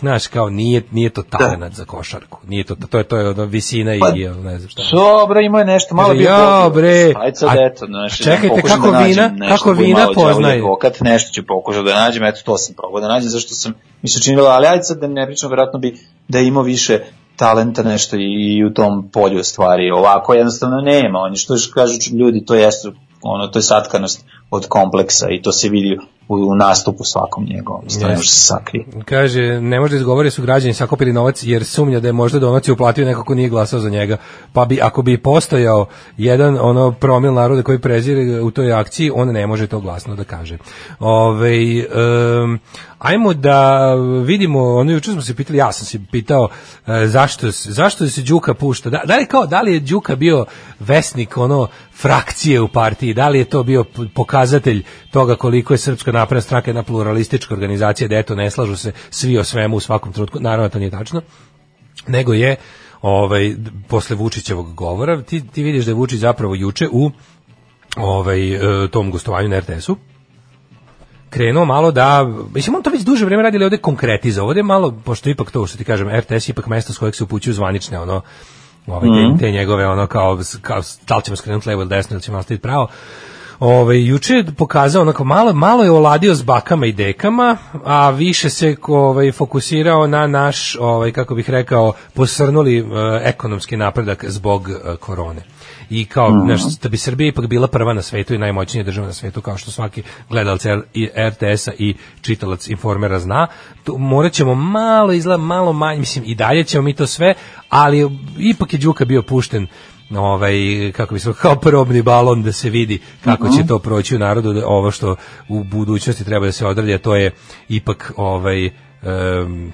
Znaš, kao nije nije to talenat za košarku. Nije to to je to je ono visina Pa, i ne znam šta. Dobro, ima je nešto, malo bio ja, bre, Ajde sad, eto, znaš, čekajte, da kako da vina- nešto kako vina poznaje? Advokat, nešto ću pokušati da nađem, eto, to sam probao da nađem, zašto sam mi se činilo, ali ajde sad da ne pričam, verovatno bi da je imao više talenta nešto i, u tom polju stvari. Ovako jednostavno nema. Oni što kažu ljudi, to jeste ono, to je satkanost od kompleksa i to se vidi u, u nastupu svakom njegovom. Isto ne Jeste. može se sakrije. Kaže, ne može da izgovori su građani sakopili novac jer sumnja da je možda donaciju uplatio neko ko nije glasao za njega. Pa bi, ako bi postojao jedan ono promil naroda koji prezire u toj akciji, on ne može to glasno da kaže. Ove, um, ajmo da vidimo, ono juče smo se pitali, ja sam se pitao e, zašto, zašto se Đuka pušta. Da, da li kao, da li je Đuka bio vesnik ono frakcije u partiji, da li je to bio pokazatelj toga koliko je Srpska napredna stranka jedna pluralistička organizacija, da eto ne slažu se svi o svemu u svakom trenutku, naravno to nije tačno, nego je ovaj posle Vučićevog govora, ti, ti vidiš da je Vučić zapravo juče u ovaj e, tom gostovanju na RTS-u krenuo malo da, mislim on to već duže vreme radi, ali ovde konkretizao, ovde malo, pošto ipak to što ti kažem, RTS ipak mesto s kojeg se upućuju zvanične, ono, ovaj, te, te njegove, ono, kao, kao da li ćemo skrenuti levo ili desno, ili ćemo nastaviti pravo, Ove, juče je pokazao onako malo malo je oladio s bakama i dekama, a više se ovaj fokusirao na naš ovaj kako bih rekao posrnuli e, ekonomski napredak zbog e, korone. I kao znaš, da bi Srbija ipak bila prva na svetu i najmoćnija država na svetu kao što svaki gledalac RTS-a i čitalac informera zna, tu morat ćemo malo izgleda malo manje, mislim i dalje ćemo mi to sve, ali ipak je Đuka bio pušten ovaj kako bi se kao probni balon da se vidi kako će to proći u narodu da ovo što u budućnosti treba da se odradi a to je ipak ovaj em,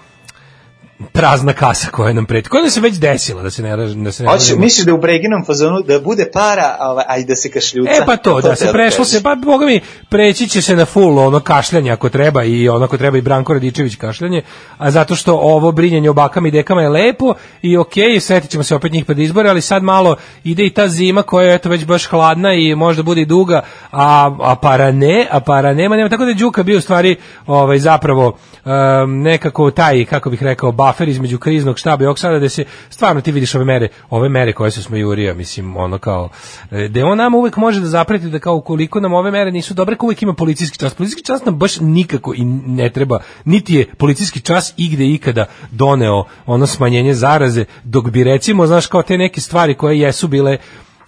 prazna kasa koja nam preti. Koja nam se već desila, da se ne, da se ne Hoće, misliš da u Breginom fazonu da bude para, ovaj, a i da se kašljuca? E pa to, da se prešlo se, pa boga mi, preći će se na full ono kašljanje ako treba i ono ako treba i Branko Radičević kašljanje, a zato što ovo brinjenje o bakama i dekama je lepo i okej, setit ćemo se opet njih pred izbore, ali sad malo ide i ta zima koja je eto već baš hladna i možda bude i duga, a, a para ne, a para nema, nema, tako da je Đuka bio u stvari ovaj, zapravo um, nekako taj, kako bih rekao, buffer između kriznog štaba i ovog sada da se stvarno ti vidiš ove mere, ove mere koje su smo jurija, mislim, ono kao, da on nama uvek može da zapreti da kao ukoliko nam ove mere nisu dobre, kao uvek ima policijski čas. Policijski čas nam baš nikako i ne treba, niti je policijski čas igde ikada doneo ono smanjenje zaraze, dok bi recimo, znaš, kao te neke stvari koje jesu bile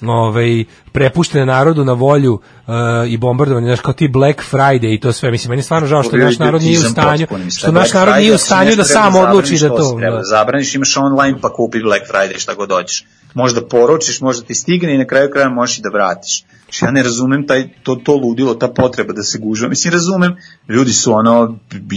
ovaj prepuštene narodu na volju uh, i bombardovanje znaš kao ti Black Friday i to sve mislim meni je stvarno žao što naš narod nije u stanju što Black naš narod nije u stanju da sam odluči da to treba. Zabraniš, imaš online pa kupi Black Friday šta god hoćeš. Možda poručiš, možda ti stigne i na kraju kraja možeš i da vratiš. Znači, ja ne razumem taj, to, to ludilo, ta potreba da se gužva. Mislim, razumem, ljudi su ono bi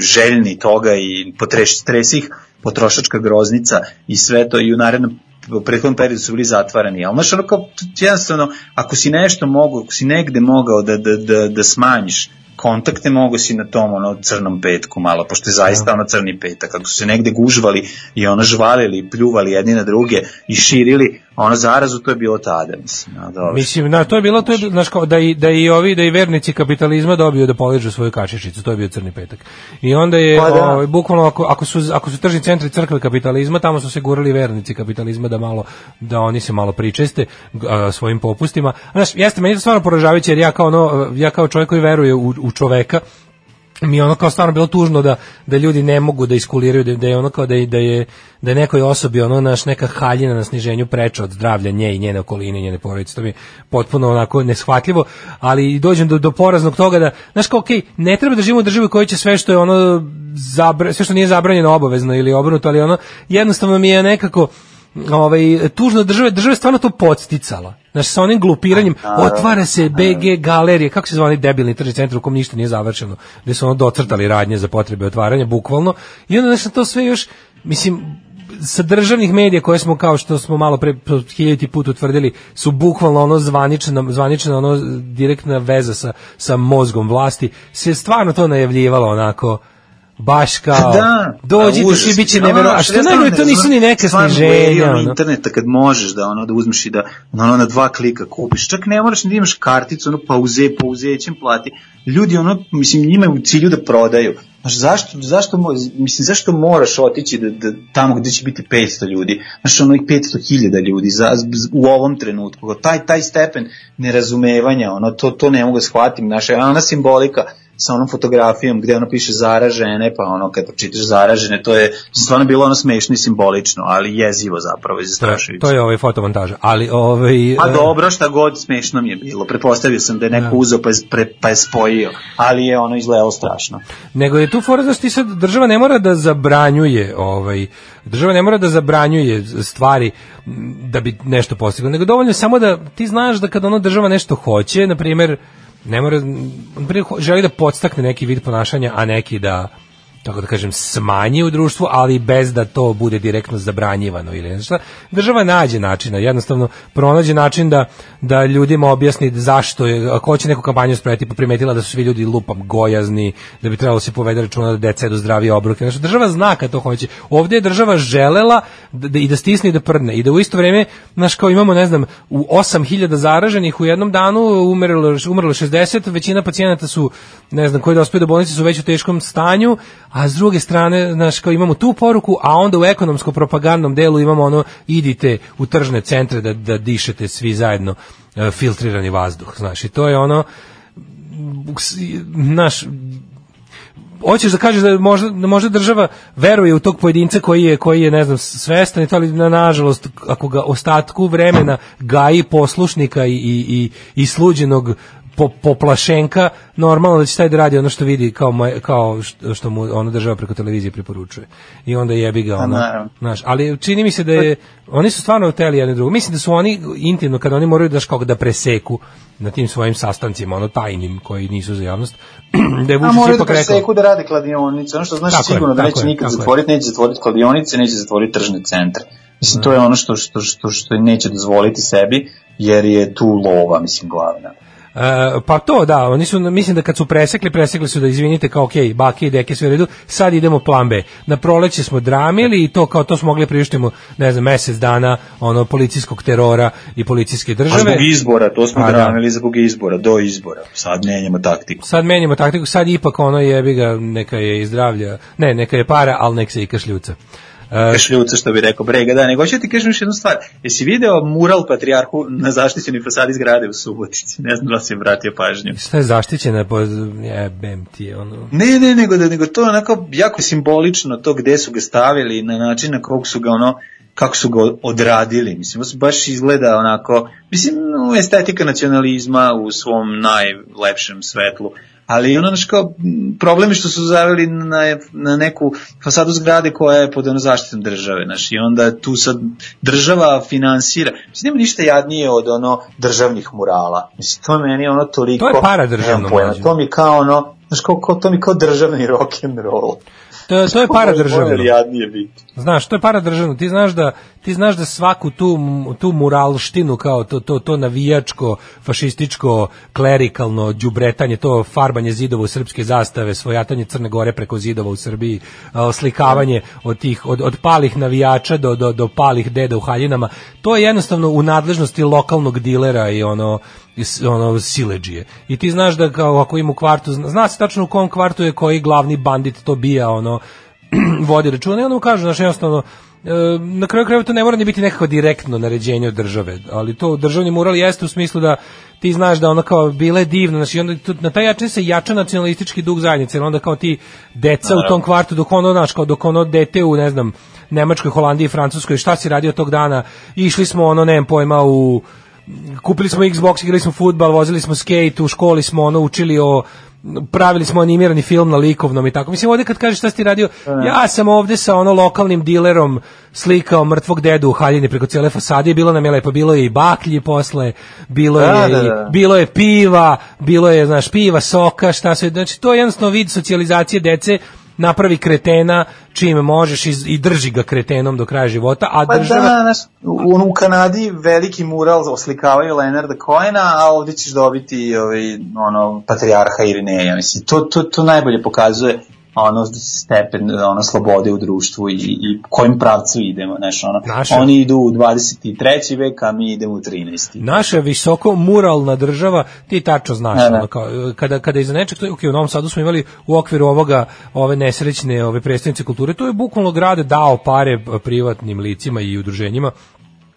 željni toga i potreš, stresi ih potrošačka groznica i sve to i u narednom u prethodnom periodu su bili zatvarani, ali znaš ono kao, jednostavno, ako si nešto mogu, ako si negde mogao da, da, da, da smanjiš kontakte, mogu si na tom ono crnom petku malo, pošto je zaista ono crni petak, ako su se negde gužvali i ono žvalili, pljuvali jedni na druge i širili ono zarazu, to je bilo tada, mislim. A, dobro. Mislim, na, to je bilo, to je, znaš, kao, da, i, da i ovi, da i vernici kapitalizma dobiju da poližu svoju kašičicu, to je bio crni petak. I onda je, Pa da. ovaj, bukvalno, ako, ako, su, ako su tržni centri crkve kapitalizma, tamo su se gurali vernici kapitalizma da malo, da oni se malo pričeste a, svojim popustima. Znaš, jeste, meni je to stvarno poražavajuće, jer ja kao, ono, ja kao čovjek koji veruje u, u čoveka, mi je ono kao stvarno bilo tužno da da ljudi ne mogu da iskuliraju da, da je ono kao da je, da je da je nekoj osobi ono naš neka haljina na sniženju preča od zdravlja nje i njene okoline i njene porodice. To mi je potpuno onako neshvatljivo ali dođem do, do poraznog toga da znaš kao okej ne treba da živimo u državi koja će sve što je ono zabra, sve što nije zabranjeno obavezno ili obrnuto ali ono jednostavno mi je nekako ovaj tužno države države stvarno to podsticala. Znaš, sa onim glupiranjem, otvara se BG galerije, kako se onaj debilni tržni centar u kom ništa nije završeno, gde su ono docrtali radnje za potrebe otvaranja, bukvalno, i onda nešto to sve još, mislim, sa državnih medija koje smo kao što smo malo pre po hiljaditi put utvrdili su bukvalno ono zvanična zvanična ono direktna veza sa sa mozgom vlasti se stvarno to najavljivalo onako baš kao da, dođite užas. svi biće neverovatno a što ja najgore to nisu ni neka sniženja ono interneta kad možeš da ono da uzmeš i da ono na dva klika kupiš. Čak ne moraš ni da imaš karticu, ono pauze, pauzećem plati. Ljudi ono mislim njima je u cilju da prodaju. Znaš, zašto, zašto, mislim, zašto moraš otići da, da, tamo gde će biti 500 ljudi? Znaš, ono i 500.000 ljudi za, u ovom trenutku. Taj, taj stepen nerazumevanja, ono, to, to ne mogu da shvatim. Znaš, ona simbolika sa onom fotografijom gde ono piše zaražene, pa ono kad pročitaš zaražene, to je stvarno bilo ono smešno i simbolično, ali jezivo zapravo i To zastrašujuće. to je ovaj fotomontaža ali ovaj Pa e, dobro, šta god smešno mi je bilo. Pretpostavio sam da je neko uzeo pa je, pre, pa je spojio, ali je ono izgledalo strašno. nego je tu fora da ti sad država ne mora da zabranjuje ovaj država ne mora da zabranjuje stvari da bi nešto postigla nego dovoljno samo da ti znaš da kad ono država nešto hoće na primjer ne mora želi da podstakne neki vid ponašanja a neki da tako da kažem, smanji u društvu, ali bez da to bude direktno zabranjivano ili nešto. Država nađe načina, jednostavno pronađe način da, da ljudima objasni zašto je, ako hoće neku kampanju spreti, pa primetila da su svi ljudi lupam gojazni, da bi trebalo se povede računa da deca jedu zdravije obroke. Znači, država zna kad to hoće. Ovdje je država želela da, da, i da stisne i da prdne i da u isto vrijeme, znaš, kao imamo, ne znam, u 8000 zaraženih u jednom danu umrlo, umrlo 60, većina pacijenata su, ne znam, koji dospiju do bolnice su već u teškom stanju, a s druge strane, znaš, kao imamo tu poruku, a onda u ekonomsko-propagandnom delu imamo ono, idite u tržne centre da, da dišete svi zajedno e, filtrirani vazduh, znaš, i to je ono, naš hoćeš da kažeš da možda, da možda država veruje u tog pojedinca koji je, koji je ne znam, svestan i to, ali na, nažalost, ako ga ostatku vremena gaji poslušnika i, i, i, i sluđenog po, poplašenka, normalno da će taj da radi ono što vidi kao, moje, kao što, što mu ono država preko televizije preporučuje. I onda jebi ga ono. naravno. Znaš, ali čini mi se da je, oni su stvarno hteli jedno drugo. Mislim da su oni intimno, kada oni moraju daš kako da preseku na tim svojim sastancima, ono tajnim, koji nisu za javnost, da je A Vučić moraju da ipak rekao, preseku da rade kladionice, ono što znaš Tako je, sigurno da tako neće je, nikad je. zatvoriti, neće zatvoriti kladionice, neće zatvoriti tržne centre. Mislim, to je ono što, što, što, što neće dozvoliti sebi, jer je tu lova, mislim, glavna. E, pa to da, oni su mislim da kad su presekli, presekli su da izvinite kao okej, bake i deke sve u redu, sad idemo plan B. Na proleće smo dramili i to kao to smo mogli priuštimo, ne znam, mesec dana ono policijskog terora i policijske A države. zbog izbora, to smo A, da. dramili zbog izbora, do izbora. Sad menjamo taktiku. Sad menjamo taktiku, sad ipak ono jebi ga, neka je i zdravlja, ne, neka je para, ali nek se i kašljuca. E, Kašljuca što bi rekao Brega, da, nego hoću ti kažem još jednu stvar. Jesi video mural patrijarhu na zaštićenoj fasadi zgrade u Subotici? Ne znam da li si vratio pažnju. šta je zaštićena, po, jebem ti je, ono... Ne, ne, nego da nego to je onako jako simbolično to gde su ga stavili na način na kog su ga ono kako su ga odradili. Mislim, baš- baš izgleda onako, mislim, no, estetika nacionalizma u svom najlepšem svetlu. Ali ono, znaš, kao, problem je što su zaveli na, na neku fasadu zgrade koja je pod ono zaštitom države, znaš, i onda tu sad država finansira. Mislim, nema ništa jadnije od ono državnih murala. Mislim, to je meni ono toliko... To je paradržavno, Nemam pojma. To mi kao ono, znaš, kao, kao, to mi kao državni rock and roll. To, to je jadnije biti? Znaš, to je paradržavno. Ti znaš da ti znaš da svaku tu tu muralštinu kao to to to navijačko, fašističko, klerikalno đubretanje, to farbanje zidova u srpske zastave, svojatanje Crne Gore preko zidova u Srbiji, oslikavanje od tih od, od palih navijača do, do, do palih deda u haljinama, to je jednostavno u nadležnosti lokalnog dilera i ono ono siledžije. I ti znaš da kao ako ima u kvartu, zna, zna se tačno u kom kvartu je koji glavni bandit to bija, ono vodi računa i onda mu kažu, znaš, jednostavno, e, na kraju krajeva to ne mora ni biti nekako direktno naređenje od države, ali to državni mural jeste u smislu da ti znaš da ono kao bile divno, znači onda tu, na taj način se jača nacionalistički dug zajednice, jer onda kao ti deca u tom kvartu dok ono, znaš, kao dok ono dete u, ne znam, Nemačkoj, Holandiji, Francuskoj, šta si radio tog dana, išli smo ono, nemam pojma, u kupili smo Xbox, igrali smo fudbal, vozili smo skate, u školi smo ono učili o pravili smo animirani film na likovnom i tako. Mislim, ovde kad kažeš šta si ti radio, ja sam ovde sa ono lokalnim dilerom slikao mrtvog dedu u haljini preko cijele fasade i bilo nam je lepo, bilo je i baklji posle, bilo Da, je, da, i- da. bilo je piva, bilo je, znaš, piva, soka, šta sve, znači to je jednostavno vid socijalizacije dece, napravi kretena čim možeš i, i drži ga kretenom do kraja života, a Pa država... da, znaš, u, u Kanadi veliki mural oslikavaju Leonarda Cohena, a ovdje ćeš dobiti ovaj, ono, patrijarha Irineja. Mislim, to, to, to najbolje pokazuje ono stepen ono slobode u društvu i, i kojim pravcu idemo, znaš, ono, Naše- oni idu u 23. vek, a mi idemo u 13. Naša visoko muralna država, ti tačno znaš, Da, da. ono, kao, kada, kada iza nečeg, to je, ok, u Novom Sadu smo imali u okviru ovoga, ove nesrećne ove predstavnice kulture, to je bukvalno grad dao pare privatnim licima i udruženjima,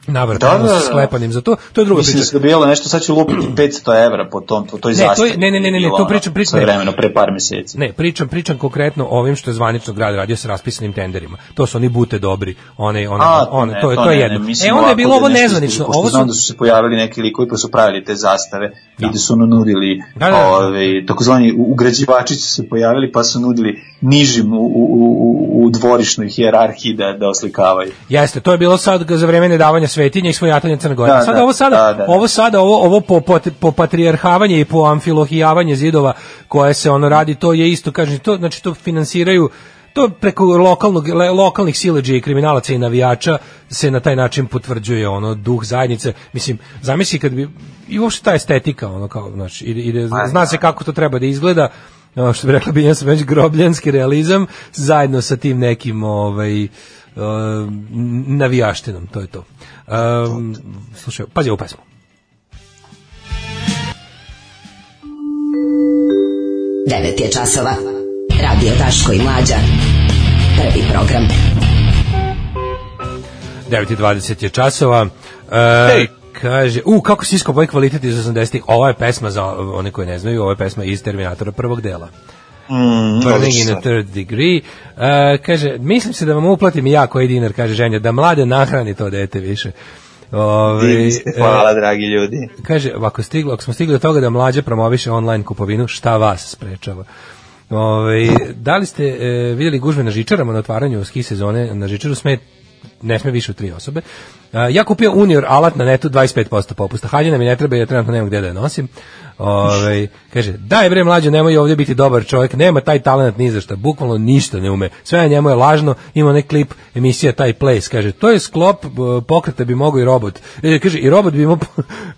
navrtano Da, da, da. sklepanim za to, to je druga Mislim da priča. su dobijalo nešto, sad ću lupiti 500 evra po, tom, po toj Ne, to je- ne, ne, ne, ne, ne, to Bilo, pričam- pričam- vremeno, pre par meseci. Ne, pričam, pričam konkretno o ovim što je zvanično grad radio sa raspisanim tenderima. To su oni bute dobri, one, one, A, one, ne, to, je, to je ne, jedno. Ne, mislim e, onda je bilo da ovo nezvanično. Ovo znam su, da su se pojavili neki likovi pa su pravili te zastave i da su ono nudili, Da, da, da. Ove, takozvani ugrađivači su se pojavili pa su nudili nižim u, u, u, u dvorišnoj hijerarhiji da, da oslikavaju. Jeste, to je bilo sad za vreme nedavanja svetinja i svojatanja Crne Gore. Da, sada da, ovo sada, da, da. ovo sada ovo ovo po, po, po patrijarhavanje i po amfilohijavanje zidova koje se ono radi, to je isto kažem, to znači to finansiraju to preko lokalnog le- lokalnih siledžija i kriminalaca i navijača se na taj način potvrđuje ono duh zajednice. Mislim, zamisli kad bi i uopšte ta estetika ono kao znači ide, ide zna se kako to treba da izgleda ono što bi rekla bi ja sam već grobljanski realizam zajedno sa tim nekim ovaj uh, navijaštinom, to je to. Um, slušaj, pazi ovu pesmu. 9 je časova. Radio Daško i Mlađa. Prvi program. 9.20 je časova. Uh, Ej. kaže, u, kako si iskopao kvalitet iz 80-ih. Ova je pesma, za one koji ne znaju, ova je pesma iz Terminatora prvog dela. Mm, Burning in a third degree. Uh, kaže, mislim se da vam uplatim ja koji dinar, kaže ženja, da mlade nahrani to dete više. Ove, Divni ste, hvala, e, dragi ljudi. Kaže, ako, stiglo, ako smo stigli do toga da mlađa promoviše online kupovinu, šta vas sprečava? Ove, da li ste e, vidjeli gužve na žičarama na otvaranju ski sezone na žičaru sme ne sme više od tri osobe. Ja kupio Unior alat na netu 25% popusta. Haljina mi ne treba, ja trenutno nemam gde da je nosim. Ove, kaže, daj bre mlađo, nemoj ovdje biti dobar čovjek, nema taj talent ni za šta, bukvalno ništa ne ume. Sve na njemu je lažno, ima onaj klip emisija taj place, kaže, to je sklop e, pokreta bi mogao i robot. E, kaže, i robot bi imao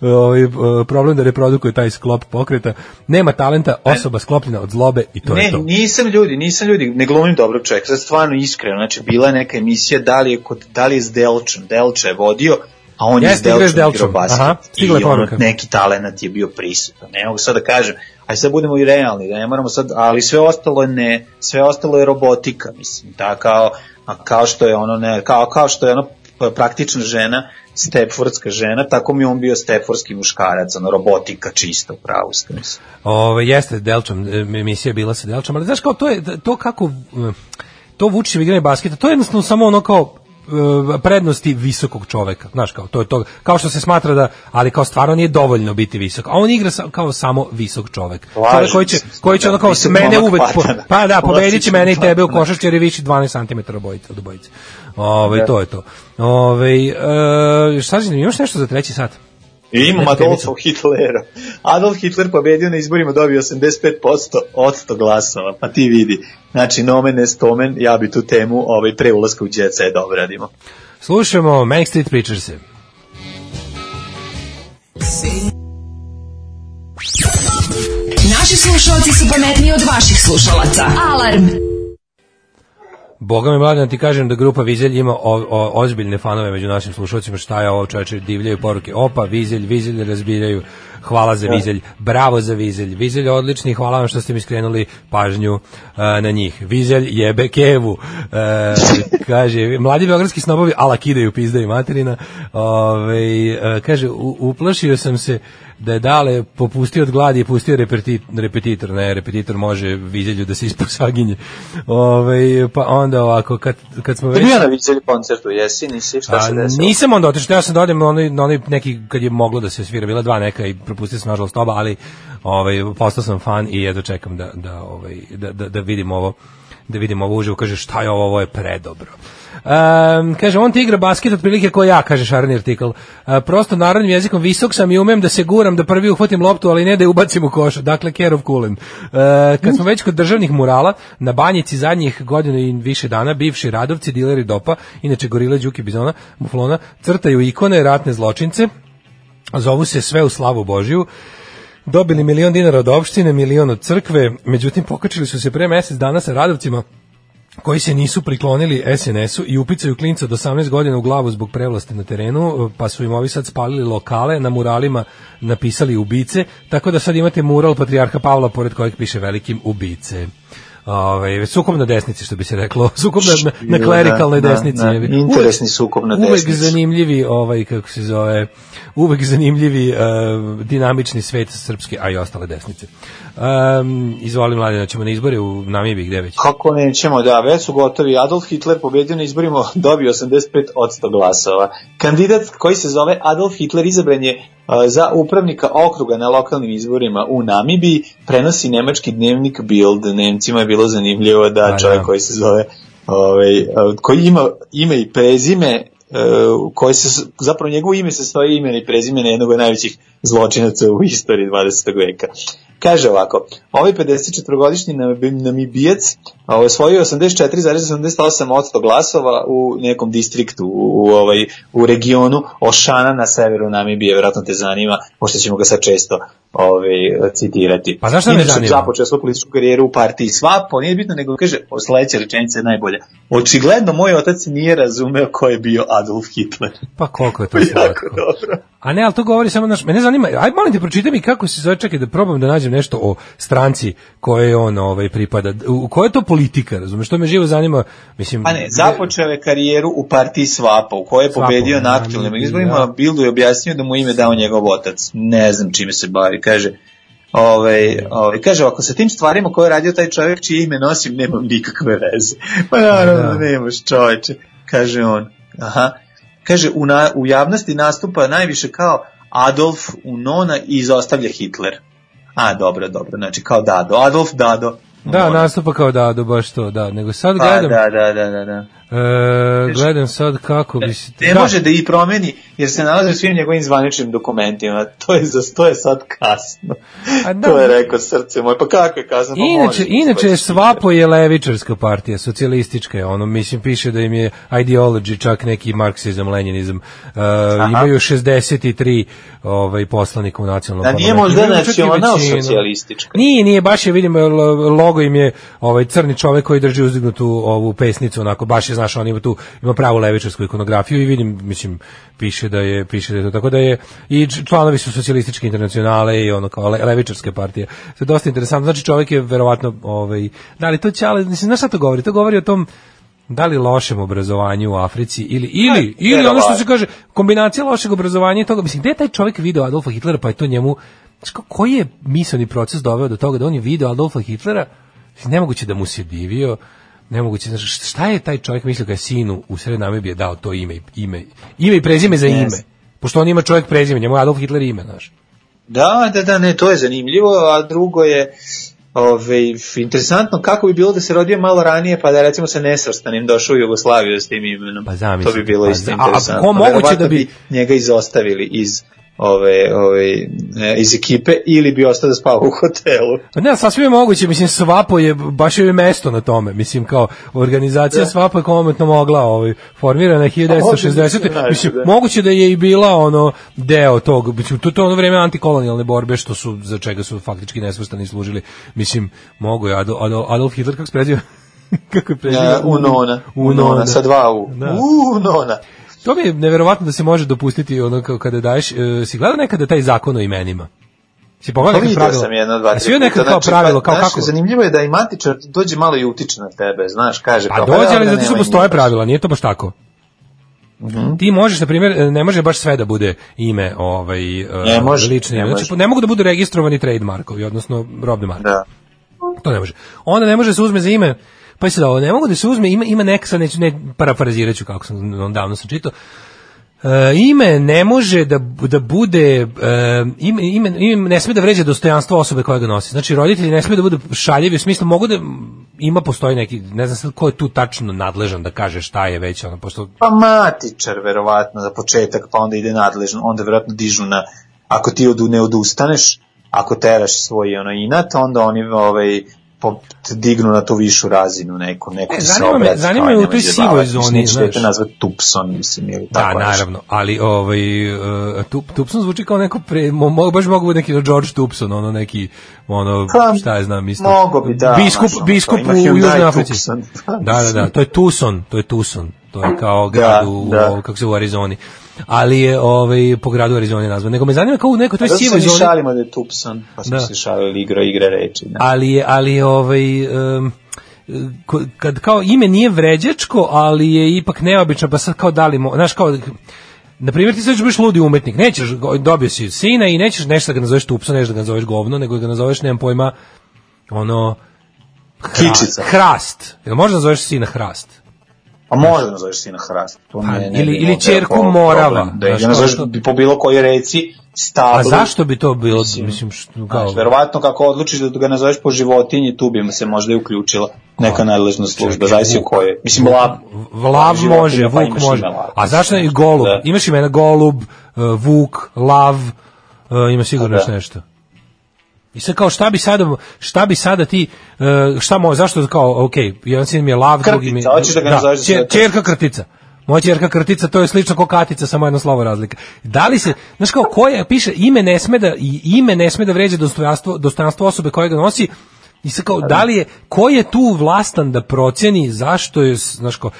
ovaj, e, problem da reprodukuje taj sklop pokreta. Nema talenta, osoba sklopljena od zlobe i to ne, je to. nisam ljudi, nisam ljudi, ne glumim dobrog čovjeka, sad stvarno iskreno, znači bila je neka emisija, da li je, kod, da li je s Delčom, Delča je vodio, a on je Jeste, igra s Delčom. igrao basket. Aha, je I ono, neki talenat je bio prisutan. Ne mogu sad da kažem, aj sad budemo i realni, da ne moramo sad, ali sve ostalo je ne, sve ostalo je robotika, mislim, da kao, a kao što je ono, ne, kao, kao što je ono praktična žena, stepfordska žena, tako mi je on bio stepfordski muškarac, ono, robotika čisto, pravo ste, mislim. Ove, jeste Delčom, e, emisija je bila sa Delčom, ali znaš kao to je to kako e, to Vučićev igranje basketa, to je jednostavno samo ono kao prednosti visokog čoveka, znaš kao to je to kao što se smatra da ali kao stvarno nije dovoljno biti visok. A on igra sa, kao samo visok čovek. Čovek koji će koji će da, ono kao mene uvek po, patana. pa da pobedit će mene i tebe u košarci jer je viši 12 cm obojica od obojice. Ove, Da. to je to. Ove, e, šta znači, imaš nešto za treći sat? I imam Ne, Adolfa Hitlera. Adolf Hitler pobedio na izborima, dobio 85% od 100 glasova, pa ti vidi. Znači, nomen est omen, ja bi tu temu ovaj, pre ulaska u djeca je da obradimo. Slušamo Mank Street Preachers. Naši slušalci su pametniji od vaših slušalaca. Alarm! Boga mi mladen, da ti kažem da grupa Vizelj ima o, o, ozbiljne fanove među našim slušalcima, šta je ovo čoveče, divljaju poruke, opa, Vizelj, Vizelj razbiraju, hvala za Vizelj, bravo za Vizelj, Vizelj odlični, hvala vam što ste mi skrenuli pažnju uh, na njih, Vizelj jebe kevu, uh, kaže, mladi beogradski snobovi ala kidaju pizdaju materina, Ove, uh, kaže, uplašio sam se da je dale popustio od gladi i pustio repeti, repetitor, ne, repetitor može Vizelju da se isposaginje. Ove, pa onda ovako, kad, kad smo već... bio na Vizelju koncertu, jesi, nisi, šta A, se desilo? nisam onda otišao, ja sam da odem na onaj, na onaj neki, kad je moglo da se svira, bila dva neka i propustio sam nažalost oba, ali ovaj, postao sam fan i jedno čekam da, da, ovaj, da, da, da vidim ovo da vidim ovo uživo, kaže šta je ovo, ovo je predobro. Um, kaže, on ti igra basket otprilike kao ja, kaže šarni artikl. Uh, prosto narodnim jezikom visok sam i umem da se guram, da prvi uhvatim loptu, ali ne da je ubacim u koš. Dakle, care of coolen. Uh, kad smo već kod državnih murala, na banjici zadnjih godinu i više dana, bivši radovci, dileri dopa, inače gorile, đuki, bizona, muflona, crtaju ikone, ratne zločince, zovu se sve u slavu Božiju, dobili milion dinara od opštine, milion od crkve, međutim pokačili su se pre mesec dana sa radovcima koji se nisu priklonili SNS-u i upicaju klinca do 18 godina u glavu zbog prevlasti na terenu, pa su im ovi sad spalili lokale, na muralima napisali ubice, tako da sad imate mural Patrijarha Pavla pored kojeg piše velikim ubice. Ove, sukob na desnici, što bi se reklo. Sukob na, na, na klerikalnoj Da, desnici. da, jebi. interesni sukob na Uvek desnici. zanimljivi, ovaj, kako se zove, uvek zanimljivi uh, dinamični svet srpske, a i ostale desnice. Um, izvoli mladina, ćemo na izbore u Namibiji, gde već? Kako nećemo, da, već su gotovi. Adolf Hitler pobedio na izborima, dobio 85 od 100 glasova. Kandidat koji se zove Adolf Hitler izabran je uh, za upravnika okruga na lokalnim izborima u Namibiji, prenosi nemački dnevnik Bild. Nemcima je bilo zanimljivo da Pa, čovjek da. koji se zove ovaj, uh, koji ima ime i prezime uh, koje se, zapravo njegovo ime se stoji ime i prezime na jednog od najvećih zločinaca u istoriji 20. veka. Kaže ovako, ovaj 54-godišnji Namib- namibijac ovaj, osvojio 84,88 od 100 glasova u nekom distriktu u, u, ovaj, u regionu Ošana na severu Namibije, verovatno te zanima, pošto ćemo ga sad često ovaj, citirati. Pa me Inače, zanima? započeo svoju političku karijeru u partiji SWAPO, nije bitno nego kaže, sledeća rečenica je najbolja. Očigledno moj otac nije razumeo ko je bio Adolf Hitler. Pa koliko je to slatko. dobro. A ne, ali to govori samo naš, mene zanima, aj molim te pročitaj mi kako se zove, čekaj da probam da nađem nešto o stranci koje on ovaj pripada. U koja je to politika, razumeš? Što me živo zanima, mislim. Pa ne, započeo je karijeru u partiji SWAPA, u kojoj je pobedio da, na aktualnim da. izborima, Bildu je objasnio da mu ime dao njegov otac. Ne znam čime se bavi, kaže. Ove, ove, kaže, ako sa tim stvarima koje je radio taj čovjek čije ime nosim, nemam nikakve veze. Pa naravno Da. da nemaš čoveče, kaže on. Aha. kaže, u, na, u javnosti nastupa najviše kao Adolf Unona i izostavlja Hitler. A, dobro, dobro, znači kao Dado. Adolf Dado. Da, nastupa kao Dado, baš to, da. Nego sad Pa, gledam, da, da, da, da, da. e, gledam sad kako bi se... Ne da. može da i promeni, jer se nalazi u svim njegovim zvaničnim dokumentima. To je, za, to je sad kasno. A da. to je rekao srce moje. Pa kako je kasno? Pa Inače, može, inače pa- Svapo je levičarska partija, socijalistička je, ono, mislim, piše da im je ideology čak neki marksizam, lenjinizam. Uh, imaju 63 ovaj, poslanika u nacionalnom Da nije parlamentu. možda Imaju čak i nacional većinu. socijalistička. Nije, nije, baš je, vidim, lo- logo im je ovaj crni čovek koji drži uzdignutu ovu pesnicu, onako, baš je, znaš, on ima tu, ima pravu levičarsku ikonografiju i vidim, mislim, piše da je, piše da je to, tako da je, i članovi su socijalističke internacionale i ono kao le, levičarske partije. To je dosta interesantno, znači čovek je verovatno, ovaj, da li to ali, mislim, znaš šta to govori? To govori o tom, da li lošem obrazovanju u Africi ili ili ili ono što se kaže kombinacija lošeg obrazovanja i toga. Mislim gde je taj čovjek video Adolfa Hitlera pa je to njemu koji je misaoni proces doveo do toga da on je video Adolfa Hitlera nemoguće da mu se divio nemoguće znaš šta je taj čovjek mislio kad je sinu u sred Namibije dao to ime ime ime i prezime za ime Jeste. pošto on ima čovjek prezime njemu je Adolf Hitler ime znaš Da, da, da, ne, to je zanimljivo, a drugo je ove, interesantno kako bi bilo da se rodio malo ranije, pa da recimo sa nesvrstanim došao u Jugoslaviju s tim imenom. Pa zamisli, to bi bilo pa isto za- a- a interesantno. ko moguće da bi- njega izostavili iz ove, ove, e, iz ekipe ili bi ostao da spava u hotelu. Pa ne, sasvim je moguće, mislim, Svapo je, baš je mesto na tome, mislim, kao organizacija Svapo je komentno mogla, ovaj, formirana je 1960. Može, Mislim, da. moguće da je i bila ono deo tog, mislim, to, to ono vreme antikolonijalne borbe, što su, za čega su faktički nesvrstani služili, mislim, mogu je Adolf, Adolf, Adolf Hitler, kako se preziva? kako je preziva? Ja, Unona, Unona, sa dva U. Da. Unona. To mi je neverovatno da se može dopustiti ono kao kada daješ, e, si gledao nekada taj zakon o imenima? Si pogledao Pa neka vidio pravila? sam jedno, dva, tri nekad kao Znači, pravilo, pa, kao znaš, kako? Zanimljivo je da i matičar dođe malo i utiče na tebe, znaš, kaže. Pa kao, dođe, da, ali zato što postoje pravila, nije to baš tako. Ti možeš, na primjer, ne može baš sve da bude ime ovaj, e, Ne može, lično ne ime. Znači, može. ne mogu da budu registrovani trademarkovi, odnosno robne marke. Da. To ne može. Onda ne može da se uzme za ime, pa sad ovo, ne mogu da se uzme, ima, ima neka, sad neću, ne, parafrazirat ću kako sam, davno sam čitao, E, ime ne može da, da bude e, ime, ime, ime ne sme da vređa dostojanstvo osobe koja ga nosi. Znači roditelji ne sme da budu šaljivi u smislu mogu da ima postoji neki ne znam sad ko je tu tačno nadležan da kaže šta je već ono pošto Pa matičar, verovatno, za početak, pa onda ide nadležno, onda verovatno dižu na, ako ti od, ne odustaneš, ako teraš svoj ono inat, onda oni ovaj, dignu na tu višu razinu neku, neku E, zanima me- zanima me u toj sivoj Mislim, zoni, neće znaš. dete nazvati Tupson, mislim, ili Da, tako nešto. naravno, ali ovaj uh, tup, Tupson zvuči kao neko pre, mo, baš mogu biti neki George Tupson, ono neki ono Pa, šta je znam isto. mogo bi, da, Biskup, ono, biskup u Južnoj Africi. Da, da, da, to je Tucson, to je Tucson. To je kao grad u, da. u, kako se u Arizoni. Ali je ovaj po gradu Arizoni nazvan. Nego me zanima kao u nekoj toj sivoj zoni. šalimo da je Tupson, pa smo Da. se šalili igro igre reči. Da. ali je ali je ovaj ko- kad kao ime nije vređačko, ali je ipak neobično, pa sad kao da li, mo- znaš kao, na primjer ti sad biti ludi umetnik, nećeš, dobio si sina i nećeš nešto da ga nazoveš tupso, nešto da ga nazoveš govno, nego da ga nazoveš, nemam pojma, ono, hra- Kičica. hrast, jel možda nazoveš sina hrast? A može da nazoveš sina hrast. To Pa, ne, ne ili- ili ćerku problem. Morava. Da je nazoveš po bilo kojoj reci stablu. A zašto bi to bilo, Mislim, mislim, što, kao, Znaš, verovatno kako odlučiš da ga nazoveš po životinji, tu bi se možda i uključila neka nadležna služba, zavisi u kojoj. Mislim, lav. Lav može, pa vuk može. A zašto ne i golub? Da. Imaš imena golub, uh, vuk, lav, uh, ima sigurno da. nešto. I sad kao šta bi sada šta bi sada ti uh, šta mo zašto kao ok jedan sin mi je lav Krtica, drugi mi je hoćeš da ga sve to? ćerka krtica. Moja ćerka krtica to je slično kao katica samo jedno slovo razlika. Da li se znaš kao koje piše ime ne sme da ime ne sme da vređa dostojanstvo dostojanstvo osobe koja ga nosi. I sad kao da li je ko je tu vlastan da proceni zašto je znaš kao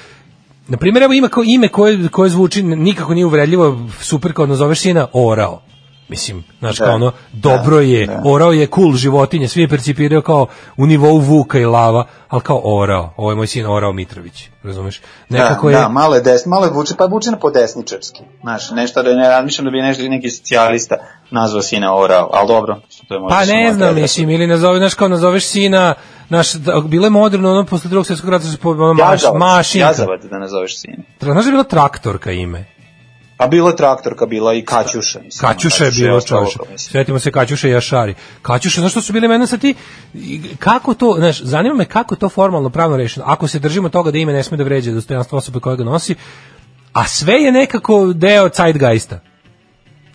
na primjer evo ima kao ime koje koje zvuči nikako nije uvredljivo super kao nazoveš sina orao Mislim, znaš, Da, kao ono, dobro je, da. orao je cool životinje, svi je percipirao kao u nivou vuka i lava, ali kao orao, ovo je moj sin Orao Mitrović, razumeš? Nekako da, je, da, malo je desno, malo je vuče, pa vuče na podesničarski. Znaš, nešto da ne razmišljam da bi nešto neki socijalista nazvao sina orao, ali dobro, to je možda pa ne znam, mislim, ili nazove, znaš, kao nazoveš sina, znaš, da, bilo je moderno, ono, posle drugog svjetskog rata, se po- ono, maš, mašinka. jazavac da nazoveš sina. Znaš da je bila traktorka ime? A bila je traktorka, bila i Kaćuša. Mislim, Kaćuša je ostalo, čovječe. mislim. Sjetimo se Kaćuša i Jašari. Kaćuša, znaš što su bili mene sa ti? Kako to, znaš, zanima me kako je to formalno pravno rešeno. Ako se držimo toga da ime ne sme da vređe dostojanstvo osobe koja ga nosi, a sve je nekako deo zeitgeista.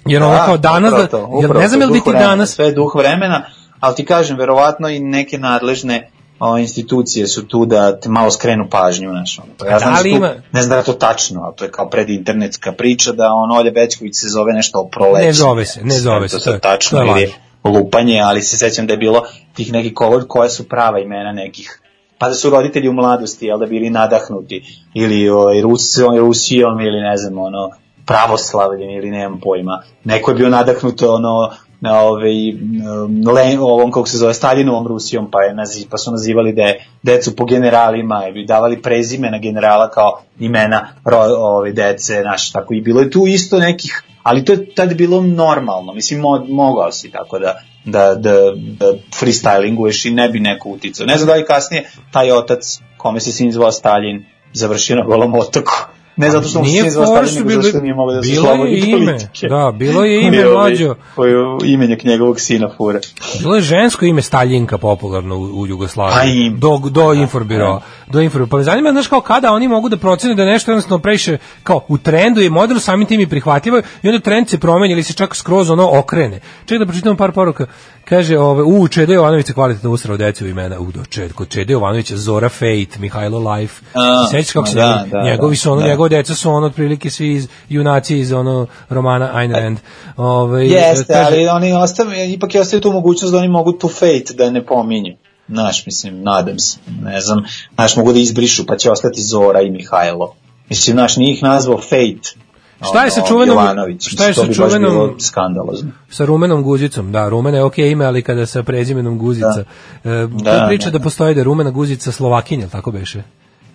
Jer ono kao danas, upravo da, to, jel upravo ne znam to, jel bi duh ti vremena, danas, Sve je duh vremena, ali ti kažem, verovatno i neke nadležne o, institucije su tu da te malo skrenu pažnju, znaš, ono. Pa ja znam Da da li tu, ima- ne znam da je to tačno, ali to je kao predinternetska priča da on Olja Bećković se zove nešto o proleću. Ne zove se, ne zove se, To to je- tačno, to je ili lupanje, ali se sećam da je bilo tih nekih kolor koja su prava imena nekih pa da su roditelji u mladosti, jel da bili nadahnuti, ili o, Rusijom, Rusijom, ili ne znam, ono, pravoslavljem, ili nemam pojma. Neko je bio nadahnut, ono, ovaj, um, le, ovom, kako se zove, Stalinovom Rusijom, pa, je naziv, pa su nazivali de, decu po generalima, i davali prezime na generala kao imena ro, ove, dece, naš, tako i bilo je tu isto nekih, ali to je tad bilo normalno, mislim, mo, mogao si tako da, da, da, da freestylinguješ i ne bi neko uticao. Ne znam da li kasnije taj otac, kome se sin zvao Stalin, završio na golom otoku. Ne zato što mu se što nego zato što nije mogao da se slobodi ime, politike. da, bilo je ime, ovaj- mlađo. Koji je imenjak njegovog sina fura. Bilo je žensko ime Staljinka popularno u, u Jugoslaviji. Pa im. Do, do Inforbiro. Do Inforbiro. Pa me zanima, znaš, kao kada oni mogu da procene da je nešto jednostavno previše, kao u trendu je model, samim tim i prihvatljivo i onda trend se promeni ili se čak skroz ono okrene. Čekaj da pročitam par poruka. Kaže, ove, u, Čede Jovanović se kvalitetno usrao decu imena. U, Čed, kod Čede Jovanovića, Zora Fate, Mihajlo Life. A, Sećaš kako se da, da, njegovi su ono, da. njegove deca su ono otprilike svi iz, junaci iz ono romana Ayn Rand. Ove, Jeste, kaže- ali oni ostave, ipak je ostaje tu mogućnost da oni mogu tu fate da ne pominju. Znaš, mislim, nadam se, ne znam, znaš, mogu da izbrišu, pa će ostati Zora i Mihajlo. Mislim, znaš, nije ih nazvao Fate. Šta je sa čuvenom- Jovanović, šta je sa čuvenom- skandalozno. sa rumenom guzicom, da, rumena je okej ime, ali kada sa prezimenom guzica. E, to Da, priča da, da. postoji da rumena guzica Slovakinja, tako beše?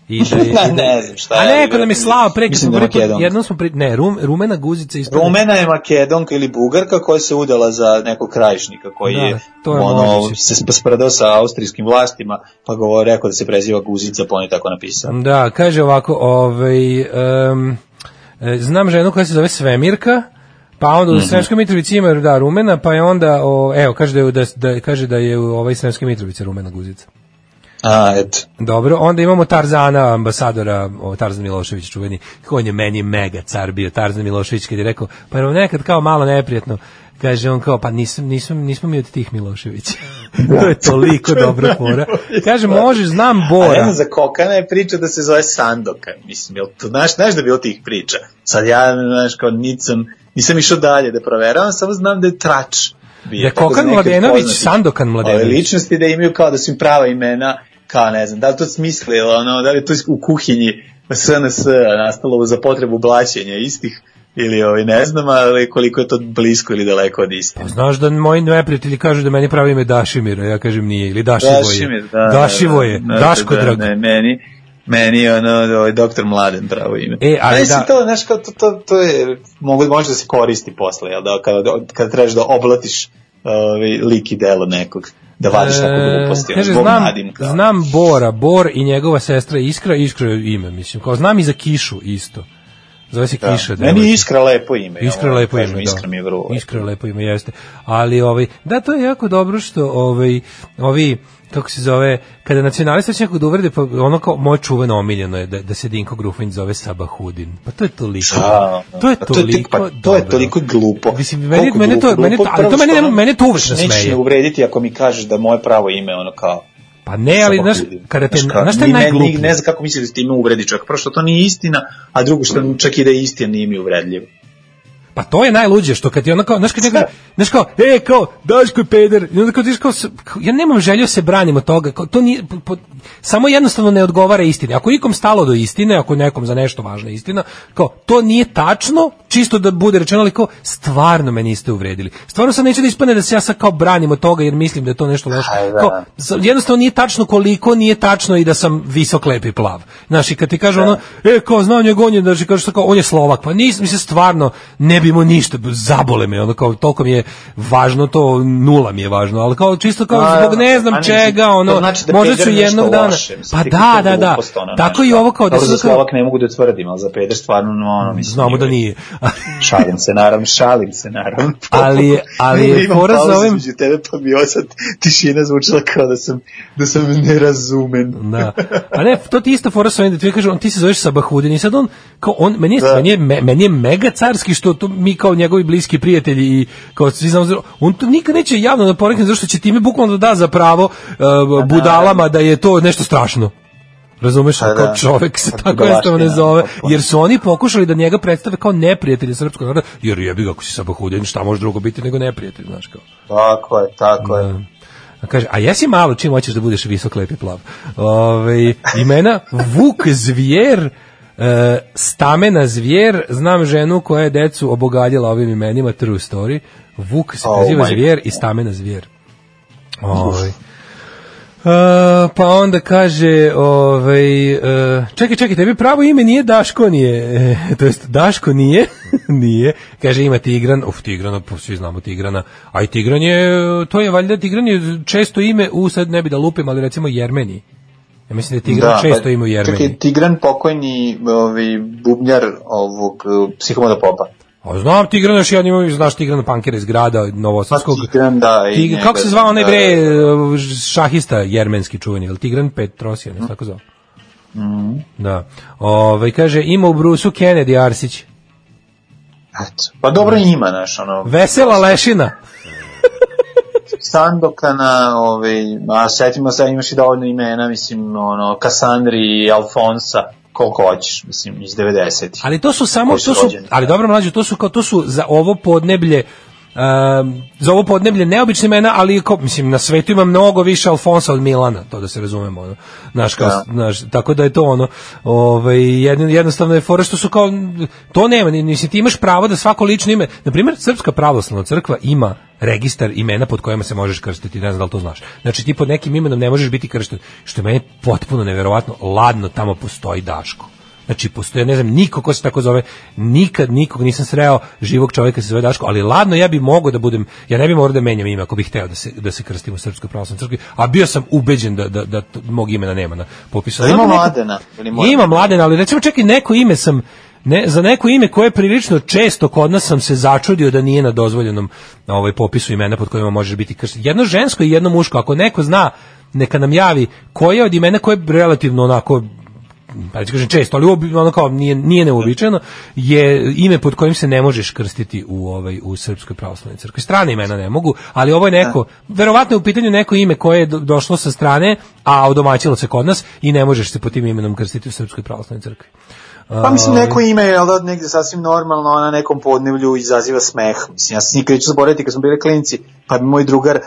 I da je, i da, Ne znam šta A je, neko nam je slao pre, smo da Makedonka. jednom smo pri, ne, rum, rumena guzica ispada. Rumena je Makedonka ili Bugarka koja se udala za nekog krajišnika koji Da, je, to je ono, moguće. se spredao sa austrijskim vlastima, pa govore, rekao da se preziva Guzica, pa on je tako napisao. Da, kaže ovako, ovaj, e, znam ženu koja se zove Svemirka, pa onda Mhm. u Sremskoj Mitrovici ima da rumena, pa je onda o, evo kaže da je da, da kaže da je u ovaj Sremske Mitrovice rumena guzica. A, eto. Dobro, onda imamo Tarzana, ambasadora, o, Tarzan Milošević čuveni, on je meni mega car bio, Tarzan Milošević, kad je rekao, pa je nekad kao malo neprijatno, kaže on kao, pa nisam, nisam, nismo mi od tih Miloševića. to je toliko dobra fora. Kaže, možeš, znam A ne Bora. za Kokana je priča da se zove Sandokan, mislim, jel to, znaš, znaš da je bilo tih priča? Sad ja, znaš, kao nisam, nisam išao dalje da proveravam, samo znam da je trač. bio. Da je Kokan neke Mladenović, poznati, Sandokan Mladenović. Ove ličnosti da imaju kao da su im prava imena, kao ne znam, da li to smislilo, ono, da li to u kuhinji SNS nastalo za potrebu blaćenja istih, ili ovaj, ne znam, ali koliko je to blisko ili daleko od istine. Pa znaš da moji neprijatelji kažu da meni pravi ime Dašimir, a ja kažem nije, ili Dašivo je. Dašimir, da. Dašivo je, da, da, Daško da, drag. Ne, meni, meni je ono, ovaj, doktor Mladen pravo ime. E, ali Mislim, da- to, znaš, kao, to, to, to je, mogu, može da se koristi posle, jel da, kada, kada trebaš da oblatiš ovaj, lik i delo nekog, da vadiš tako gluposti, E, kaže, znam, nadim, kao. znam Bora, Bor i njegova sestra Iskra, Iskra je ime, mislim, kao znam i za Kišu isto. Zove se Da. Kiša. Meni devojka. je Iskra lepo ime. Iskra lepo kažem, ime, da. Iskra mi je vrlo lepo. Iskra lepo ime jeste. Ali ovaj da to je jako dobro što ovaj ovi kako se zove, kada nacionalisti će nekog da uvrede, pa ono kao moje čuveno omiljeno je da, da se Dinko Grufanj zove Sabahudin. Pa to je toliko. Da, to je pa to je toliko. pa to je toliko glupo. Mislim, meni, Koliko mene to, glupo, mene to, glupo, ali to mene, mene to uvek ne Nećeš me uvrediti ako mi kažeš da moje pravo ime, ono kao, Pa ne, ali znaš, kada te, Znaš znaš šta je ni meni- najgluplje? Ne znam kako misliš da ti ime uvredi čovjek. Prvo što to nije istina, a drugo što čak i da je istina nije mi uvredljivo. Pa to je najluđe što kad ti ona kao, znaš kad njega, znaš kao, e, kao, Daško je peder, i onda kao ti kao, ja nemam želju da se branim od toga, kao, to nije, po, po- samo jednostavno ne odgovara istini. Ako je ikom stalo do istine, ako je nekom za nešto važna istina, kao, to nije tačno, čisto da bude rečeno, ali kao, stvarno me niste uvredili. Stvarno sam neće da ispane da se ja sad kao branim od toga, jer mislim da je to nešto loše. Da. Kao, jednostavno nije tačno koliko nije tačno i da sam visok, lep i plav. Znaš, i kad ti kaže ono, e, kao, znam njeg, on je, znači, kaže što kao, on je Slovak, pa nis, mi se stvarno, ne bi mu ništa, zabole me, ono, kao, toliko mi je važno to, nula mi je važno, ali kao, čisto kao, A, zbog ne znam a čega, ono, znači da možda ću nešto jednog dana, loše, mislim, pa da, da, da, tako i ovo kao da Dobro, za Slovak ne mogu da tvrdim, ali za peder stvarno, no, ono, mislim, Znamo da nije. Šalim se, naravno, šalim se, naravno. Ali ali je fora za ovim- između tebe, pa mi je sad tišina zvučila kao da sam, da sam nerazumen. Da. A ne, to ti isto fora sa ovim da ti kaže, on ti se zoveš Sabahudin i sad on, kao on, meni je, Da. meni je, me- meni je mega carski što to mi kao njegovi bliski prijatelji i kao svi znamo, on to nikad neće javno da porekne zašto će time bukvalno da da za pravo uh, budalama da je to nešto strašno. Razumeš, Pa kao da. čovek se Pa tako jednostavno ne zove, potpuno. jer su oni pokušali da njega predstave kao neprijatelja srpskog naroda, jer jebi ga ako si Sabahudin, šta može drugo biti nego neprijatelj, znaš kao. Tako je, tako je. Da. A kaže, a jesi malo čim hoćeš da budeš visok, lep i plav. Ove, imena Vuk Zvijer, e, Stamena Zvijer, znam ženu koja je decu obogaljila ovim imenima, true story. Vuk se Oh, Zvijer i Stamena Zvijer. Ove. Uh, pa onda kaže, ovaj, uh, čekaj, čekaj, tebi pravo ime nije Daško, nije, e, to jest Daško nije, nije, kaže ima Tigran, uf, Tigrana, pa svi znamo Tigrana, a i Tigran je, to je valjda, Tigran je često ime, u sad ne bi da lupim, ali recimo Jermeni. Ja mislim da je Tigran često pa, ima u Jermeni. Čekaj, Tigran pokojni ovaj, bubnjar ovog uh, psihomoda popa. A znam Tigran još jedan ima, znaš Tigran Pankera iz grada Novosadskog. Pa Tigran, da, i Tig- kako se zvao onaj da, bre da, šahista jermenski čuveni, ili Tigran Petrosijan, mm. tako zvao? Mhm. Da. Ove, kaže, ima u Brusu Kennedy Arsić. Eto. Pa dobro ima, naš, ono, Vesela lešina. Sandokana, ovaj, a setimo se, imaš i dovoljno imena, mislim, ono, Kassandri, Alfonsa, koliko hoćeš, mislim, iz 90-ih. Ali to su samo, to su, ali dobro mlađe, to su kao, to su za ovo podneblje, Um, za ovo podneblje neobične imena, ali kao, mislim, na svetu ima mnogo više Alfonsa od Milana, to da se razumemo, ono, naš, kao, Da. naš, tako da je to ono, ovaj, jedno, jednostavno je fora što su kao, to nema, nisi ti imaš pravo da svako lično ime, na primjer, Srpska pravoslavna crkva ima registar imena pod kojima se možeš krstiti, ne znam da li to znaš. Znači ti pod nekim imenom ne možeš biti kršten, što je meni potpuno neverovatno, ladno tamo postoji Daško. Znači, postoje, ne znam, niko ko se tako zove, nikad nikog nisam sreo živog čovjeka se zove Daško, ali ladno ja bi mogao da budem, ja ne bi morao da menjam ime ako bih hteo da se, da se krstim u Srpskoj pravoslavnoj crkvi, a bio sam ubeđen da, da, da mog imena nema na popisu. Da ima Mladena, Ima mladena, ali recimo čekaj, neko ime sam, ne, za neko ime koje je prilično često kod nas sam se začudio da nije na dozvoljenom na ovaj popisu imena pod kojima možeš biti kršten. Jedno žensko i jedno muško, ako neko zna, neka nam javi koje od imena koje je relativno onako pa kažem često, ali ono kao nije, nije neuobičajeno, je ime pod kojim se ne možeš krstiti u ovaj u srpskoj pravoslavnoj crkvi. Strane imena ne mogu, ali ovo je neko, verovatno je u pitanju neko ime koje je do- došlo sa strane, a odomaćilo se kod nas i ne možeš se pod tim imenom krstiti u srpskoj pravoslavnoj crkvi. Pa mislim, neko ime je da, negde sasvim normalno, na nekom podnevlju izaziva smeh. Mislim, ja se nikad neću zaboraviti kad smo bili klinci, pa bi moj drugar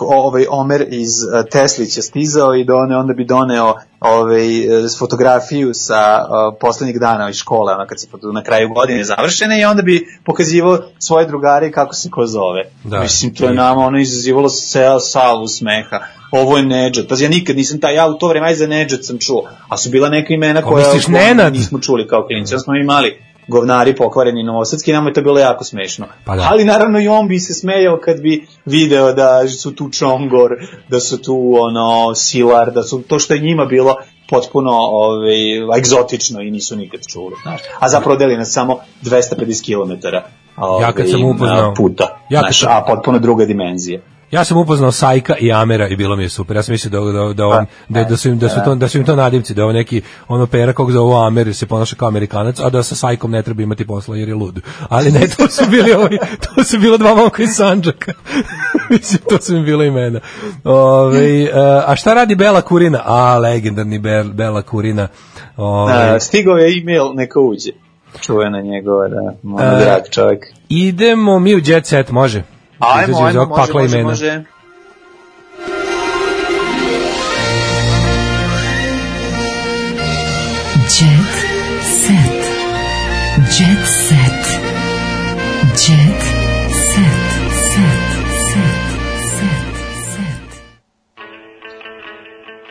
ovaj Omer iz uh, Teslića stizao i done, onda bi doneo ovaj, eh, fotografiju sa uh, poslednjeg dana iz škole, ono kad se na kraju godine završene i onda bi pokazivao svoje drugare kako se ko zove. Da. Mislim, to je nama ono izazivalo ceo salvu smeha. Ovo je Nedžad. Pazi, ja nikad nisam taj, ja u to vreme aj za Nedžad sam čuo. A su bila neka imena Ko koja misliš, koja nismo čuli kao klinci. Onda smo imali govnari pokvareni novosadski, nama je to bilo jako smešno. Pa da. Ali naravno i on bi se smejao kad bi video da su tu Čongor, da su tu ono Silar, da su to što je njima bilo potpuno ovaj, egzotično i nisu nikad čuli. Znaš. A zapravo deli nas samo 250 km Ja kad sam upoznao- puta. ja kad Znaš, sam- a potpuno druga dimenzija. Ja sam upoznao Sajka i Amera i bilo mi je super. Ja sam mislio da da da on, da, da su im da su to da su im to nadimci, da ovo neki ono pera kog zove Amer jer se ponaša kao Amerikanac, a da sa Sajkom ne treba imati posla jer je lud. Ali ne, to su bili ovi, to su bilo dva momka iz Sandžaka. Mislim, to su mi bila imena. Ove, a šta radi Bela Kurina? A, legendarni Bel, Bela Kurina. Ove, A, stigao je e-mail, neka uđe. Čuvena njegova, da, moj E, drag čovjek. idemo mi u Jet Set, može? Ajmo, ajmo, može, može, može.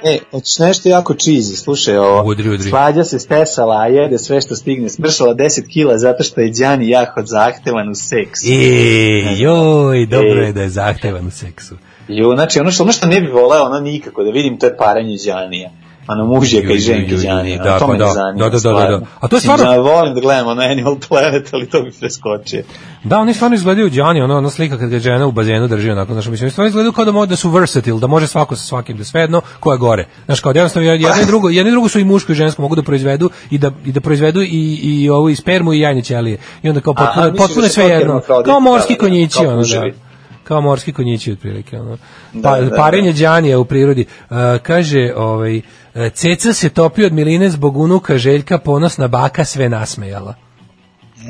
E, hoćeš nešto jako cheesy, slušaj ovo. Udri, udri. Svađa se stesala, a jede sve što stigne. Smršala 10 kila zato što je Đani jako zahtevan u seksu. E, joj, dobro E. je da je zahtevan u seksu. Jo, znači ono što, ono što ne bi voleo, ono nikako da vidim, to je paranje Đanija. Ono mužjaka i ju, ženke Đani, da, ono, to pa me da, zanima. da, da, da, da. stvarno. A to je stvarno- Ja volim da gledam ono Animal Planet, ali to mi preskoči. Da, oni stvarno izgledaju Đani, ono, ona slika kad ga žena u bazenu drži onako, znaš, mislim, stvarno izgledaju kao da, mo, da su versatile, da može svako sa svakim, da sve jedno ko je gore. Znaš, kao da jednostavno jedno i drugo, jedno i drugo su i muško i žensko mogu da proizvedu i da i da proizvedu i i ovu i spermu i jajne ćelije. I onda kao potpuno potpuno da su sve jedno. Kao morski da, da, da, konjići, ono da. Kao morski konjići otprilike, ono. Da, Pa, da, da. parenje đanija u prirodi. Uh, kaže, ovaj, e, Ceca se topi od miline zbog unuka Željka, ponosna baka sve nasmejala.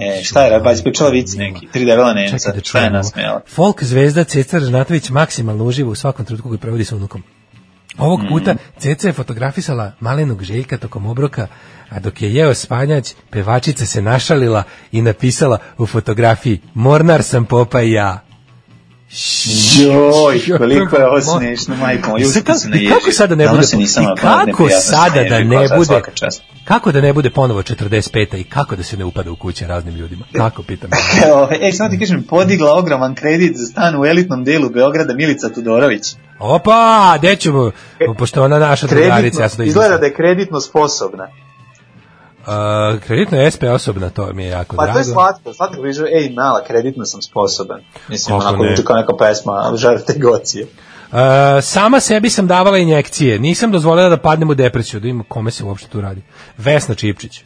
E, šta je, ba, ispričala vic neki, tri debela nemca, Čekaj da šta je nasmejala? Folk zvezda Ceca Ražnatović maksimalno uživa u svakom trenutku koji provodi sa unukom. Ovog Mhm. puta Ceca je fotografisala malenog Željka tokom obroka, a dok je jeo spanjać, pevačica se našalila i napisala u fotografiji Mornar sam popa i ja. Joj, koliko je ovo smešno, majko, moja, sam I naježio. kako sada da ne bude se nisam i napadao, kako sada da ne bude kako da ne bude ponovo 45 i kako da se ne upada u kuće raznim ljudima kako pitam Evo, E, samo ti kažem, podigla ogroman kredit za stan u elitnom delu Beograda Milica Tudorović. opa gde ćemo pošto ona naša drugarica ja izgleda da je kreditno sposobna. Uh, kreditno SP osobna, to mi je jako Pa drago. to je slatko, slatko kaže, ej, mala, kreditno sam sposoban. Mislim, Kako onako ne? kao neka pesma, žar tegocije. Uh, sama sebi sam davala injekcije, nisam dozvolila da padnem u depresiju, da imam kome se uopšte tu radi. Vesna Čipčić.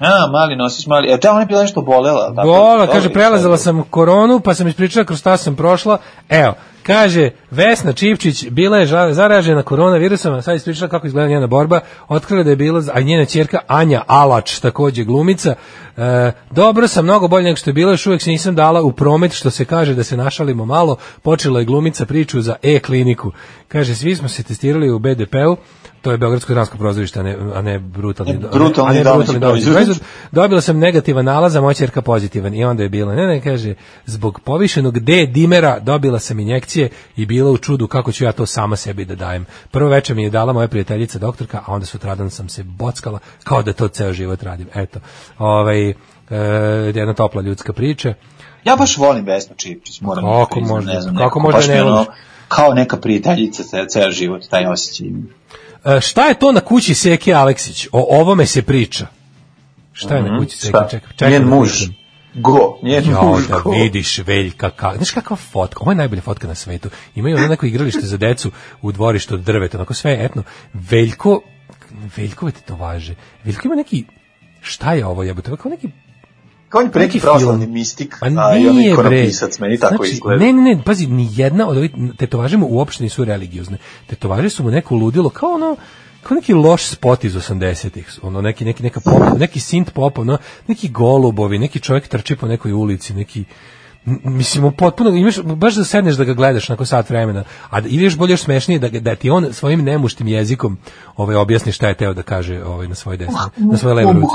A, mali nosiš mali. Evo, te ona je bila nešto bolela. tako? Bola, Dobro, kaže, prelazala dobro. sam koronu, pa sam ispričala kroz šta sam prošla. Evo, kaže, Vesna Čipčić bila je zaražena koronavirusom, a sad ispričala kako izgleda njena borba, otkrila da je bila, a njena ćerka Anja Alač, takođe glumica, e, dobro sam, mnogo bolje nego što je bila, još uvijek se nisam dala u promet, što se kaže da se našalimo malo, počela je glumica priču za e-kliniku. Kaže, svi smo se testirali u BDP-u, to je Beogradsko dramsko prozorište, a ne, a ne brutalni, Ne, brutalni a ne domaći brutalni domaći proizvod. Dobila sam negativan nalaz, a moja ćerka pozitivan. I onda je bila, ne, ne, kaže, zbog povišenog D dimera dobila sam injekcije i bila u čudu kako ću ja to sama sebi da dajem. Prvo večer mi je dala moja prijateljica doktorka, a onda sutradan sam se bockala kao da to ceo život radim. Eto, ovaj, e, jedna topla ljudska priča. Ja baš volim Vesnu Čipčić, moram Kako da možda- ne znam, kako nekako, možda ne ono? Kao neka prijateljica ce, ceo život, taj osjećaj. E, šta je to na kući Seke Aleksić? O ovome se priča. Šta je na kući Seke? Čekaj, čekaj Njen da muž. pitam. Go, njen Ja, muž, da go. vidiš Veljka, ka, znaš kakva fotka, ovo je najbolja fotka na svetu. Imaju ono neko igralište za decu u dvorištu od drveta, onako sve etno. Veljko, Veljkove tetovaže. Veljko ima neki, šta je ovo jebote, kao neki Kao on neki pravoslavni mistik, Pa a i onaj ikonopisac, meni tako Znači, izgleda. Ne, ne, ne, pazi, ni jedna od ovih tetovaže mu uopšte nisu religiozne. Tetovaže su mu neko ludilo, kao ono, kao neki loš spot iz 80-ih, ono neki neki neka pop, neki synth pop, ono, neki golubovi, neki čovjek trči po nekoj ulici, neki M- Mislim, potpuno, imaš, baš da sedneš da ga gledaš nakon sat vremena, a da, ili još bolje još smešnije da, da ti on svojim nemuštim jezikom ovaj, objasni šta je teo da kaže ovaj, na svoj desnoj, na svojoj levoj ruci.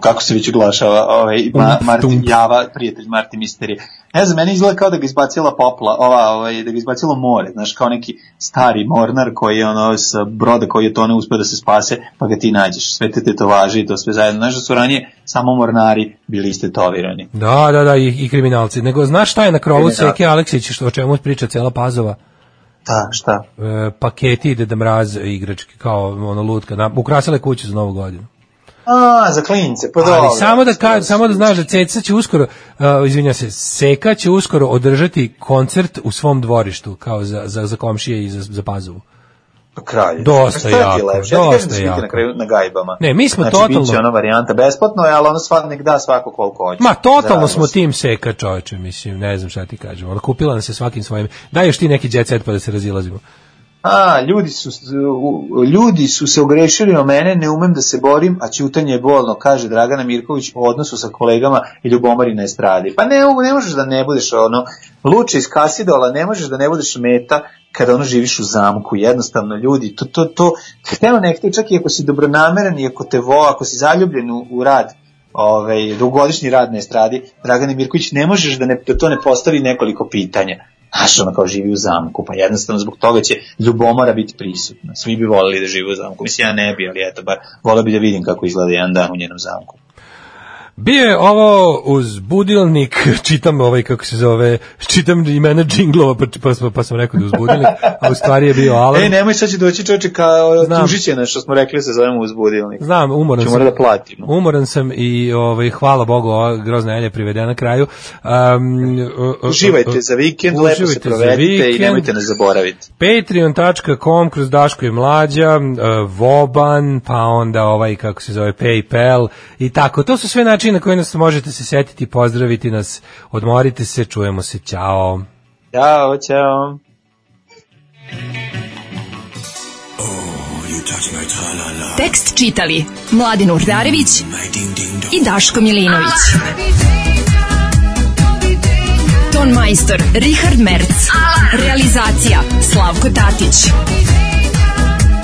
Kako se već oglašava ovaj, Ma, Martin. Java, prijatelj Martin Misterije. Ne znam, meni izgleda kao da ga izbacila popla, ova, ovaj, da ga izbacilo more, znaš, kao neki stari mornar koji je ono, sa broda koji je tone uspeo da se spase, pa ga ti nađeš. Sve te tetovaže i to sve zajedno. Znaš da su ranije samo mornari bili istetovirani. Da, da, da, i, i kriminalci. Nego, znaš šta je na krovu Kriminal. Seke Aleksić, što o čemu priča cela Pazova? Da, šta? E, paketi i Deda Mraz igrački, kao ono lutka. Na, ukrasile kuću za novu godinu. A, za klince, pa dobro. Ali samo da, ka, samo da znaš da Ceca će uskoro, uh, izvinja se, Seka će uskoro održati koncert u svom dvorištu, kao za, za, za komšije i za, za Pazovu. kralje. Dosta A šta ti je jako, lepše? Ja kažem dosta da jako. na kraju na gajbama. Ne, mi smo znači, totalno- Biće ona varijanta besplatno, je, ali ono sva, nek da svako koliko hoće. Ma, totalno smo tim Seka, čoveče, mislim, ne znam šta ti kažem. Ona kupila nam se svakim svojim. Daj još ti neki jet set pa da se razilazimo. A, ljudi su, ljudi su se ogrešili o mene, ne umem da se borim, a ćutanje je bolno, kaže Dragana Mirković u odnosu sa kolegama i ljubomari na estradi. Pa ne, ne možeš da ne budeš ono, luče iz kasidola, ne možeš da ne budeš meta kada ono živiš u zamku, jednostavno ljudi, to, to, to, hteno ne hteo, čak i ako si dobronameran i ako te vo, ako si zaljubljen u, u rad, ovaj, dugogodišnji rad na estradi, Dragana Mirković, ne možeš da, ne, da to ne postavi nekoliko pitanja. Znaš, ono kao živi u zamku, pa jednostavno zbog toga će ljubomora biti prisutna. Svi bi volili da žive u zamku. Mislim, ja ne bi, ali eto, bar volio bi da vidim kako izgleda jedan dan u njenom zamku. Bio je ovo uz budilnik, čitam ovaj kako se zove, čitam imena džinglova, pa, pa, pa sam rekao da uz budilnik, a u stvari je bio alarm. Ej, nemoj sad će doći čoveče kao Znam. tužit će nas što smo rekli se zovemo uzbudilnik. Znam, umoran Ćemo sam. da platimo. Umoran sam i ovaj hvala Bogu ova grozna nelja privedena na kraju. Um, Uživajte za vikend, lepo se provedite i nemojte nas zaboraviti. Patreon.com kroz Daško i Mlađa, uh, Voban, pa onda ovaj, kako se zove, Paypal i tako. To su sve načine na koje nas možete se setiti, pozdraviti nas, odmorite se, čujemo se, ćao. Ćao, ćao. Tekst čitali Mladin Urdarević i Daško Milinović. Ton majstor Richard Merc. Realizacija Slavko Tatić.